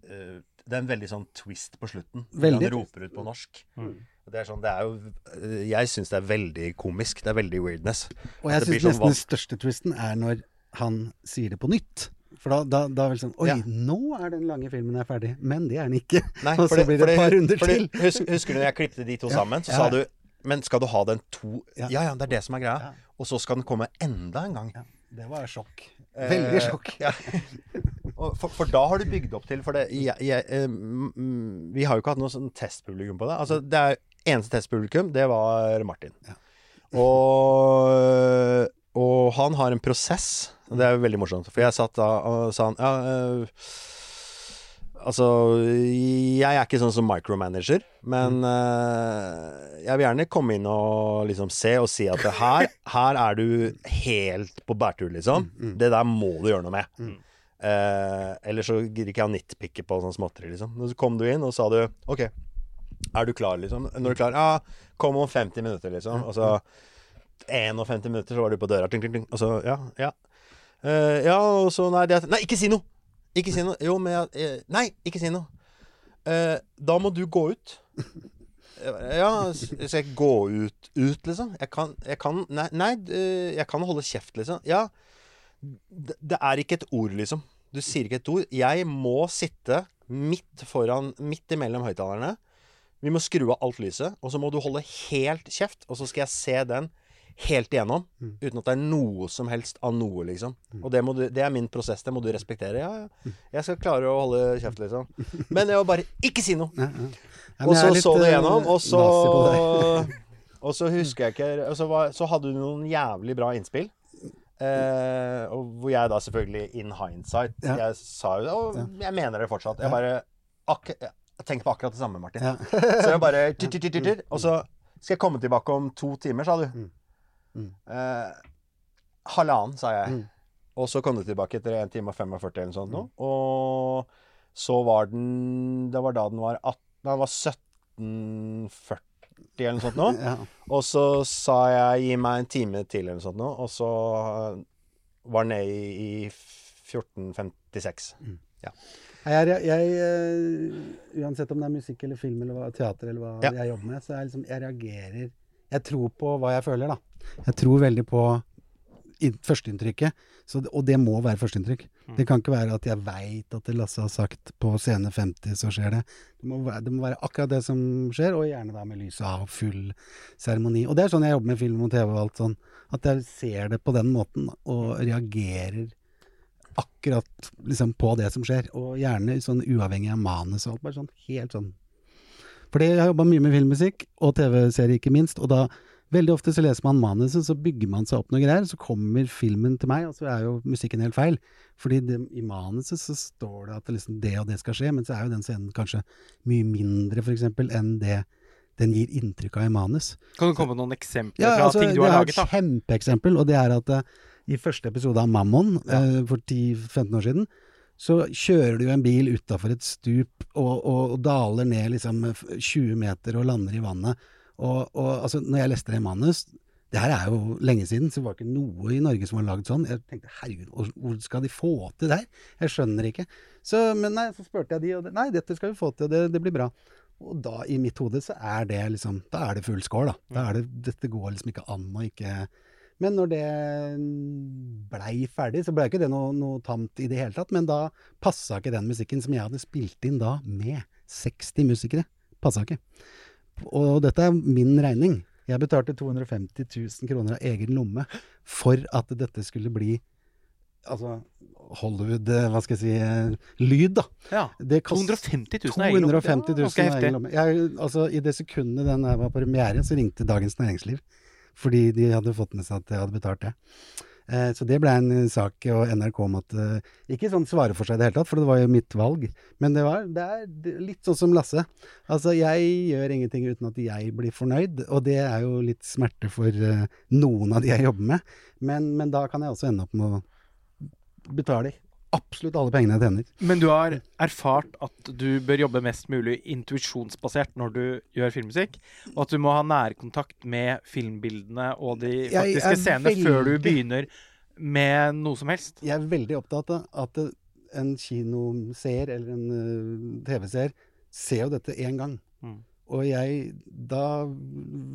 øh, Det er en veldig sånn twist på slutten. Veldig Han roper ut på norsk. Mm. Det er sånn, det er jo øh, Jeg syns det er veldig komisk. Det er veldig weirdness. Og jeg syns sånn nesten den største twisten er når han sier det på nytt. For da, da, da er vel sånn Oi, Ja. nå er den lange filmen er ferdig. Men det er den ikke. (laughs) Nei, Og så blir det et par runder til. Husker, husker du når jeg klippte de to Ja. sammen? Så Ja. sa du Men skal du ha den to Ja. Ja det er det som er greia. Og så skal den komme enda en gang. Ja, det var sjokk. Eh, Veldig sjokk. Ja. Og For, for da har du bygd opp til For det, jeg, jeg, eh, vi har jo ikke hatt noe sånn testpublikum på det. Altså, det er Eneste testpublikum, det var Martin. Ja. Og, og han har en prosess. Det er jo veldig morsomt. For jeg satt da og sa han Ja, øh, Altså, jeg er ikke sånn som micromanager, men øh, jeg vil gjerne komme inn og liksom se og si at her, (laughs) her er du helt på bærtur, liksom. Det der må du gjøre noe med. Eh, Eller så gidder ikke jeg å nitpikke på sånn småtteri, liksom. Så kom du inn, og sa du OK, er du klar, liksom? Når du er klar? Ja, kom om 50 minutter, liksom. Og så 51 minutter, så var du på døra. Ting, ting, ting. Og så Ja, ja. Eh, ja, og så Nei, det Nei, ikke si noe! Ikke si noe. Jo, men jeg eh, Nei, ikke si noe. Uh, da må du gå ut. Ja, skal jeg gå ut, ut liksom? Jeg kan, jeg kan Nei, nei jeg kan holde kjeft, liksom. Ja. Det, det er ikke et ord, liksom. Du sier ikke et ord. Jeg må sitte midt foran Midt imellom høyttalerne. Vi må skru av alt lyset, og så må du holde helt kjeft, og så skal jeg se den helt igjennom. Uten at det er noe som helst av noe, liksom. Og det, må du, det er min prosess. Det må du respektere. Ja, ja. Jeg skal klare å holde kjeft, liksom. Men jeg var bare ikke si noe! (laughs) Ja, Og så så du igjennom, og så. (laughs) Og så husker jeg ikke og så, var, så hadde du noen jævlig bra innspill. Eh, hvor jeg da selvfølgelig in hindsight. Jeg sa jo det, og jeg mener det fortsatt. Jeg bare ak tenker på akkurat det samme, Martin. (laughs) Så jeg bare Og så skal jeg komme tilbake om to timer, sa du. Mm. Mm. Eh, halvannen, sa jeg. Mm. Og så kom det tilbake etter 1 time og 45 eller noe sånt. Mm. Og så var den Det var da den var 18 Den var 1740 eller noe sånt nå. (laughs) Ja. Og så sa jeg gi meg en time til eller noe sånt nå. Og så eh, var den nede i, i 1456. Jeg, er- jeg, eh, uansett om det er musikk eller film eller teater eller hva Ja. jeg jobber med, så jeg liksom, jeg reagerer Jeg tror på hva jeg føler, da. Jeg tror veldig på in, førsteinntrykket. Og det må være førsteinntrykk. Det kan ikke være at jeg veit at Lasse har sagt på scene 50, så skjer det. Det må, være, det må være akkurat det som skjer, og gjerne da med lyset av, full seremoni. Og det er sånn jeg jobber med film og TV og alt sånn. At jeg ser det på den måten, og reagerer akkurat liksom på det som skjer. Og gjerne sånn uavhengig av manus og alt. Bare sånn helt sånn. Fordi jeg har jobba mye med filmmusikk, og TV-serier ikke minst. Og da veldig ofte så leser man manuset, så bygger man seg opp noe greier. Så kommer filmen til meg, og så er jo musikken helt feil. Fordi det, i manuset så står det at det, liksom det og det skal skje, men så er jo den scenen kanskje mye mindre, for eksempel, enn det den gir inntrykk av i manus. Kan du komme med noen eksempler Ja, fra altså, ting du har laget? da? et kjempeeksempel, og det er at uh, i første episode av Mammon eh, for 10-15 år siden, så kjører du en bil utafor et stup og, og, og daler ned liksom eh, 20 meter og lander i vannet. Og, og altså, når jeg leste det i manus Det her er jo lenge siden, så det var ikke noe i Norge som var lagd sånn. Jeg tenkte herregud, hvor- skal de få til det her? Jeg skjønner ikke. Så, men nei, så spurte jeg de, og nei, dette skal vi få til, og det, det blir bra. Og da, i mitt hode, så er det liksom Da er det full score, da. Da det Dette går liksom ikke an å ikke Men når det blei ferdig, så blei ikke det noe, noe tamt i det hele tatt. Men da passa ikke den musikken som jeg hadde spilt inn da, med 60 musikere. Passa ikke. Og dette er min regning. Jeg betalte 250 000 kroner av egen lomme for at dette skulle bli Altså Hollywood, eh, hva skal jeg si, eh, lyd, da. Ja. Det kost- 250 000 er egen lomme. 250 000 Ja, ganske av egen heftig. lomme. Jeg, altså, I det sekundet den her var på premiere, så ringte Dagens Næringsliv. Fordi de hadde fått med seg at jeg hadde betalt det. Eh, så det ble en eh, sak, og NRK måtte ikke sånn svare for seg i det hele tatt, for det var jo mitt valg. Men det, var, det er litt sånn som Lasse. Altså, jeg gjør ingenting uten at jeg blir fornøyd, og det er jo litt smerte for eh, noen av de jeg jobber med. Men, men da kan jeg også ende opp med å betale absolutt alle pengene jeg tjener. Men du har erfart at du bør jobbe mest mulig intuisjonsbasert når du gjør filmmusikk, og at du må ha nærkontakt med filmbildene og de faktiske scenene veldig... før du begynner med noe som helst. Jeg er veldig opptatt av at en kinoseer eller en eh, TV-seer ser jo dette én gang. Mm. Og jeg Da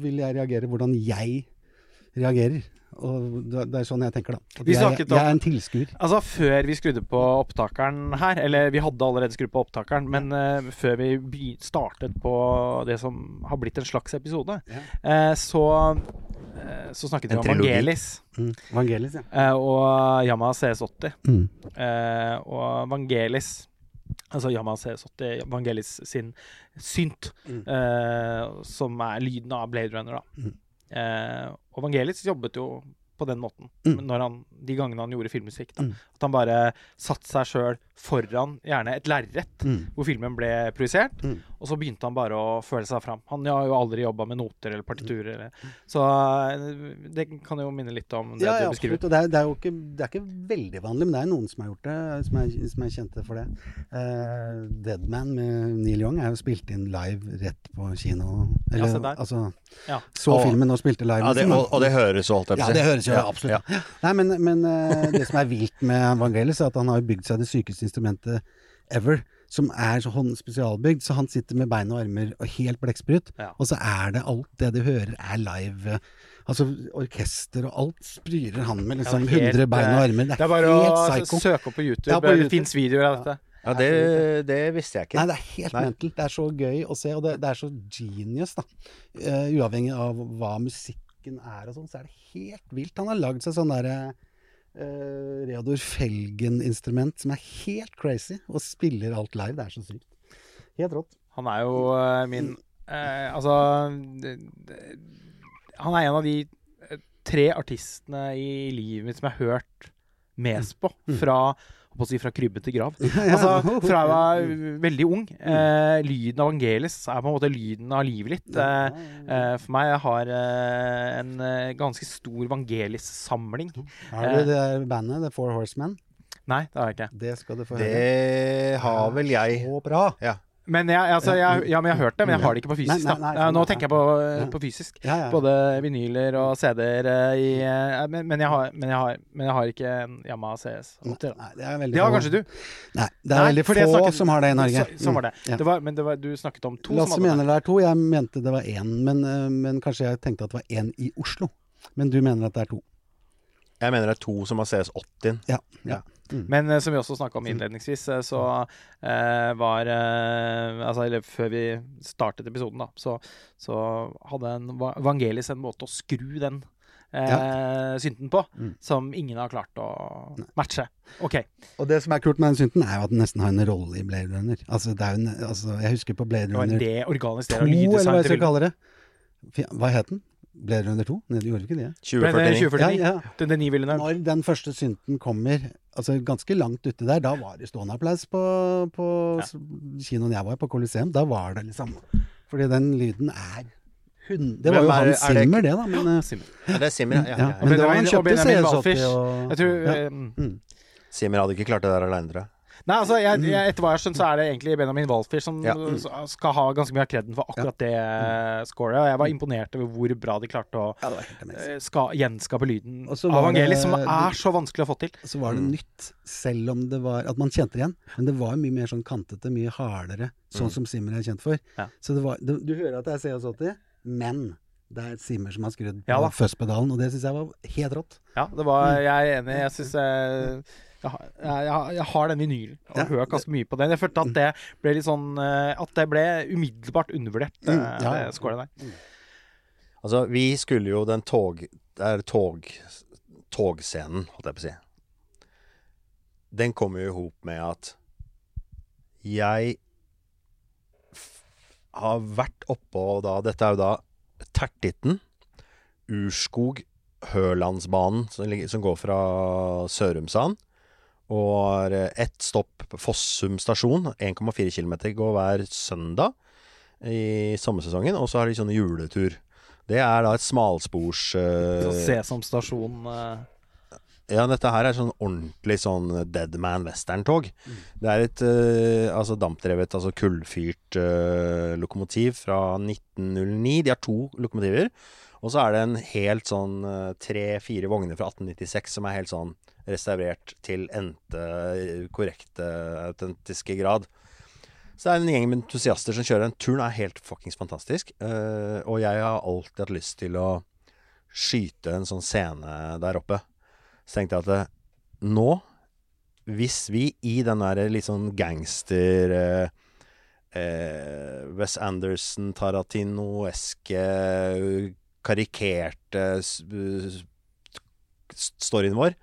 vil jeg reagere hvordan jeg reagerer. Og det er sånn jeg tenker, da. Jeg, jeg er en tilskuer. Altså, før vi skrudde på opptakeren her, eller vi hadde allerede skrudd på opptakeren, men uh, før vi startet på det som har blitt en slags episode, eh, så, uh, så snakket vi om. Vangelis Mm. Vangelis, ja. og Yamaha CS80. Mm. Og Vangelis Altså Yamaha CS80, Vangelis sin synt, Mm. som er lyden av Blade Runner, da. Eh, og Vangelis jobbet jo på den måten Mm. når han, de gangene han gjorde filmmusikk. Mm. At han bare satte seg sjøl foran gjerne et lerret Mm. hvor filmen ble projisert, Mm. Og så begynte han bare å føle seg fram. Han har jo aldri jobba med noter eller partiturer. Eller. Mm. Så eh, det kan jo minne litt om det Ja, ja, du beskriver. absolutt. Og det er, det er jo ikke, det er ikke veldig vanlig, men det er noen som har gjort det, som er, som er kjente for det. Uh, Deadman med Neil Young er jo spilt inn live rett på kino. Ja, se der. altså Ja. Så Og- filmen og spilte live. Ja, det, og, og det høres jo, holdt jeg på å Ja, det høres jo Ja, absolutt. ja. Nei, men, men uh, det som er vilt med Vangelis, er at han har bygd seg det sykeste instrumentet ever. Som er så spesialbygd, så han sitter med bein og armer og helt blekksprut. Ja. Og så er det alt det du hører, er live. eh, Altså orkester og alt spryrer han med liksom Ja, er helt, 100 bein og eh, armer. Det Det er, bare bare å psycho. søke opp på YouTube. Ja, på Det YouTube. fins videoer av dette. Ja, det, det visste jeg ikke. Nei, det er helt Nei. mental. Det er så gøy å se, og det, det er så genius, da. Uh, uavhengig av hva musikken er og sånn, så er det helt vilt. Han har lagd seg sånn derre uh, Reodor Felgen-instrument som er helt crazy, og spiller alt live. Det er så sykt. Helt rått. Han er jo uh, min uh, Altså det, det, Han er en av de tre artistene i livet mitt som jeg har hørt mest på. Fra, holdt på å si, fra krybbe til grav. (laughs) Altså, fra jeg var (laughs) veldig ung. Eh, lyden av Angelis er på en måte lyden av livet litt. Eh, eh, for meg jeg har eh, en eh, ganske stor Vangelis-samling. Har du det der bandet, The Four Horsemen? Nei, det har jeg ikke. Det skal du få høre. Det har vel jeg. Så bra. Ja. Men jeg, altså, jeg, ja, men jeg har hørt det, men jeg har det ikke på fysisk. Nei, nei, nei, da. Nå sånn, tenker jeg på, ja. på fysisk. Ja, ja. Både vinyler og CD-er eh, i eh, men, men, jeg har, men, jeg har, men jeg har ikke en Yamaha CS. Nei, nei, det er Det har få- kanskje du? Nei, det er Nei, veldig få snakket- som har det i Norge. Så, så var det. Mm, ja. det var, men det var, du snakket om to Lasse som hadde det. mener det er to. Jeg mente det var én, men, eh, men kanskje jeg tenkte at det var én i Oslo. Men du mener at det er to. Jeg mener det er to som har CS80. Ja. ja. Men eh, som vi også snakka om innledningsvis, eh, så eh, var Altså, eller før vi startet episoden, da, så, så hadde en Va- Vangelis en måte å skru den eh, synten på Mm. som ingen har klart å matche. OK. Og det som er kult med den synten, er jo at den nesten har en rolle i Blade Runner. Altså, det er jo en, altså, jeg husker på Blade Det var en Runner det 2, eller hva jeg skal kalle det. Hva het den? Blade Runner 2? Nei, det gjorde ikke det. Det 2049. 2049? Ja, ja. Den, den Når den første synten kommer, altså ganske langt uti der, da var det stående applaus på, på Ja. kinoen jeg var på Coliseum. Da var det liksom Fordi den lyden er hun, Det var jo han Hans er det- da. Men, ja, Simmer. Ja, det er Simmer, ja. ja, men det var han kjøpte CS80 og, og Jeg tror ja. eh. Mm. Simmer hadde ikke klart det der aleine, tror jeg. Nei, altså, jeg, jeg, etter hva jeg har skjønt, så er det egentlig Benjamin Walfish som Ja. skal ha ganske mye av kreden for akkurat det uh, scoret. Og jeg var imponert over hvor bra de klarte å Ja, eh, ska, gjenskape lyden av var som er så vanskelig å få til. Så var det Mm. nytt, selv om det var At man kjente det igjen. Men det var mye mer sånn kantete, mye hardere, sånn Mm. som Simmer er kjent for. Ja. Så det var, du, du hører at det er CS80, men det er Simmer som har skrudd på Ja da. og det syns jeg var helt rått. Ja, det var, Mm. jeg er enig. Jeg syns jeg, jeg, jeg, har den vinylen og Ja. hørt ganske mye på den. Jeg følte at det ble litt sånn eh, At det ble umiddelbart undervurdert, Mm, eh, ja, det scoret der. Altså, vi skulle jo den tog... Det er tog... Togscenen, holdt jeg på å si. Den kommer jo i hop med at jeg har vært oppå da Dette er jo da Tertitten, Urskog, Hølandsbanen, som, som går fra Sørumsand. Og eh, ett stopp på Fossum stasjon. 1,4 km går hver søndag i sommersesongen. Og så har de sånne juletur. Det er da et smalspors uh, Sesam stasjon uh... Ja, dette her er sånn ordentlig sånn Deadman Western-tog. Det er et uh, altså dampdrevet, altså kullfyrt uh, lokomotiv fra 1909. De har to lokomotiver. Og så er det en helt sånn eh, tre-fire vogner fra 1896 som er helt sånn restaurert til endte korrekte, autentiske grad. Så det er en gjeng med entusiaster som kjører den. Turen er helt fuckings fantastisk. Uh, og jeg har alltid hatt lyst til å skyte en sånn scene der oppe. Så tenkte jeg at eh, nå, hvis vi i den der litt sånn gangster uh, uh, Wes Anderson, Tarantino-eske, karikerte storyen vår,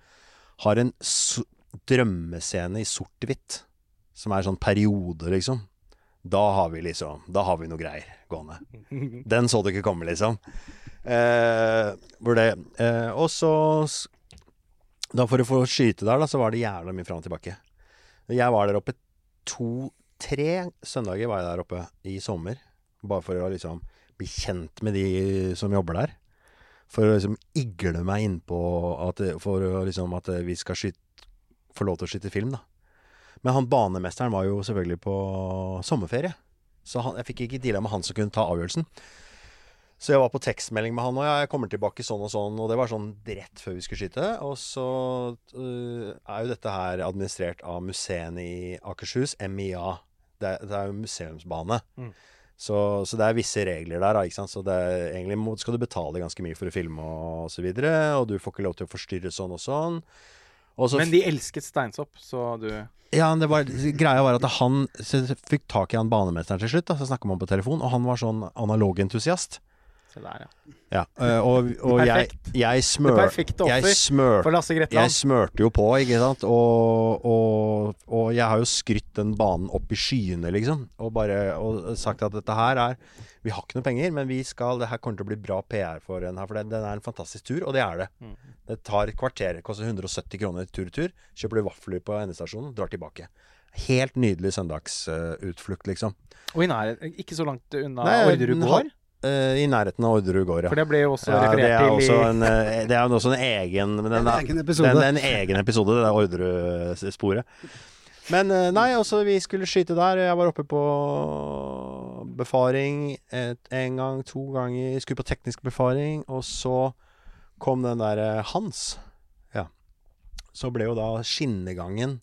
har en so drømmescene i sort-hvitt, som er sånn periode, liksom. Da har vi liksom Da har vi noe greier gående. (laughs) Den så du ikke komme, liksom. Eh, hvor det eh, Og så Da for å få skyte der, da, så var det jævla mye fram og tilbake. Jeg var der oppe to-tre søndager var jeg der oppe i sommer. Bare for å liksom bli kjent med de som jobber der. For å liksom igle meg innpå at For liksom at vi skal skyte få lov til å skyte film, da. Men han banemesteren var jo selvfølgelig på sommerferie. Så han, jeg fikk ikke deala med han som kunne ta avgjørelsen. Så jeg var på tekstmelding med han, og jeg kommer tilbake sånn og sånn. Og det var sånn rett før vi skulle skyte. Og så uh, er jo dette her administrert av museene i Akershus, MIA. Det, er- det er jo museumsbane. Mm. Så, så det er visse regler der, da, ikke sant. Så det er, egentlig må, skal du betale ganske mye for å filme og så videre. Og du får ikke lov til å forstyrre sånn og sånn. Også, Men de elsket steinsopp, så du ja, det var, greia var at han fikk tak i han banemesteren til slutt. Da, så snakka man på telefon, og han var sånn analogentusiast. Se der, ja. Ja, øh, og, og jeg, jeg, Det smør, perfekte offer smør, for Lasse jeg smørte jo på, ikke sant. Og, og, og jeg har jo skrytt den banen opp i skyene, liksom. Og bare og sagt at dette her er Vi har ikke noe penger, men vi skal det her kommer til å bli bra PR for den her. For den, den er en fantastisk tur, og det er det. Mm. Det tar et kvarter. Koster 170 kroner tur-retur. Kjøper du vafler på endestasjonen, drar tilbake. Helt nydelig søndagsutflukt, liksom. Og i nærheten, ikke så langt unna Orderud gård. Eh, I nærheten av Orderud gård, ja. For det ble jo også Ja, det referert er til også i en, eh, det er jo også en egen men den En egen episode. Den, en egen episode, det der Orderud-sporet. Men eh, nei, altså vi skulle skyte der. Jeg var oppe på befaring et, en gang, to ganger. Skulle på teknisk befaring, og så kom den der Hans. Ja. Så ble jo da skinnegangen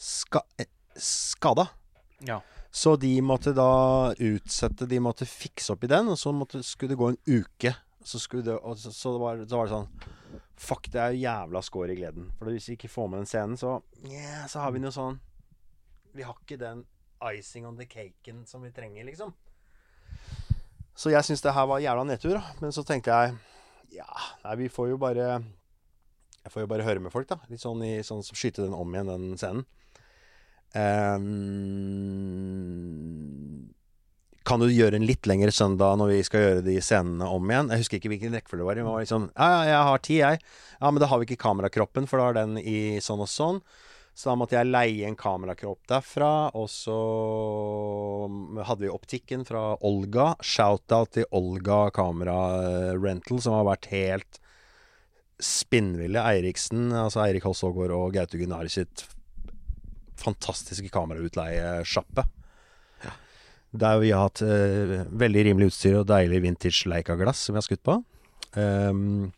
ska, eh, skada. Ja. Så de måtte da utsette De måtte fikse opp i den, og så måtte, skulle det gå en uke. Så, det, så, så, var, så var det sånn Fuck, det er jo jævla skår i gleden. For hvis vi ikke får med den scenen, så yeah, Så har vi noe sånn Vi har ikke den icing on the caken som vi trenger, liksom. Så jeg syns det her var jævla nedtur. Men så tenkte jeg Ja, nei, vi får jo bare Jeg får jo bare høre med folk, da. Litt sånn i sånn skyte den om igjen, den scenen. Ehm, kan du gjøre en litt lengre søndag når vi skal gjøre de scenene om igjen? Jeg husker ikke hvilken rekkefølge det var det var liksom, ja, ja, jeg har tid, jeg. Ja, men da har vi ikke kamerakroppen, for da er den i sånn og sånn. Så da måtte jeg leie en kamerakropp derfra. Og så hadde vi optikken fra Olga. Shout-out til Olga Kamera Rental, som har vært helt spinnville. Eiriksen, altså Eirik Holsågård og Gaute Gunari sitt fantastiske kamerautleiesjappe. Der vi har hatt uh, veldig rimelig utstyr og deilig vintage Leica-glass som vi har skutt på. Um,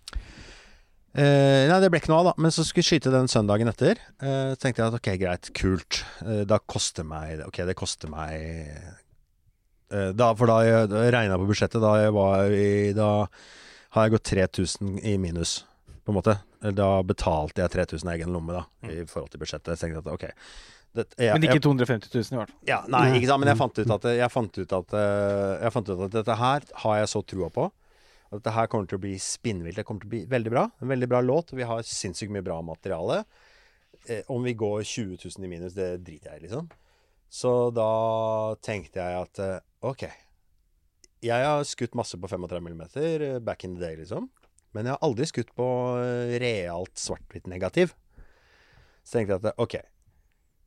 uh, nei, det ble ikke noe av, da. Men så skulle jeg skyte den søndagen etter. Uh, så tenkte jeg at ok, greit, kult. Da koster meg Ok, det koster meg da, For da jeg, da jeg regna på budsjettet, da jeg var i Da har jeg gått 3000 i minus, på en måte. Da betalte jeg 3000 av egen lomme, da, i forhold til budsjettet. Så tenkte jeg at ok det, jeg, Men ikke 250 000 i hvert fall. ja, nei, ikke sant, men jeg fant ut at Jeg fant ut at, eh, jeg fant ut at dette her har jeg så trua på. At dette her kommer til å bli spinnvilt. Det kommer til å bli veldig bra. En veldig bra låt. Vi har sinnssykt mye bra materiale. Eh, om vi går 20 000 i minus, det driter jeg i, liksom. Så da tenkte jeg at eh, OK. Jeg har skutt masse på 35 mm back in the day, liksom. Men jeg har aldri skutt på eh, realt svart-hvitt negativ. Så tenkte jeg at OK.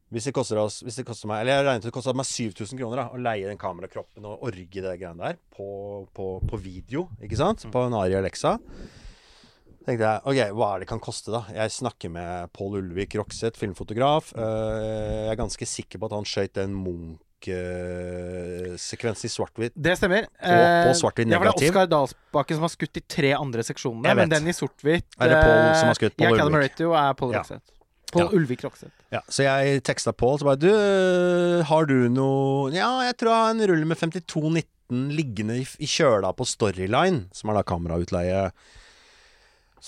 Hvis det koster oss Hvis det koster meg Eller jeg regnet ut det kosta meg 7000 kroner da å leie den kamerakroppen og orge det greiene der på, på, på video, ikke sant? På en Ari Alexa. tenkte jeg OK, hva er det kan koste, da? Jeg snakker med Pål Ulvik Rokseth, filmfotograf. Eh, jeg er ganske sikker på at han skøyt den Munch-sekvensen i svart-hvitt. Det stemmer. på på svart-hvitt Ja, for det negativ. er Oskar Dalsbakken som har skutt de tre andre seksjonene, men den i sort-hvitt Er det Pål som har skutt? Paul Ja, Ulvik. Ratio er Pål Ja. Rokseth. Pål Ja. Ulvik Rokseth. Ja, så jeg teksta Pål så bare Du, har du noe Ja, jeg tror jeg har en rull med 5219 liggende i, i kjøla på Storyline, som er da kamerautleie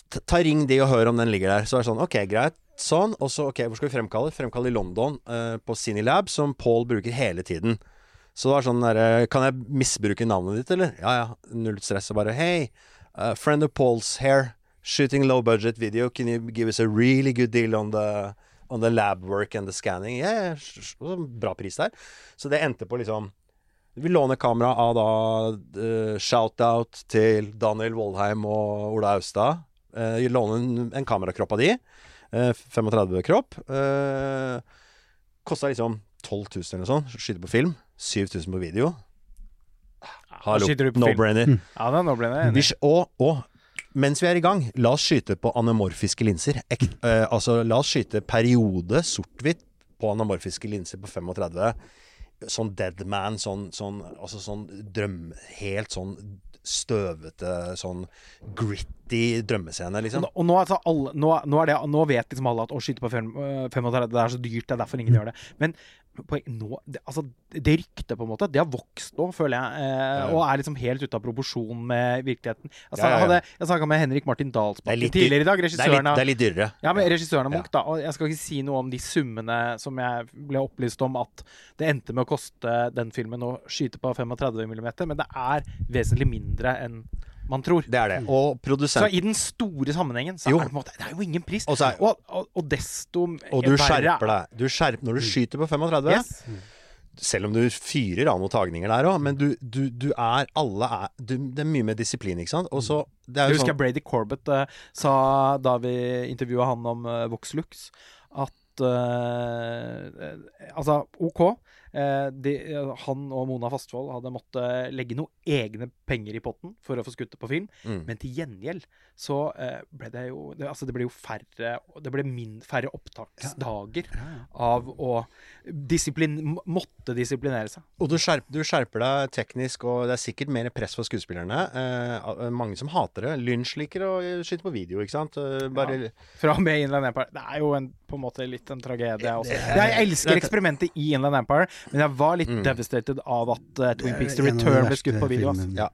Ta, ta ring de og hør om den ligger der. Så er det sånn, ok, greit. Sånn. Og så, ok, hvor skal vi fremkalle? Fremkalle i London, uh, på Cinelab, som Paul bruker hele tiden. Så det var sånn derre Kan jeg misbruke navnet ditt, eller? Ja ja, null stress. Og bare Hey, uh, friend of Paul's here. Shooting low budget video. Can you give us a really good deal on the On the lab work and the scanning? Så bra pris der. Så det endte på liksom Vi låner kamera av da uh, shout-out til Daniel Voldheim og Ola Austad. Uh, låner en, en kamerakropp av de. Eh, 35 kropp. Eh, Kosta liksom 12 000 eller noe sånt. Skyter på film. 7000 på video. Hallo. No-brainer. Ja, det, er no brainer enig. Og, og mens vi er i gang, la oss skyte på anamorfiske linser. Ek, eh, altså, la oss skyte periode sort-hvitt på anamorfiske linser på 35. Sånn dead man, sånn, sånn, altså sånn drøm... Helt sånn støvete, sånn gritty drømmescene, liksom. Og nå, altså, alle, nå, nå, det, nå vet liksom alle at å skyte på fem- øh, 35 det er så dyrt, det er derfor ingen gjør det. Men nå, det, altså, det ryktet, på en måte, det har vokst nå, føler jeg. Eh, Ja, ja. Og er liksom helt ute av proporsjon med virkeligheten. Altså, Ja, ja. Hadde, jeg snakka med Henrik Martin Dalsbakken tidligere i dag. Regissøren av det er litt dyrere. ja, men regissøren av Ja. Munch, da. Og jeg skal ikke si noe om de summene som jeg ble opplyst om at det endte med å koste den filmen å skyte på 35 mm, men det er vesentlig mindre enn man tror. Det er det. Og Så i den store sammenhengen så Jo. er det måte Det er jo ingen pris. Og så er- og, og, og desto Og du skjerper deg. Du skjerper, når du skyter på 35 Yes. Selv om du fyrer av noen tagninger der òg, men du, du, du er Alle er du, Det er mye med disiplin, ikke sant? Og så Det Jeg husker sånn Brady Corbett uh, sa da vi intervjua han om uh, Voxlux, at eh, eh, Altså, OK. Uh, de, uh, han og Mona Fastvold hadde måttet legge noe egne penger i potten for å få skutt det på film. Mm. Men til gjengjeld så eh, ble det jo det, Altså, det ble jo færre Det ble min, færre opptaksdager av å disiplin, måtte disiplinere seg. Og du skjerper, du skjerper deg teknisk, og det er sikkert mer press for skuespillerne. Eh, mange som hater det. Lynch liker å skyte på video, ikke sant? Eh, bare Fra og med Inland Empire. Det er jo en, på en måte litt en tragedie også. Er- Jeg elsker eksperimentet i Inland Empire, men jeg var litt Mm. devastated av at uh, Twin Peaks The Return ble skutt på video. ass. Ja.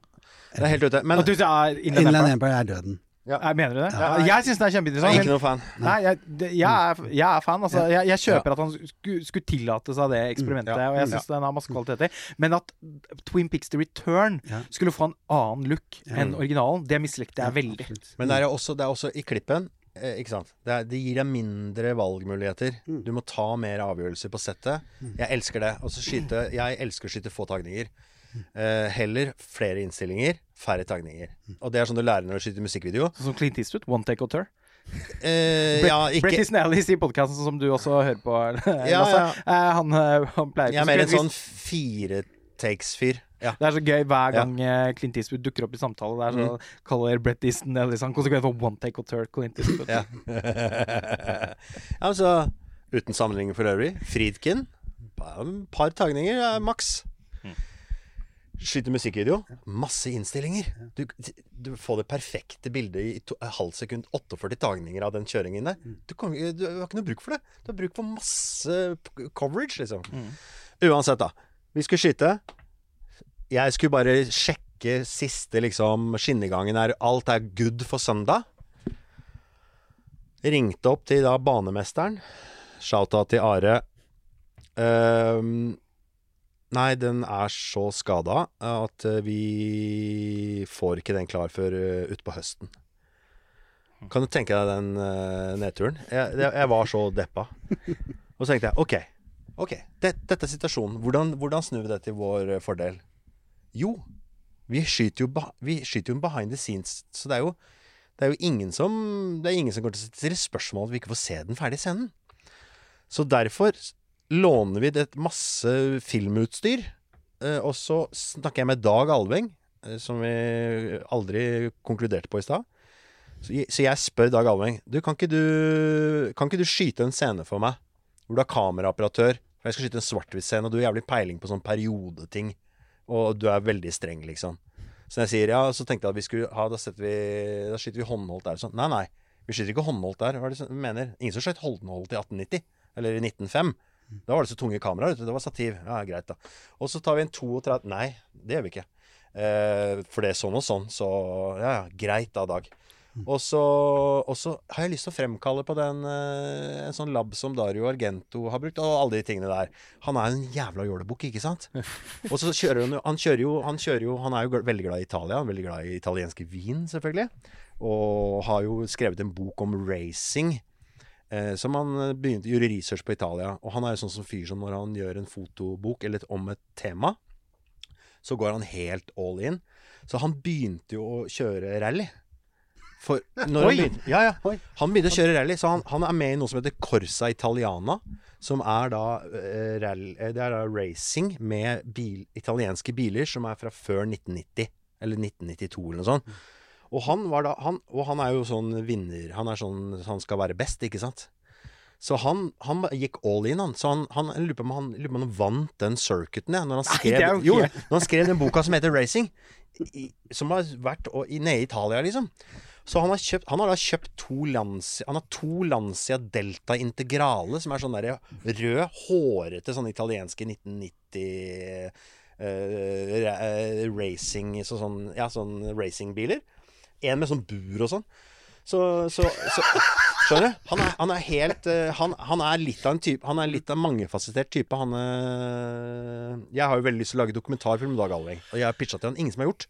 Det er helt ute. Men du sier Inland Inland Empire? Er døden. Jeg mener du det? Ja. Jeg syns det er jeg er kjempeinteressant. ikke noen noe fan. nei, jeg, jeg, er, jeg er fan. Altså, jeg, jeg kjøper at han skulle, skulle tillate seg det eksperimentet, Ja. og jeg syns den har masse kvaliteter. Men at Twin Peaks The Return Ja. skulle få en annen look Ja. enn originalen, det mislikte jeg veldig. Absolutt. Men det er også, det er også i klippen eh, Ikke sant? Det, er, det gir deg mindre valgmuligheter. Mm. Du må ta mer avgjørelser på settet. Jeg elsker det. Og så skyte Jeg elsker å skyte få tagninger. Eh, heller flere innstillinger, færre tagninger. Og det er sånn du lærer når du skyter musikkvideo. Sånn som Clint Eastwood, One Take Auteur. Uh, Brett, ja, ikke Easton Ellis i podkasten som du også hører på. Ja, ja. Eh, Han, eh, han pleier Jeg er mer en sånn fire takes-fyr. Ja. Det er så gøy hver gang ja. Clint Eastwood dukker opp i samtale. Er så Mm. kaller Brett Easton Ellis han konsekvent for One Take Auteur Clint Eastwood. Ja. (laughs) altså Uten sammenligning for øvrig. Friedkin. par tagninger er maks. Skyter musikkvideo. Masse innstillinger. Du, du får det perfekte bildet i to, et halvt sekund. 48 tagninger av den kjøringen der. Du, kan, du har ikke noe bruk for det. Du har bruk for masse coverage, liksom. Uansett, da. Vi skulle skyte. Jeg skulle bare sjekke siste liksom skinnegangen her. Alt er good for søndag. Ringte opp til da banemesteren. Shout-out til Are. Ehm, nei, den er så skada at eh, vi får ikke den klar før uh, utpå høsten. Kan du tenke deg den eh, nedturen? Jeg, jeg, var så deppa. Og så tenkte jeg OK, ok, det, dette er situasjonen. Hvordan, hvordan snur vi det til vår eh, fordel? Jo, vi skyter jo, vi skyter jo behind the scenes. Så det er jo, det er jo ingen som Det er ingen som går til å stille spørsmål om vi ikke får se den ferdige scenen. Så derfor låner vi det masse filmutstyr. eh, Og så snakker jeg med Dag Alveng, eh, som vi aldri konkluderte på i stad. Så jeg, spør Dag Alveng Du, kan ikke du Kan ikke du skyte en scene for meg hvor du er kameraoperatør? For jeg skal skyte en svart-hvitt-scene, og du har jævlig peiling på sånn periodeting. Og du er veldig streng, liksom. Så jeg sier ja, så tenkte jeg at vi skulle ha Da, vi, da skyter vi håndholdt der. Sånn. Nei, nei. Vi skyter ikke håndholdt der. Hva er det du mener? Ingen som skjøt håndholdt i 1890. Eller i 1905. Da var det så tunge kameraer. Det var stativ. Ja, greit, da. Og så tar vi en 32 Nei, det gjør vi ikke. Eh, for det er sånn og sånn. Så ja, ja. Greit da, Dag. Og så, og så har jeg lyst til å fremkalle på den eh, en sånn lab som Dario Argento har brukt, og alle de tingene der. Han er en jævla jålebukk, ikke sant? (laughs) Og så kjører han jo Han kjører jo Han, kjører jo, han er jo veldig glad i Italia, Han er veldig glad i italienske vin, selvfølgelig. Og har jo skrevet en bok om racing. Eh, som han eh, begynte gjorde research på Italia. Og han er jo sånn som fyr som når han gjør en fotobok eller et, om et tema, så går han helt all in. Så han begynte jo å kjøre rally. For når Oi! han begynte, ja, ja. Han begynte å kjøre rally, så han, han er med i noe som heter Corsa Italiana. Som er da, eh, rally, eh, det er da racing med bil, italienske biler som er fra før 1990. Eller 1992, eller noe sånt. Og han, var da, han, og han er jo sånn vinner. Han er sånn Han skal være best, ikke sant? Så han, han gikk all in, han. Så han, han lurer på om han, lurer vant den circuiten, jeg. når han skrev, er jo når han skrev den boka som heter Racing. I, som har vært og, i, nede i Italia, liksom. Så han har, kjøpt, han har da kjøpt to Lancia Han har to Lancia Delta Integrale, som er sånn derre rød, hårete sånn italienske 1990 uh, eh, racing så sånn, Ja, sånn racingbiler. En med sånn bur og sånn. Så, så, så Skjønner du? Han er, han er helt eh, han, han er litt av en type Han er litt av en mangefasettert type. Han eh, Jeg har jo veldig lyst til å lage dokumentarfilm om Dag Alveng, og jeg har pitcha til han. Ingen som har gjort.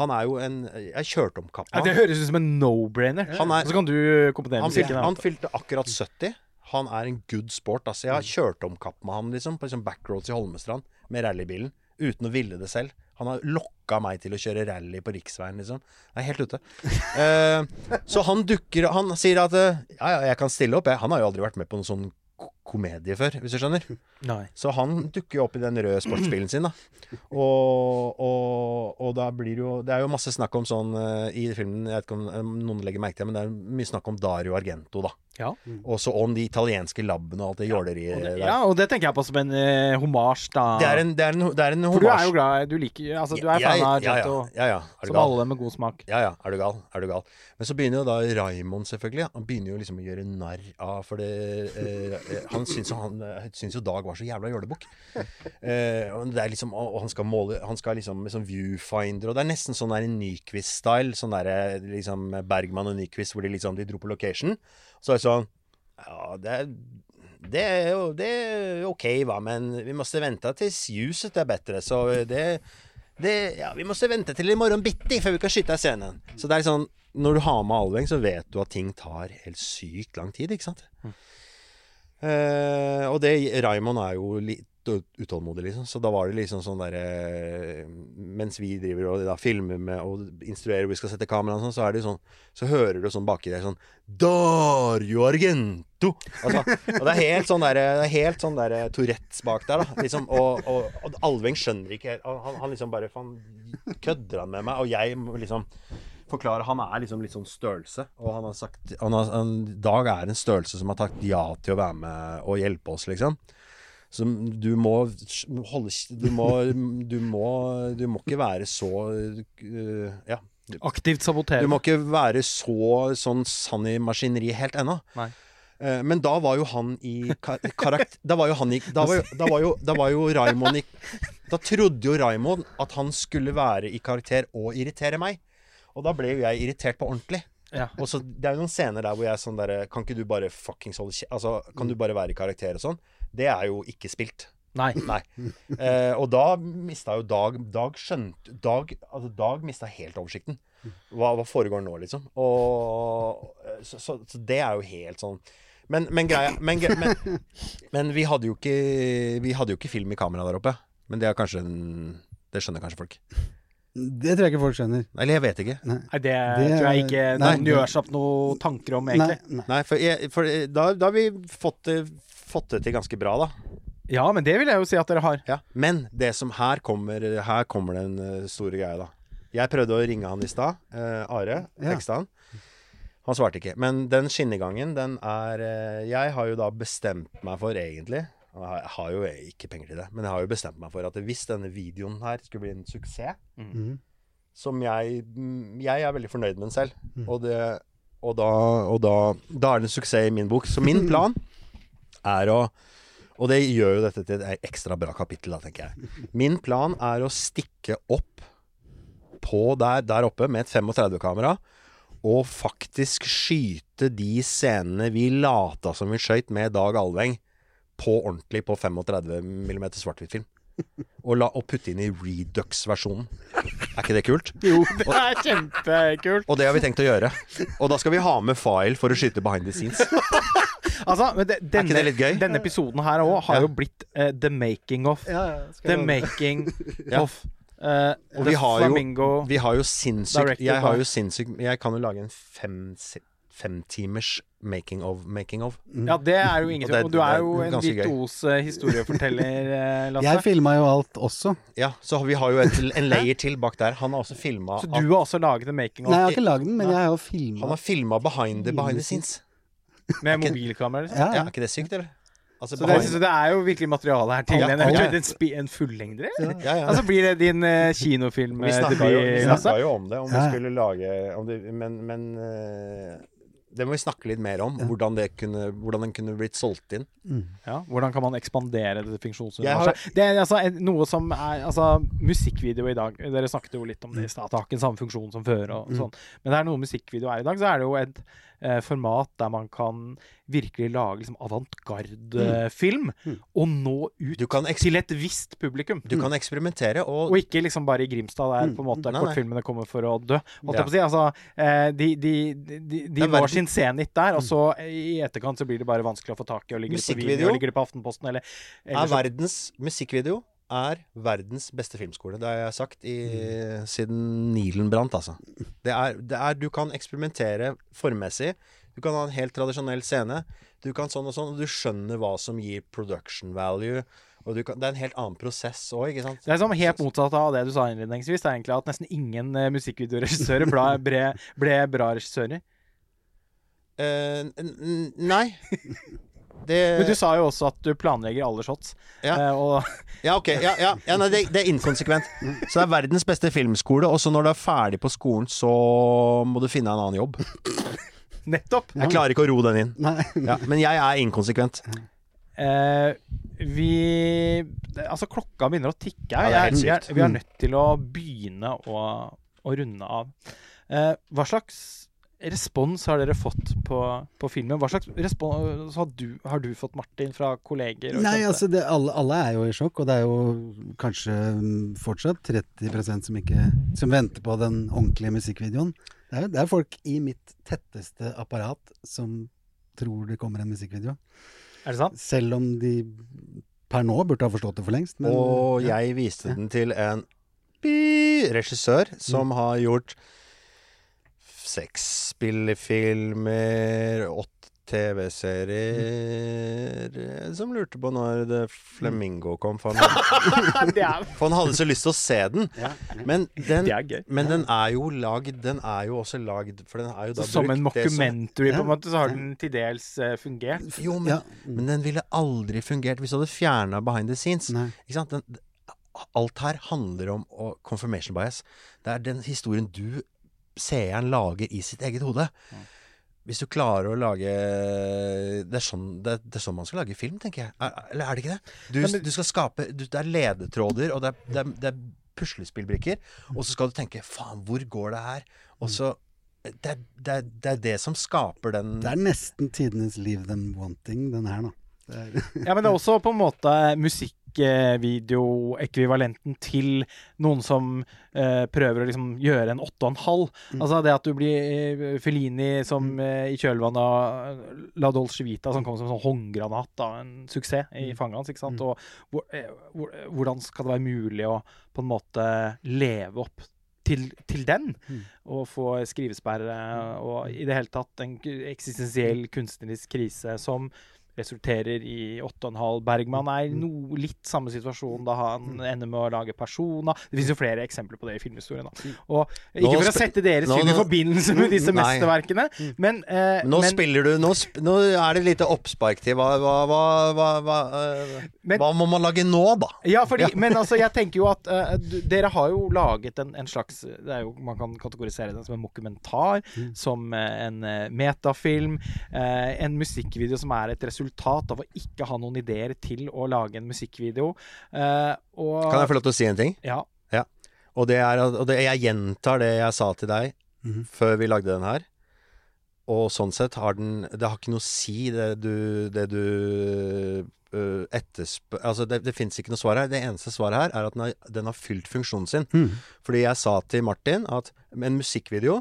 Han er jo en Jeg kjørte om kappen. Ja, det høres ut som en no-brainer. Er- så kan du komponere musikken. han han fylte akkurat 70. Han er en good sport. Altså, jeg har kjørt om kapp med han liksom, på liksom backroads i Holmestrand med rallybilen. Uten å ville det selv. Han har lokka meg til å kjøre rally på riksveien, liksom. Jeg er helt ute. Uh, så han dukker Han sier at uh, ja, ja, jeg kan stille opp, jeg. Han har jo aldri vært med på noen sånn komedie før, hvis du skjønner. Nei. Så han dukker jo opp i den røde sportsbilen sin, da. Og, og, og da blir det jo Det er jo masse snakk om sånn uh, i filmen, jeg vet ikke om noen legger merke til men det er mye snakk om Dario Argento, da. Ja. Og så om de italienske labbene og alt det jåleriet der. ja, og det tenker jeg på som en uh, homasj, da. Det er en, det er en, det er en For du er jo glad Du liker Altså, du er ja, fan av ja, ja, ja, ja. Som gal? alle med god smak. Ja, ja, er du gal? Er du gal? Men så begynner jo da Raymond, selvfølgelig. Han begynner jo liksom å gjøre narr av For det eh, eh, Han syns jo, han, eh, syns jo Dag var så jævla jålebukk. Eh, og det er liksom Og og han skal måle Han skal liksom med sånn viewfinder, og det er nesten sånn der Nyquist-style. Sånn der liksom Bergman og Nyquist, hvor de liksom De dro på location. Så er det sånn Ja, det er det er jo det er OK, hva, men vi måtte vente til ljuset er bedre. Så det, det Ja, vi måtte vente til i morgen bitti før vi kan skyte scenen. Så det er sånn Når du har med Alveng, så vet du at ting tar helt sykt lang tid, ikke sant? Eh, og det Raymond er jo litt utålmodig, liksom. Så da var det liksom sånn derre Mens vi driver og da filmer med og instruerer hvor vi skal sette kameraet og sånn, så er det sånn Så hører du sånn baki der sånn Dario Argento! Altså, og det er helt sånn derre Det er helt sånn derre Tourettes bak der, da. Liksom, og, og, og Alveng skjønner ikke helt han, han liksom bare Faen, kødder han med meg? Og jeg liksom forklare Han er liksom litt sånn størrelse. Og han har sagt han har, han, Dag er en størrelse som har sagt ja til å være med og hjelpe oss, liksom. Så du må holde Du må Du må, du må ikke være så uh, Ja. Aktivt Du må ikke være så sånn sann i maskineriet helt ennå. Nei. Eh, Men da var jo han i karakter... Da var jo han i Da var jo, da var jo, da var jo Raimond i Da trodde jo Raimond at han skulle være i karakter og irritere meg. Og da ble jo jeg irritert på ordentlig. Ja. Og så Det er jo noen scener der hvor jeg er sånn derre Kan ikke du bare fuckings holde kjeft? Altså, kan du bare være i karakter og sånn? Det er jo ikke spilt. Nei. (laughs) Nei. Eh, og da mista jo Dag Dag skjønte Dag, altså Dag mista helt oversikten. Hva, hva foregår nå, liksom? Og eh, så, så, så det er jo helt sånn Men, men greia men, men, (laughs) men vi hadde jo ikke Vi hadde jo ikke film i kamera der oppe. Men det er kanskje en Det skjønner kanskje folk. Det tror jeg ikke folk skjønner. Eller jeg vet ikke. Nei. Nei, det, Det- tror jeg ikke nei, noen gjør seg opp noen tanker om, Nei, egentlig. nei. Nei, for, jeg, for da, da har vi fått det, fått det til ganske bra, da. Ja, men det vil jeg jo si at dere har. Ja, Men det som her kommer Her kommer den eh, store greia, da. Jeg prøvde å ringe han i stad. eh, Are. Ja. Teksta han. Han svarte ikke. Men den skinnegangen, den er eh, Jeg har jo da bestemt meg for, egentlig Jeg har jo ikke penger til det, men jeg har jo bestemt meg for at hvis denne videoen her skulle bli en suksess, mm. som jeg mm, Jeg er veldig fornøyd med den selv, Mm. og, det, og, da, og da, da er det en suksess i min bok. Så min (clears throat) plan er å Og det gjør jo dette til et ekstra bra kapittel, da, tenker jeg. Min plan er å stikke opp på der, der oppe med et 35-kamera og faktisk skyte de scenene vi lata som vi skøyt med Dag Alveng, på ordentlig på 35 mm svart-hvitt-film. Og, la- og putte inn i Redux-versjonen. Er ikke det kult? Jo, det er kjempekult. Og det har vi tenkt å gjøre. Og da skal vi ha med file for å skyte behind the scenes. Altså, men det, denne, ikke det litt gøy? Denne episoden her òg har Ja. jo blitt uh, the making of. Ja, ja, The making (laughs) of Uh, Og The vi har jo- Vi har jo sinnssykt Jeg har jo sinnssykt Jeg kan jo lage en fem, femtimers making of making of. Ja, det er jo ingen tvil om. Du er jo er en virtuos historieforteller, eh, (laughs) Lasse. Jeg filma jo alt også. Ja, så vi har jo et, en layer til bak der. Han har også filma Så du har også laget en making of Nei, jeg har ikke lagd den, men jeg har jo Han har filma behind the behind the scenes. Med mobilkamera? Liksom? Ja, Ja, er ikke det sykt, eller? Altså, Så det, så det er jo virkelig materiale her til en, ja. en, en fullengder? ja, ja. Altså blir det din uh, kinofilm vi snakka jo, vi jo om det, om vi skulle lage om det, Men, men uh det må vi snakke litt mer om. Hvordan, det kunne, hvordan den kunne blitt solgt inn. Ja, hvordan kan man ekspandere dette Jeg funksjonsuniverset? Det er altså noe som er Altså, musikkvideo i dag Dere snakket jo litt om det i stad. Det har ikke den samme funksjon som før. Og sånn. Men det er noe musikkvideo er i dag. Så er det jo et eh, format der man kan virkelig lage liksom avantgarde-film og nå ut Du kan, eks til et visst publikum. du kan eksperimentere, og Og ikke liksom bare i Grimstad, der på en måte Nei, nei. kortfilmene kommer for å dø. Ja. si. Altså, eh, de de, de, de, når sin senit der, og så i etterkant så blir det bare vanskelig å få tak i. Og ligger det på video, ligger det på Aftenposten, eller, eller er verdens musikkvideo er verdens beste filmskole. Det har jeg sagt i, siden Nilen brant, altså. Det er, det er Du kan eksperimentere formmessig. Du kan ha en helt tradisjonell scene. Du kan sånn og sånn, og du skjønner hva som gir production value. Og du kan, det er en helt annen prosess òg, ikke sant? Det er som helt motsatt av det du sa innledningsvis. Det er egentlig at nesten ingen eh, musikkvideoregissører ble, (laughs) ble, bra regissører. N- nei. Det Men du sa jo også at du planlegger alle shots. Ja. eh, og (laughs) Ja, ok. Ja, ja, ja nei, det, det er inkonsekvent. Så det er verdens beste filmskole, og så når du er ferdig på skolen, så må du finne en annen jobb. (laughs) nettopp! Jeg klarer ikke å ro den inn. Ja, men jeg er inkonsekvent. Uh, vi Altså, klokka begynner å tikke. Ja, det er helt Jeg- vi, er, vi er nødt til å begynne å, å runde av. Uh, hva slags respons har dere fått på, på filmen? Hva slags respons har du, har du fått, Martin, fra kolleger? og Nei, altså det, alle, alle er jo i sjokk, og det er jo kanskje mm, fortsatt 30% som ikke Som venter på den ordentlige musikkvideoen. Det er, det er folk i mitt tetteste apparat som tror det kommer en musikkvideo. Er det sant? Selv om de per nå burde ha forstått det for lengst. Men, Og jeg viste den til en regissør som har gjort seks spillefilmer, åtte TV-serier Som lurte på når The Flamingo kom, for han, (laughs) (laughs) for han hadde så lyst til å se den. Ja. Men den, men den er jo lagd Den er jo også lagd For den er jo da som en som- mockumentary, på en måte, så har den til dels eh, fungert. Jo, men, Ja. men den ville aldri fungert hvis du hadde fjerna behind the scenes. Ikke sant? Den, alt her handler om å, confirmation bias. Det er den historien du, seeren, lager i sitt eget hode. Hvis du klarer å lage Det er sånn, det, det er sånn man skal lage film, tenker jeg. Er, eller er det ikke det? Du, men- du skal skape du, Det er ledetråder, og det er, det er, det er puslespillbrikker. Og så skal du tenke Faen, hvor går det her? Og så det er, det, er, det er det som skaper den Det er nesten tidenes Leave Them Wanting, den her, nå. Det er, Ja, men det er også på en måte musikkvideoekvivalenten til noen som eh, prøver å liksom gjøre en åtte og en halv. Altså det at du blir eh, Felini som eh, i kjølvannet av La Dolce Vita, som kom som en sånn håndgranat, av en suksess i fanget hans. ikke sant? Og hvor, hvor, hvordan skal det være mulig å på en måte leve opp til, til den, og få skrivesperre og i det hele tatt en eksistensiell kunstnerisk krise som resulterer i 8,5. Bergman er no, litt samme situasjon da han ender med å lage Persona. Det finnes jo flere eksempler på det i filmhistorien. da. Og Ikke for å sette deres film i forbindelse med disse Nei. mesterverkene, men, eh, Nå men spiller du Nå, sp nå er det et lite oppspark til hva Hva, hva, hva, eh, Men- hva må man lage nå, da? Ja, fordi, men altså, jeg (laughs) tenker jo at uh, dere har jo laget en, en slags det jo, Man kan kategorisere den som en dokumentar, som eh, en uh, metafilm, uh, en musikkvideo som er et resultat av å ikke ha noen ideer til å lage en musikkvideo. Uh, og Kan jeg få lov til å si en ting? Ja. Og det er og det, Jeg gjentar det jeg sa til deg Mhm. før vi lagde den her. og sånn sett har den Det har ikke noe å si, det du, det du uh, etterspør Altså, det, det fins ikke noe svar her. Det eneste svaret her er at den har, den har fylt funksjonen sin. Mm. Fordi jeg sa til Martin at en musikkvideo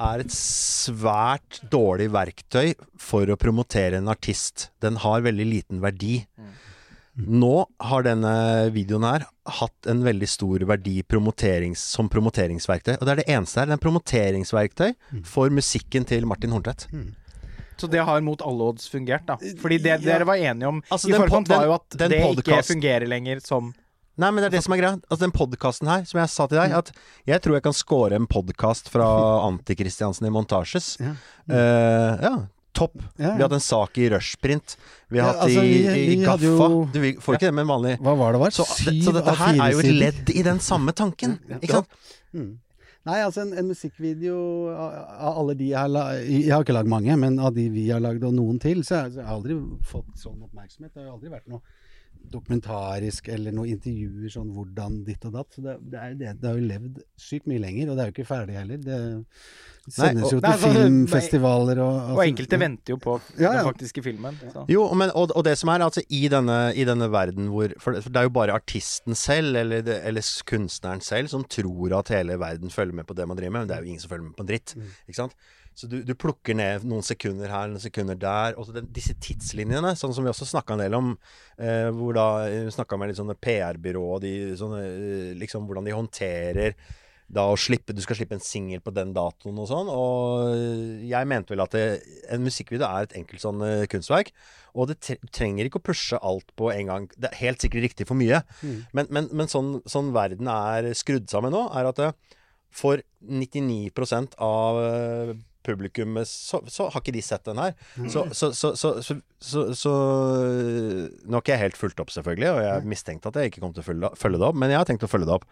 er et svært dårlig verktøy for å promotere en artist. Den har veldig liten verdi. Nå har denne videoen her hatt en veldig stor verdi promoterings, som promoteringsverktøy. Og det er det eneste her. Det er en promoteringsverktøy for musikken til Martin Horntvedt. Så det har mot alle odds fungert, da. Fordi det Ja. dere var enige om Altså, i den forkant, var jo at den det ikke fungerer lenger som Nei, men det er det som er greia. Altså, den podkasten her, som jeg sa til deg, at jeg tror jeg kan score en podkast fra (laughs) Anti-Kristiansen i Montasjes. Ja. Uh, ja. Topp. Vi har hatt en sak i Rushprint. Vi har hatt altså, i, vi- i Gaffa. jo- Du får ikke det med en vanlig Hva var det var? så, det, så dette her er jo et ledd i den samme tanken. Ikke sant? Mm. Nei, altså en, en musikkvideo av alle de jeg har lagd Jeg har ikke lagd mange, men av de vi har lagd, og noen til, så jeg, så jeg har aldri fått sånn oppmerksomhet. Det har aldri vært noe dokumentarisk eller noen intervjuer sånn hvordan ditt og datt. Så det, det, er, det, det har jo levd sykt mye lenger, og det er jo ikke ferdig heller. Det sendes og- jo til Nei, filmfestivaler og Og enkelte venter jo på Ja, ja. den faktiske filmen. Så. Jo, men, og, og det som er altså i denne, i denne verden hvor For det, for det er jo bare artisten selv, eller, det, eller kunstneren selv, som tror at hele verden følger med på det man driver med. Men det er jo ingen som følger med på en dritt. Ikke sant? Så du, du plukker ned noen sekunder her, noen sekunder der. Og disse tidslinjene, sånn som vi også snakka en del om, eh, hvor da vi snakka med litt sånne PR-byrå eh, Liksom hvordan de håndterer da å slippe Du skal slippe en singel på den datoen og sånn. Og jeg mente vel at det, en musikkvideo er et enkelt sånn eh, kunstverk. Og det tre trenger ikke å pushe alt på en gang. Det er helt sikkert riktig for mye. Mm. Men, men, men sånn, sånn verden er skrudd sammen nå, er at det, for 99 av eh, publikummet så, så har ikke de sett den her. Så, så, så, så, så, så, så Nå har ikke jeg helt fulgt opp, selvfølgelig, og jeg mistenkte at jeg ikke kom til å følge, følge det opp, men jeg har tenkt å følge det opp.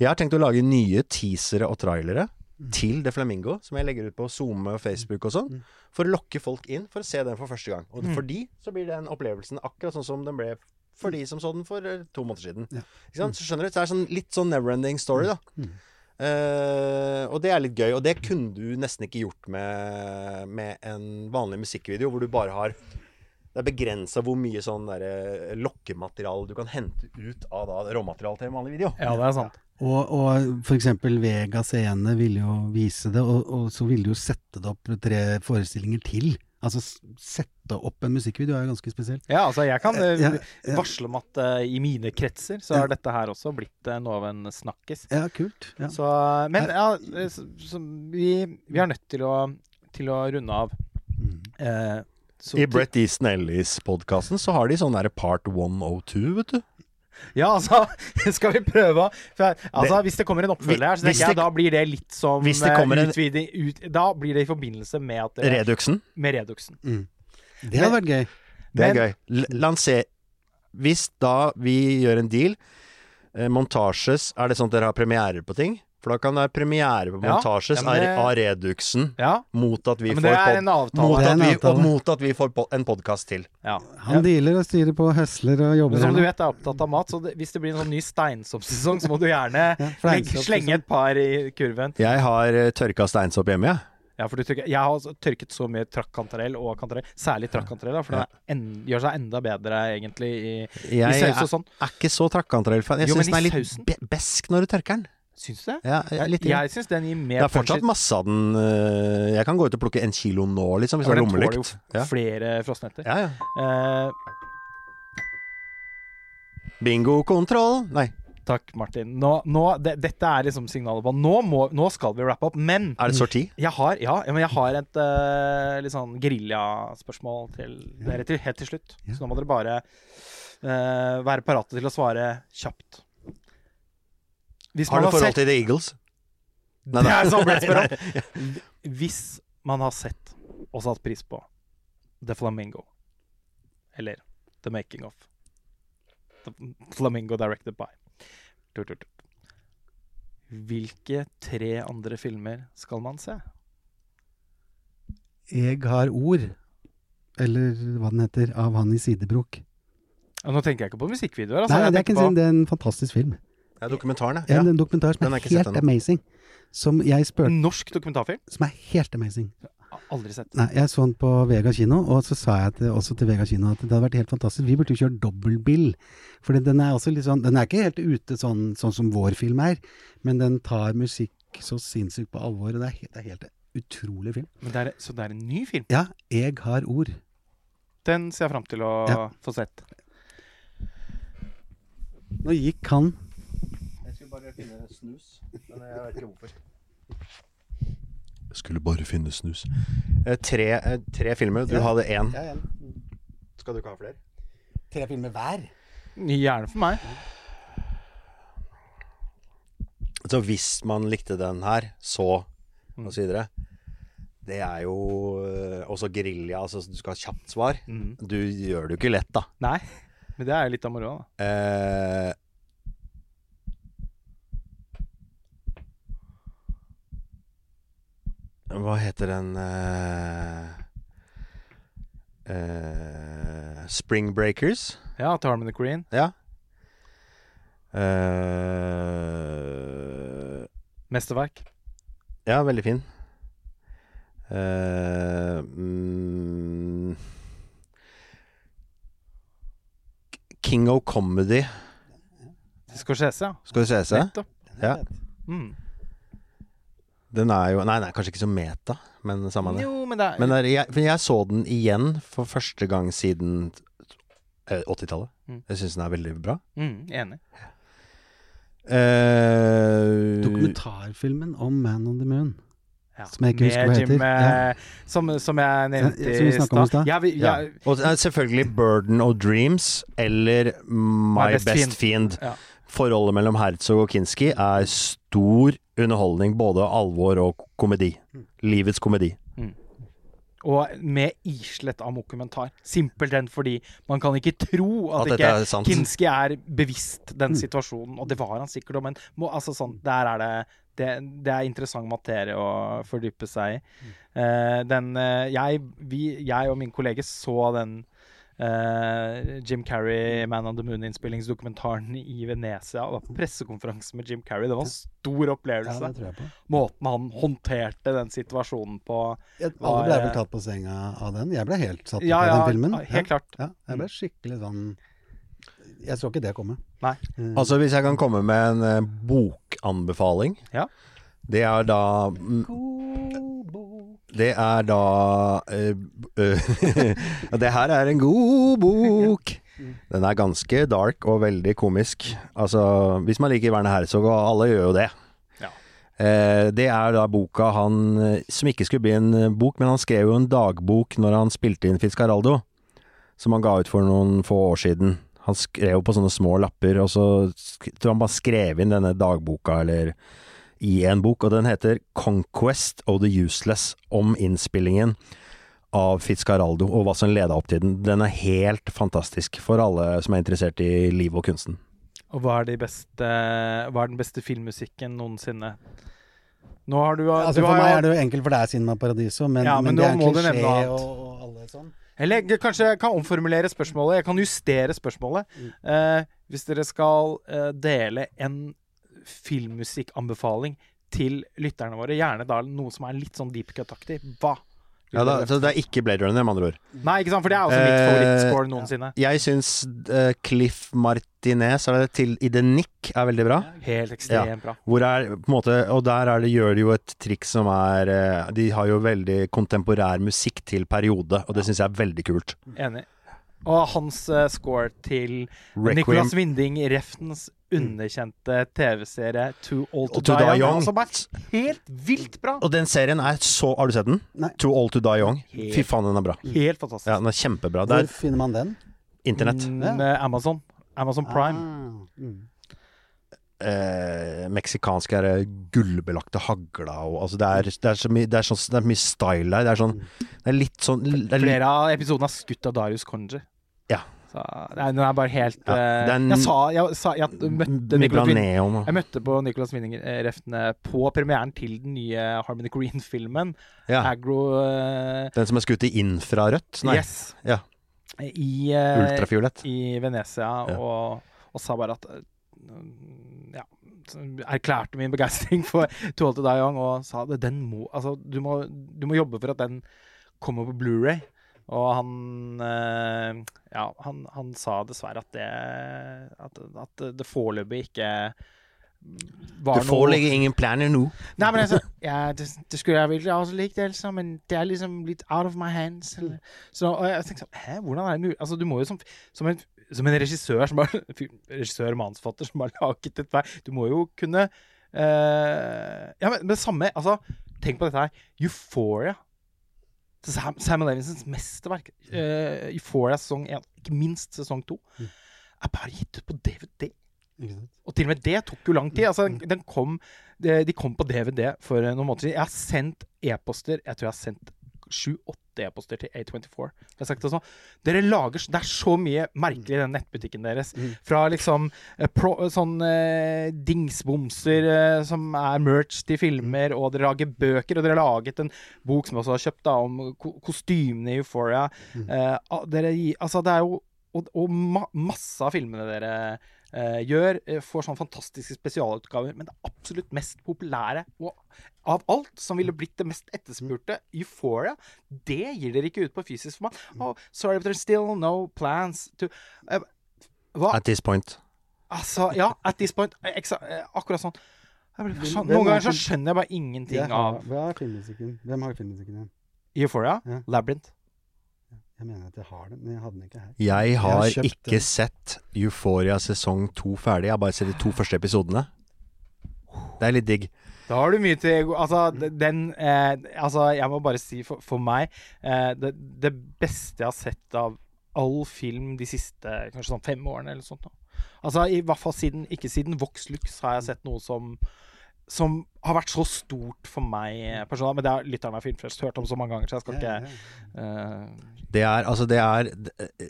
Jeg har tenkt å lage nye teasere og trailere til The Flamingo, som jeg legger ut på SoMe og Facebook og sånn, for å lokke folk inn for å se den for første gang. Og for de så blir den opplevelsen akkurat sånn som den ble for de som så den for eh, to måneder siden. Så skjønner du? Det er sånn, litt sånn never-ending story, da. Eh, og det er litt gøy, og det kunne du nesten ikke gjort med, med en vanlig musikkvideo, hvor du bare har Det er begrensa hvor mye sånn der, lokkemateriale du kan hente ut av da råmateriale til en vanlig video. Ja, det er sant. Og, og for eksempel Vega Scene ville jo vise det, og, og så ville de jo sette det opp tre forestillinger til. Altså s- sette opp en musikkvideo er jo ganske spesielt. Ja, altså jeg kan eh, Ja, ja. varsle om at uh, i mine kretser så Ja. har dette her også blitt uh, noe av en snakkis. Ja, kult. Ja. Så, men ja, eh, så, så vi, vi er nødt til å, til å runde av. Mm. Eh, så I Brett Easton Ellis-podkasten så har de sånn derre part 102, vet du. Ja, altså, (laughs) skal vi prøve å for, Altså, Hvis det kommer en oppfølger her, så tenker jeg da blir det litt som Hvis det eh, en- utvide, ut, Da blir det i forbindelse med at det, Reduxen. med Reduxen. Mm. Det hadde vært gøy. Det er Men- gøy. oss lanser Hvis da vi gjør en deal, eh, montasjes Er det sånn at dere har premierer på ting? For da kan det være premiere på Ja, montasjes ja, det- av Reduxen Ja, mot at vi ja får pod mot at vi, og mot at vi får po en podkast til. Ja. Han dealer og styrer på, høsler og jobber. Men som du vet, jeg er opptatt av mat, så det, hvis det blir en sånn ny steinsoppsesong, så må du gjerne Ja, legge, slenge et par i kurven. Jeg har uh, tørka steinsopp hjemme, jeg. Ja, for du tørker, jeg har altså tørket så mye trakkantarell og kantarell, særlig trakkantarell, for Ja. det er en, gjør seg enda bedre egentlig i, i Jeg saus er, og sånn. er ikke så trakkantarell-fan. Jeg syns den er litt sausen? be besk når du tørker den. Syns du det? Ja, jeg, jeg syns den gir det mer er fortsatt masse av den. uh, jeg kan gå ut og plukke en kilo nå, liksom, hvis Ja, det er lommelykt. den tåler jo. Ja. flere frostnetter. Ja, ja. Eh, Bingokontroll! Nei, takk, Martin. Nå, nå, det, dette er liksom signalet på Nå, må, nå skal vi wrap up, men er det sorti? jeg har, ja, men jeg har et uh, litt sånn geriljaspørsmål til dere til, helt til slutt. Så nå må dere bare uh, være parate til å svare kjapt. Hvis Har du forhold sett- til The Eagles? Nei, Det er sånn jeg spør om. (laughs) Hvis man har sett og satt pris på The Flamingo, eller The Making of The Flamingo Directed by. Hvilke tre andre filmer skal man se? Jeg har ord, eller hva den heter, av han i Sidebrok. Ja, nå tenker jeg ikke på musikkvideoer. Altså. Nei, jeg det er, en, det er en fantastisk film. Det er dokumentaren, Ja. ja. En dokumentar som Den er helt amazing. Som jeg spurte en norsk dokumentarfilm. Som er helt amazing. Aldri sett. Nei, jeg så den på Vega kino, og så sa jeg til, også til Vega kino at det hadde vært helt fantastisk. Vi burde jo kjøre dobbeltbill. For den er også litt sånn Den er ikke helt ute sånn, sånn som vår film er, men den tar musikk så sinnssykt på alvor. Og det er, helt- det er helt utrolig film. Men det er, så det er en ny film? Ja, jeg har ord. Den ser jeg fram til å Ja. få sett. Nå gikk han Jeg skulle bare finne snus, men jeg vet ikke hvorfor. Jeg skulle bare finne snus. Eh, tre, eh, tre filmer. Du Ja. hadde én. ja, ja. Skal du ikke ha flere? Tre filmer hver. Gjerne for meg. Så hvis man likte den her, så Mm. og så videre Det er jo eh, også gerilja, altså du skal ha kjapt svar. Mm. Du gjør det jo ikke lett, da. Nei, men det er jo litt av moroa, da. Eh, hva heter den uh, uh, Spring Breakers? Ja, til Harmony Queen. Ja. Uh, Mesterverk. ja, veldig fin. Uh, mm, King of Comedy. Scorsese, ja. Skal vi se seg? Nettopp. Ja. Mm. Den er jo Nei, den er kanskje ikke så meta, men samme det. Jo, men det er, Men det er, jeg, for jeg så den igjen for første gang siden eh, 80-tallet. Mm. Jeg syns den er veldig bra. mm, Enig. Uh, Dokumentarfilmen om Man on the Moon. Ja. Som jeg ikke husker hva heter. eh, Ja. som, som jeg nevnte Ja, som vi i stad. Ja, Og eh, selvfølgelig 'Burden of Dreams' eller 'My, Best Best, Fiend. Fiend'. Ja. Forholdet mellom Herzog og Kinski er stor underholdning, både alvor og komedi. Mm. Livets komedi. Og med islett av dokumentar. Simpelthen fordi man kan ikke tro at, At ikke er. Kinski er bevisst den Mm. situasjonen, og det var han sikkert òg, men må, altså sånn, der er det, det Det er interessant materie å fordype seg i. Eh, den uh, jeg, vi, jeg og min kollega så den eh, Jim Carrey Man on the Moon-innspillingsdokumentaren i Venezia. Det var pressekonferanse med Jim Carrey. Det var en stor Ja, opplevelse. det tror jeg på. Måten han håndterte den situasjonen på. Jeg, Var, alle ble eh, vel tatt på senga av den. Jeg ble helt satt ut Ja, av den filmen. helt klart. Ja, jeg ble skikkelig sånn Jeg så ikke det komme. Nei. Mm. Altså, hvis jeg kan komme med en eh, bokanbefaling Ja. Det er da mm, Det er da eh, eh, (laughs) Det her er en god bok. Den er ganske dark og veldig komisk. Altså, hvis man liker Werner Herzog, og alle gjør jo det. Ja. Eh, det er da boka han eh, Som ikke skulle bli en bok, men han skrev jo en dagbok når han spilte inn Fitzcarraldo. Som han ga ut for noen få år siden. Han skrev jo på sånne små lapper, og så tror han bare skrev inn denne dagboka, eller i en bok, og den heter 'Conquest of the Useless', om innspillingen av Fitzcaraldo og hva som leda opp til den. Den er helt fantastisk for alle som er interessert i livet og kunsten. Og hva er, de beste, hva er den beste filmmusikken noensinne? Nå har du, altså, du for meg er det jo enkelt, for det er Cinema Paradiso, men, Ja, men men det er klisjé og, og alle sånn. Eller jeg- kanskje jeg kan omformulere spørsmålet. Jeg kan justere spørsmålet. Mm. Eh, hvis dere skal eh, dele en filmmusikkanbefaling til lytterne våre, gjerne da noe som er litt sånn deep cut-aktig, hva? Ja, da, så det er ikke Blade Runner, med andre ord. Nei, ikke sant? For det er også mitt uh, favorittscore noensinne. Jeg syns uh, Cliff Martinez er det til i The Nick er veldig bra. Helt ekstremt bra. Hvor er, på en måte, og der er det, gjør de jo et triks som er uh, De har jo veldig kontemporær musikk til periode, og det syns jeg er veldig kult. Enig. Og hans eh, score til Requiem Nicolas Winding Refns underkjente TV-serie Too Old to, To Die Die Young. Som er helt vilt bra! Og den serien er så Har du sett den? Nei. Too Old to Die Young. Helt- Fy faen, den er bra. Helt fantastisk. Ja, den er kjempebra. Hvor er finner man den? internett. Mm, eh, Amazon. Amazon Prime. Ah, mm. Eh, meksikansk er gullbelagte hagla og altså det er, det er så mye Det er, så, det er mye style der. Det er sånn Det er litt sånn det er litt, Flere av episodene er skutt av Darius Konji. Ja. Så nei, den er bare helt Ja, eh, den- Jeg sa Jeg, sa, jeg møtte neon jeg møtte på Nicolas Winding-refnene på premieren til den nye Harmony Green-filmen. ja. Agro uh, Den som er skutt i infrarødt? Nei, Yes. Ja. I, uh, ultrafiolett. i Venezia, Ja. og, og sa bare at uh, Ja. erklærte min begeistring for To Old To Die Young og sa at den må Altså, du må, du må jobbe for at den kommer på Blu-ray. Og han eh, Ja, han, han sa dessverre at det At, at det foreløpig ikke var Det foreligger ingen planer nå. Nei, men altså ja, det, det skulle jeg virkelig også likt, altså, men det er liksom litt out of my hands. Eller. Så, og jeg tenkte sånn Hæ, hvordan er det mulig? Altså, du må jo som, som, en, som en regissør som bare (laughs) Regissør, manusforfatter som har laget dette Du må jo kunne uh, Ja, men, men det samme Altså, tenk på dette her. Euphoria. Sam, Sam Levinsons mesterverk. Uh, Euphoria sesong 1, ikke minst sesong 2, er bare gitt ut på DVD. Og til og med det tok jo lang tid. Altså, den kom, de de kom på DVD for eh, noen måneder siden. Jeg har sendt e-poster Jeg tror jeg har sendt sju-åtte e-poster til A24. Jeg har sagt det sånn. Dere lager Det er så mye merkelig i den nettbutikken deres. Fra liksom eh, pro, sånn eh, dingsbomser eh, som er merch til filmer, og dere lager bøker, og dere har laget en bok som også har kjøpt, da, om ko kostymene i Euphoria. Eh, ah, dere Altså, det er jo Og, og ma masse av filmene dere eh, gjør, eh, får sånne fantastiske spesialutgaver. Men det absolutt mest populære og av alt som ville blitt det mest etterspurte, Euphoria, det gir dere ikke ut på fysisk format. Oh, sorry, but there's still no plans to eh, Hva? At this point. Altså, ja, at this point. eh, eh, akkurat sånn. Sånn. Noen er ganger så skjønner jeg bare ingenting av er? Hvem har filmmusikken igjen? Euphoria. Ja. Labyrinth. Jeg mener at jeg har den, men jeg hadde den ikke her. Jeg har kjøpt ikke den. sett Euphoria sesong to ferdig. Jeg har bare sett de to første episodene. Det er litt digg. Da har du mye til Altså, den eh, Altså, jeg må bare si for, for meg eh, det, det beste jeg har sett av all film de siste kanskje sånn fem årene eller sånt. nå. Altså, i hvert fall siden Ikke siden Vox Lux har jeg sett noe som som har vært så stort for meg personlig. Men det har lytterne av Filmfrelst hørt om så mange ganger, så jeg skal ikke Ja, ja. eh, Det er altså Det er,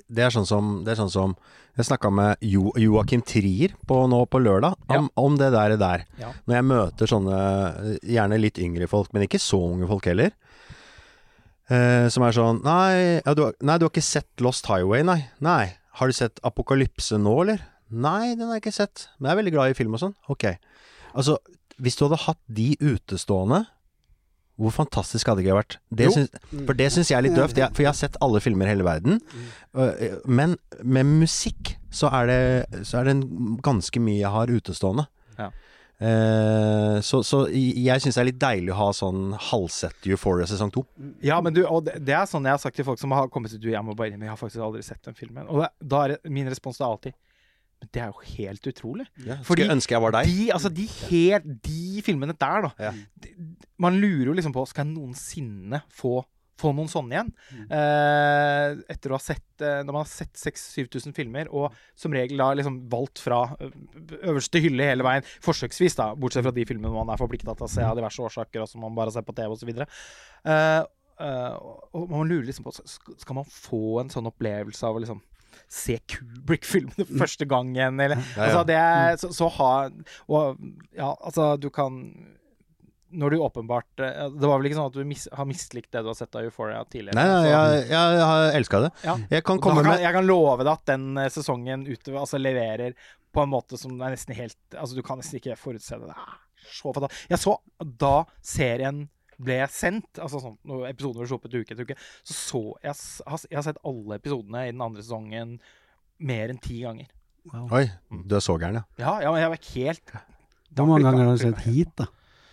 det er sånn som Det er sånn som Jeg snakka med jo, Joakim Trier på, nå på lørdag om, om det der, der. Ja. Når jeg møter sånne gjerne litt yngre folk, men ikke så unge folk heller. Uh, som er sånn nei, ja, du har, nei, du har ikke sett Lost Highway, nei. Nei. Har du sett Apokalypse nå, eller? Nei, den har jeg ikke sett. Men jeg er veldig glad i film og sånn. Ok. Altså, hvis du hadde hatt de utestående hvor fantastisk hadde det ikke vært? Det syns, for det syns jeg er litt døvt. Jeg, for jeg har sett alle filmer i hele verden. Øh, Men med musikk så er det, så er det en ganske mye jeg har utestående. Ja. Eh, så, så jeg syns det er litt deilig å ha sånn halvsett Euphoria sesong to. Ja, men du, og det, det er sånn jeg har sagt til folk som har kommet til du, jeg må bare inn, jeg har faktisk aldri sett den filmen. Og det, da er min respons er alltid Men det er jo helt utrolig. Ja, Fordi Skulle ønske jeg var deg. De, altså, de, helt, de filmene der, da. Ja. de, man lurer jo liksom på Skal jeg noensinne få, få noen sånne igjen? Eh, etter å ha sett eh, Når man har sett 6000-7000 filmer, og som regel da liksom valgt fra øverste hylle hele veien, forsøksvis, da, bortsett fra de filmene man er forplikta til å se av diverse årsaker, og som man bare ser på TV osv. Uh, og man lurer liksom på Skal man få en sånn opplevelse av å liksom se Kubrick-filmene første gang igjen, eller Ja. Altså, det er så, så ha Og ja, altså, du kan Når du åpenbart eh, Det var vel ikke sånn at du mis, har mislikt det du har sett av Euphoria tidligere? Nei, nei, jeg, jeg, jeg har elska det. ja. Jeg kan komme kan, med jeg kan love deg at den eh, sesongen utover altså, leverer på en måte som er nesten helt Altså, du kan nesten ikke forutse det. Det er så fantastisk. Jeg så da serien ble sendt, altså sånn når episoden ble sluppet uke etter uke, så så jeg, jeg har sett alle episodene i den andre sesongen mer enn ti ganger. Oi, du er så gæren, ja. Ja, ja, men jeg var helt Hvor mange ganger har du sett Heat, da?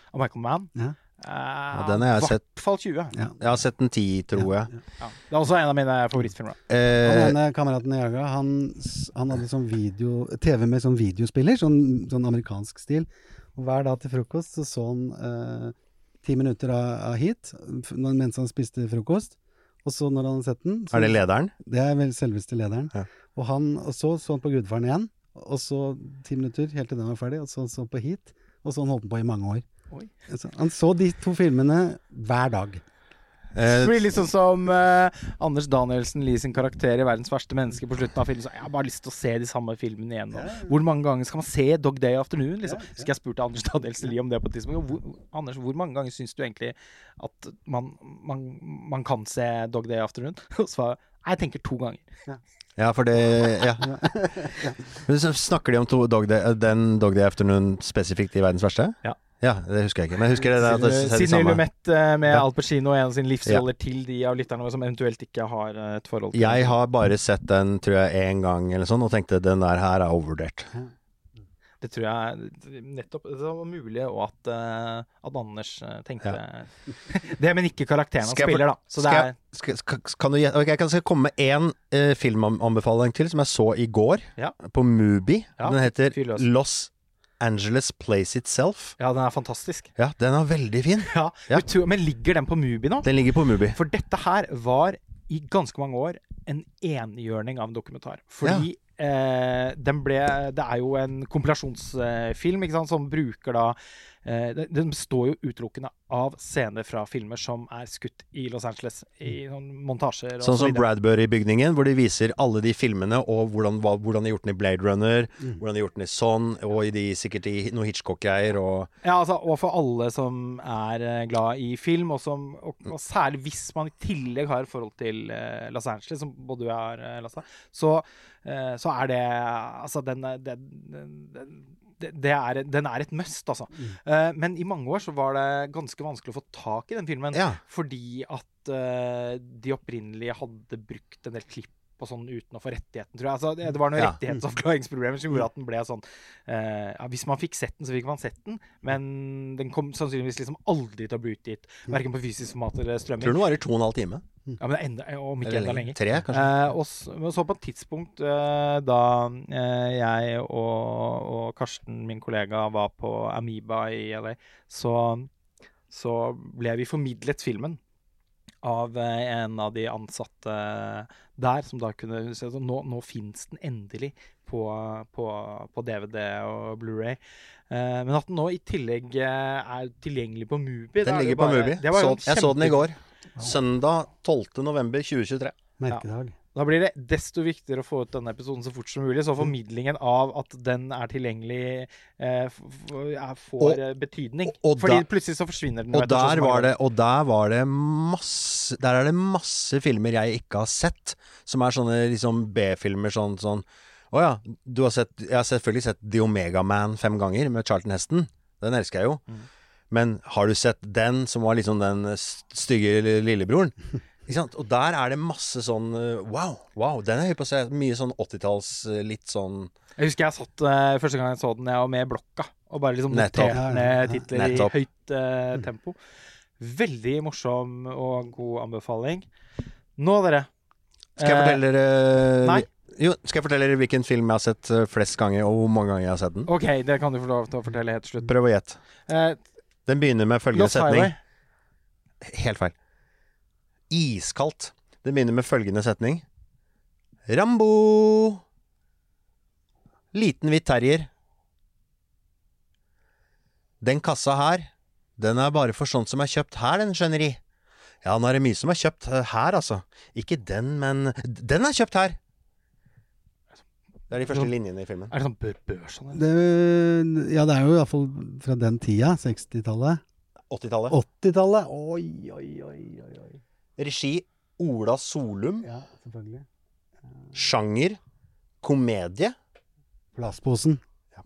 Av Michael Mann? Ja. Eh, den har jeg sett. I hvert fall 20. Ja. Jeg har sett den 10, tror jeg. Ja. Det er også en av mine favorittfilmer. Eh, Han ene kameraten jeg jaga, han, han hadde sånn video TV med sånn videospiller, sånn, sånn amerikansk stil. Og hver dag til frokost så så han eh, ti minutter av, av Heat mens han spiste frokost. Og så når han hadde sett den så, er det lederen? Det er vel selveste lederen. Ja. Og, han, og så så han på Gudfaren igjen, og så ti minutter helt til den var ferdig, og så så på Heat, og så han holdt på i mange år. Oi. Så han så de to filmene hver dag. Eh, Det blir litt sånn som uh, Anders Danielsen Lie sin karakter i 'Verdens verste menneske' på slutten av filmen. Så jeg har bare lyst til å se de samme filmene igjen. nå. Hvor mange ganger skal man se 'Dog Day Afternoon'? Liksom? Skal jeg spurte Anders Danielsen Lie om det på et tidspunkt. Hvor, Anders, hvor mange ganger syns du egentlig at man, man, man kan se 'Dog Day Afternoon'? (laughs) Og så Jeg tenker to ganger. Ja, for det (laughs) Ja. Men så Snakker de om to dog day, den Dog Day Afternoon spesifikt i verdens verste? Ja. Ja, det husker jeg ikke. Men jeg husker det, at det, det, er det Sidney samme. Lumet eh, med Ja. Al Pacino og en av sine livsroller til de av lytterne våre som eventuelt ikke har eh, et forhold til Jeg har bare sett den, tror jeg, én gang eller sånn, og tenkte den der her er overvurdert. Det tror jeg nettopp Det var mulig, og at, eh, at Anders tenkte tenkte (laughs) det, men ikke karakteren han spiller, da. Så det Skal er jeg, skal, skal, kan du, jeg kan skal komme med én eh, filmanbefaling til, som jeg så i går, Ja. på Mubi. Ja, Den heter. Los Angeles Place Itself. Ja, den er fantastisk. Ja, den er veldig fin. Ja, Ja. Tror, Men ligger den på Mubi nå? Den ligger på Mubi. For dette her var i ganske mange år en enhjørning av en dokumentar. Fordi eh, den ble Det er jo en kompilasjonsfilm ikke sant, som bruker da den- Den består jo utelukkende av scener fra filmer som er skutt i Los Angeles. I noen montasjer og Sånn så som. Bradbury-bygningen, hvor de viser alle de filmene, og hvordan, hvordan de har gjort den i Blade Runner, Mm. hvordan de har gjort den i sånn, og i de, sikkert i noe Hitchcock-greier, og Ja, altså, og for alle som er eh, glad i film, og, som, og, og særlig hvis man i tillegg har et forhold til eh, Los Angeles, som både du har, eh, Lasse, så, eh, så er det Altså, den, den, den, den det, det er, den er et must, altså. Eh, men i mange år så var det ganske vanskelig å få tak i den filmen. Ja. Fordi at uh, de opprinnelige hadde brukt en del klipp og sånn uten å få rettigheten, tror jeg. Altså, det, det var noen Ja. rettighetsavklaringsproblemer som gjorde at den ble sånn eh, ja, Hvis man fikk sett den, så fikk man sett den, men den kom sannsynligvis liksom aldri til å bli utgitt. Verken på fysisk format eller strømming. Tror den varer to og en halv time. Ja, men enda, om ikke enda lenger. Tre, kanskje. Eh, og så, så på et tidspunkt eh, da eh, jeg og, og Karsten, min kollega, var på Amoeba i LA, så, så ble vi formidlet filmen av eh, en av de ansatte der, som da kunne se sånn Nå, nå fins den endelig på, på, på DVD og Blu-ray. Eh, men at den nå i tillegg eh, er tilgjengelig på Mubi Den ligger bare, på Mubi. det var jo Så, jeg så den i går. Søndag 12. november 2023. Da blir det desto viktigere å få ut denne episoden så fort som mulig, så formidlingen av at den er tilgjengelig, eh, får Og- eh, betydning. og- og Fordi da- plutselig så forsvinner den. Og der, var det, og der var det masse Der er det masse filmer jeg ikke har sett, som er sånne liksom B-filmer sånn sånn Å ja, du har sett Jeg har selvfølgelig sett The Omega Man fem ganger med Charlton Heston. Den elsker jeg jo. Mm. Men har du sett den som var liksom den stygge lillebroren? (laughs) Ikke sant? Og der er det masse sånn uh, Wow! wow, Den er høy på å se. Mye sånn 80-talls, uh, litt sånn Jeg husker jeg satt uh, første gang jeg så den, jeg var med i blokka, og bare liksom noterte ned titler i høyt uh, tempo. Veldig morsom og god anbefaling. Nå, dere. Skal jeg eh, fortelle dere nei. Jo, skal jeg fortelle dere hvilken film jeg har sett flest ganger, og hvor mange ganger jeg har sett den? OK, det kan du få lov til å fortelle helt til slutt. Prøv å gjette. Eh, Den begynner med følgende setning. Highway. Helt feil. Iskaldt. Det begynner med følgende setning. Rambo! Liten hvit terrier. Den kassa her, den er bare for sånt som er kjøpt her, den skjønner de. Ja, nå er det mye som er kjøpt eh, her, altså. Ikke den, men Den er kjøpt her! Det er de første linjene i filmen. Er det sånn bør børs? Det, ja, det er jo iallfall fra den tida. 60-tallet. 80-tallet. 80-tallet. Oi, oi, oi, oi, oi. Regi Ola Solum. Ja, selvfølgelig. Sjanger komedie. Plastposen.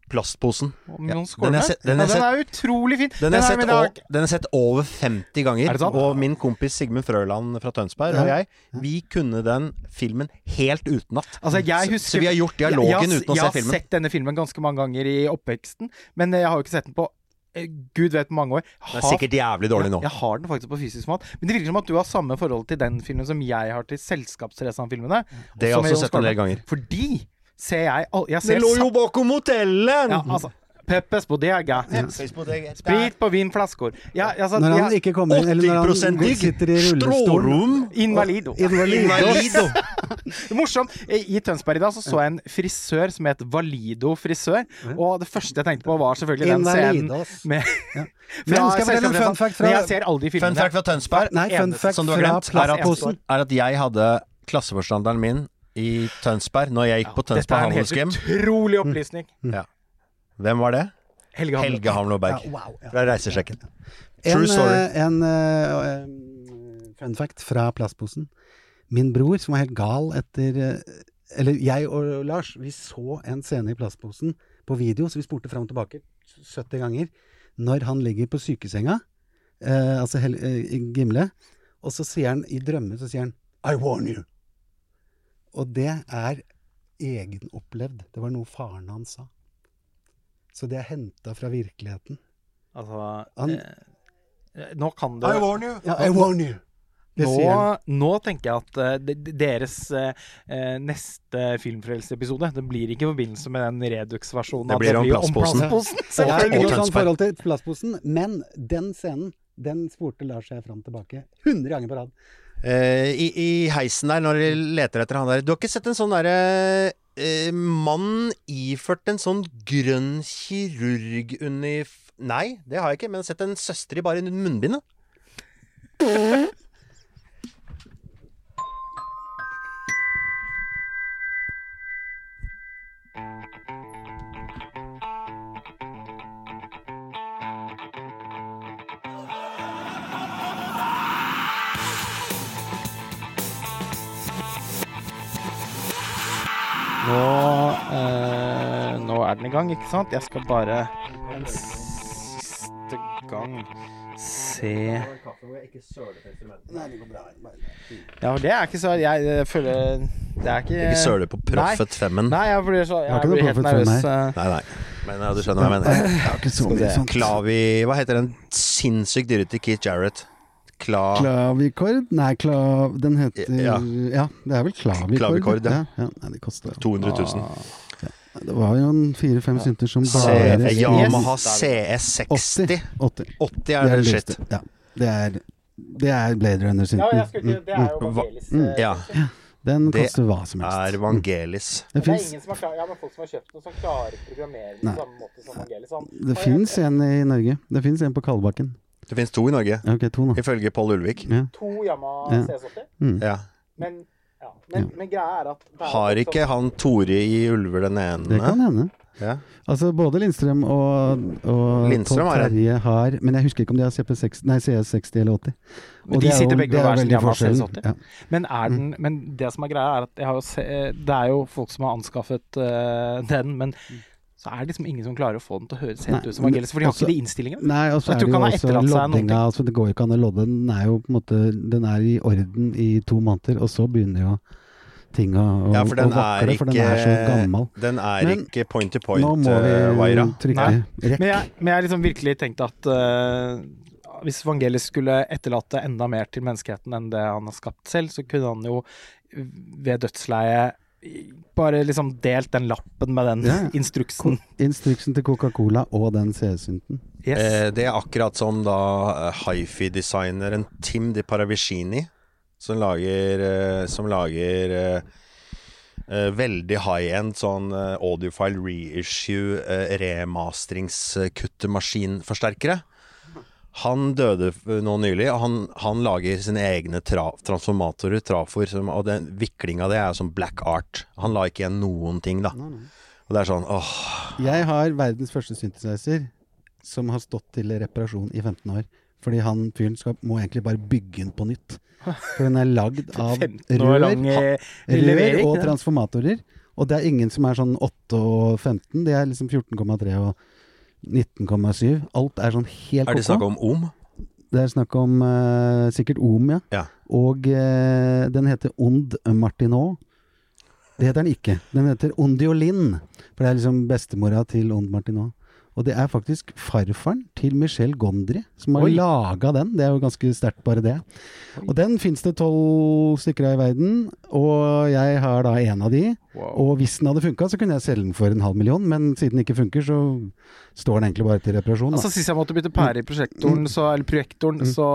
Plastposen. Ja, den er den er ja, den er utrolig fin. Den har er- sett, er- den sett over 50 ganger. Er? Og min kompis Sigmund Frøland fra Tønsberg og jeg, vi kunne den filmen helt utenat. Altså, Så- så vi har gjort dialogen jeg, jeg, uten å se filmen. jeg har sett denne filmen ganske mange ganger i oppveksten, men jeg har jo ikke sett den på eh, gud vet mange år. Det er sikkert jævlig dårlig nå. Jeg, jeg har den faktisk på fysisk mat. Men det virker som at du har samme forhold til den filmen som jeg har til Selskapsresan-filmene. Det har jeg også sett en del ganger. Fordi ser jeg Jeg ser Det lå jo bakom hotellet! ja, altså, Peppes bodega. Sprit på vinflasker. Ja, altså, Når han ikke kommer inn, eller når 80 han sitter i rullestol. Invalido. Invalido. (laughs) Morsomt. I Tønsberg i dag så, så jeg en frisør som het Valido frisør. Og det første jeg tenkte på, var selvfølgelig den scenen med Ja. (laughs) fra Men skal jeg fortelle en fun fact fra Men jeg ser aldri Fun filmene. fact fra Tønsberg Nei, fun fact som du har glemt, er at, er at jeg hadde klasseforstanderen min i Tønsberg når jeg gikk på Dette Tønsberg er en helt utrolig opplysning. Hvem var det? Helge. Helge Havn og Berg. Ja, wow, ja. Fra Reisesjekken. En, True story. eh, en eh, eh, fun fact fra plastposen. min bror, som var helt gal etter eh, Eller jeg og Lars, vi så en scene i Plastposen på video, så vi spurte fram og tilbake 70 ganger, når han ligger på sykesenga, uh, altså Hel uh, Gimle, og så sier han i drømmer så sier han I warn you. Og det er egenopplevd. Det var noe faren hans sa. Så det er henta fra virkeligheten. Altså Han- eh, Nå kan det warn you! Ja, I warn you! Nå, nå tenker jeg at uh, de- de- deres eh, eh, neste Filmfrelseepisode Det blir ikke i forbindelse med den Redux-versjonen. Det blir blir om blir plastposen. (laughs) (laughs) Og sånn Tønsberg. plastposen, men den scenen, den spurte Lars seg fram tilbake 100 ganger på rad. Uh, i, I heisen der, når de leter etter han der Du har ikke sett en sånn derre eh, mann iført en sånn grønn kirurgunif... Nei, det har jeg ikke, men jeg har sett en søster i bare munnbind. Nå, eh, nå er den i gang, ikke sant? Jeg skal bare en siste gang se. Ja, det er ikke så Jeg eh, føler Det er ikke Ikke søle på Proffet Femmen. Nei, jeg blir så Jeg blir helt nervøs. eh. Nei, nei. Men ja, du skjønner hva jeg mener. Klavi Hva heter den sinnssykt dyrete Keith Jarrett? Kla... Klavikord? Nei, kla... Den heter Ja. Ja, det er vel klavikord. Klavikord, ja. ja. Nei, det koster 200 000. Det var jo en fire-fem synter som bare Yamaha Yes. CS60. 80. 80 er det det shit. Ja. Det er, det er Blade Runner-synten. Ja, skulle Det er jo Hva- Vangelis. Mm. eh, Ja. Den Det koster hva som helst. Er Vangelis. Det Det er ingen som har klar, ja, men folk som har kjøpt noe som klarer å programmere på samme måte som Vangelis. Han, det fins en i Norge. Det fins en på Kalbakken. Det finnes to i Norge, okay, to ifølge Pål Ulvik. Ja. to Yama Ja. CS80. Mm. Ja. Men, ja. men, men greia er at er Har ikke han Tore i Ulver den ene? Det kan hende. Ja. Altså både Lindstrøm og, og Lindstrøm Todd har det. Terje har Men jeg husker ikke om de har CP6, nei, CS60 eller 80. Men de er sitter jo- begge og på er hver sin veldig CS80. Ja. Men, er den, men det som er greia, er at jeg har jo se, det er jo folk som har anskaffet uh, den, men så er det liksom ingen som klarer å få den til å høres helt Nei, ut som Vangelis, for de har også- ikke de innstillingene. Nei, og Så så er det jo også loddinga. Altså, det går jo ikke an å lodde. Den er jo på en måte Den er i orden i to måneder, og så begynner jo ting å, å, Ja, for den å vakle, er for den er så gammel. Den er Men ikke point to Nå point, må uh, vi rekk. Men jeg, men jeg liksom virkelig tenkte at uh, hvis Vangelis skulle etterlate enda mer til menneskeheten enn det han har skapt selv, så kunne han jo ved dødsleiet bare liksom delt den lappen med den Ja, ja. instruksen. Instruksen til Coca-Cola og den CS-synten. Yes. Eh, det er akkurat som da eh, hifi-designeren Tim Di Paravicini, som lager, eh, som lager eh, eh, veldig high-end sånn eh, audiofile reissue, uh, remastringskuttemaskinforsterkere. Han døde nå nylig, og han, han lager sine egne tra transformatorer, trafoer, og den viklinga det er som black art. Han la ikke igjen noen ting, da. Og det er sånn åh Jeg har verdens første synthesizer som har stått til reparasjon i 15 år. Fordi han fyren skal, må egentlig bare bygge den på nytt. For den er lagd (laughs) av 15 rør, eh, rør og transformatorer. Og det er ingen som er sånn 8 og 15. Det er liksom 14,3 og 19,7. Alt er sånn helt Er det snakk om om? Det er snakk om uh, sikkert om, ja. Ja. Og uh, den heter Ond Martinot. Det heter den ikke. Den heter Ondiolin. For det er liksom bestemora til Ond Martinot. Og det er faktisk farfaren til Michel Gondry som har laga den. Det er jo ganske sterkt, bare det. Og den fins det tolv stykker av i verden, og jeg har da en av de. Wow. Og hvis den hadde funka, så kunne jeg selge den for en halv million, men siden den ikke funker, så står den egentlig bare til reparasjon. Da. Altså Sist jeg måtte bytte pære i prosjektoren, så, eller projektoren, Mm. så,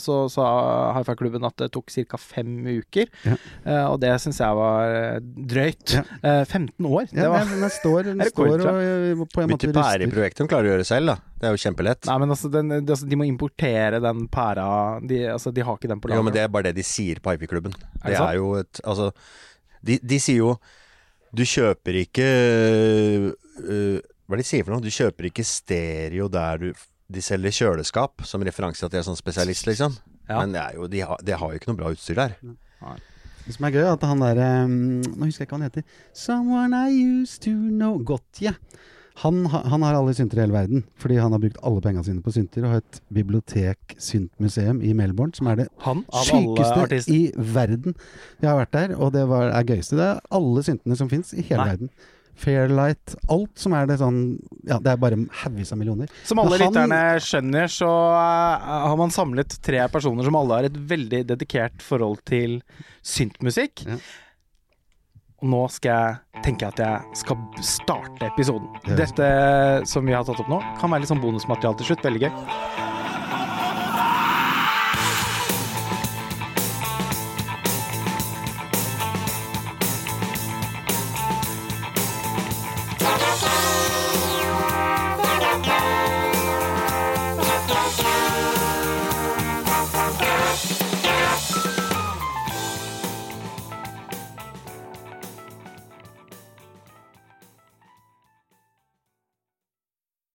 så sa Hi-Fi-klubben at det tok ca. fem uker. Ja. Eh, og det syns jeg var eh, drøyt. Ja. Eh, 15 år. Ja, det var men den står, den (laughs) Er står og på en måte pære i projektet. De klarer å gjøre selv, da. Det er jo kjempelett. Nei, men altså, den, det, altså, de må importere den pæra De, altså, de har ikke den på Jo, men det er bare det de sier på Hifi-klubben. Er Det det er jo et Altså, de, de sier jo Du kjøper ikke uh, Hva er det de sier for noe? Du kjøper ikke stereo der du De selger kjøleskap som referanse til at de er sånn spesialist, liksom. Ja. Men det, er jo, de, har, de har jo ikke noe bra utstyr der. Det som er gøy, er at han derre Nå husker jeg ikke hva han heter. Someone I used to know Gotye. Han, han har alle synter i hele verden, fordi han har brukt alle pengene sine på synter og har et bibliotek-syntmuseum i Melbourne, som er det Han sykeste i verden. Jeg har vært der, og det var, er gøyeste. Det er alle syntene som fins i hele Nei. verden. Fairlight, alt som er det sånn Ja, det er bare haugvis av millioner. Som alle lytterne skjønner, så uh, har man samlet tre personer som alle har et veldig dedikert forhold til syntmusikk. Ja. Og nå skal jeg tenke at jeg skal starte episoden. Dette som vi har tatt opp nå, kan være litt sånn bonusmateriale til slutt. Veldig gøy.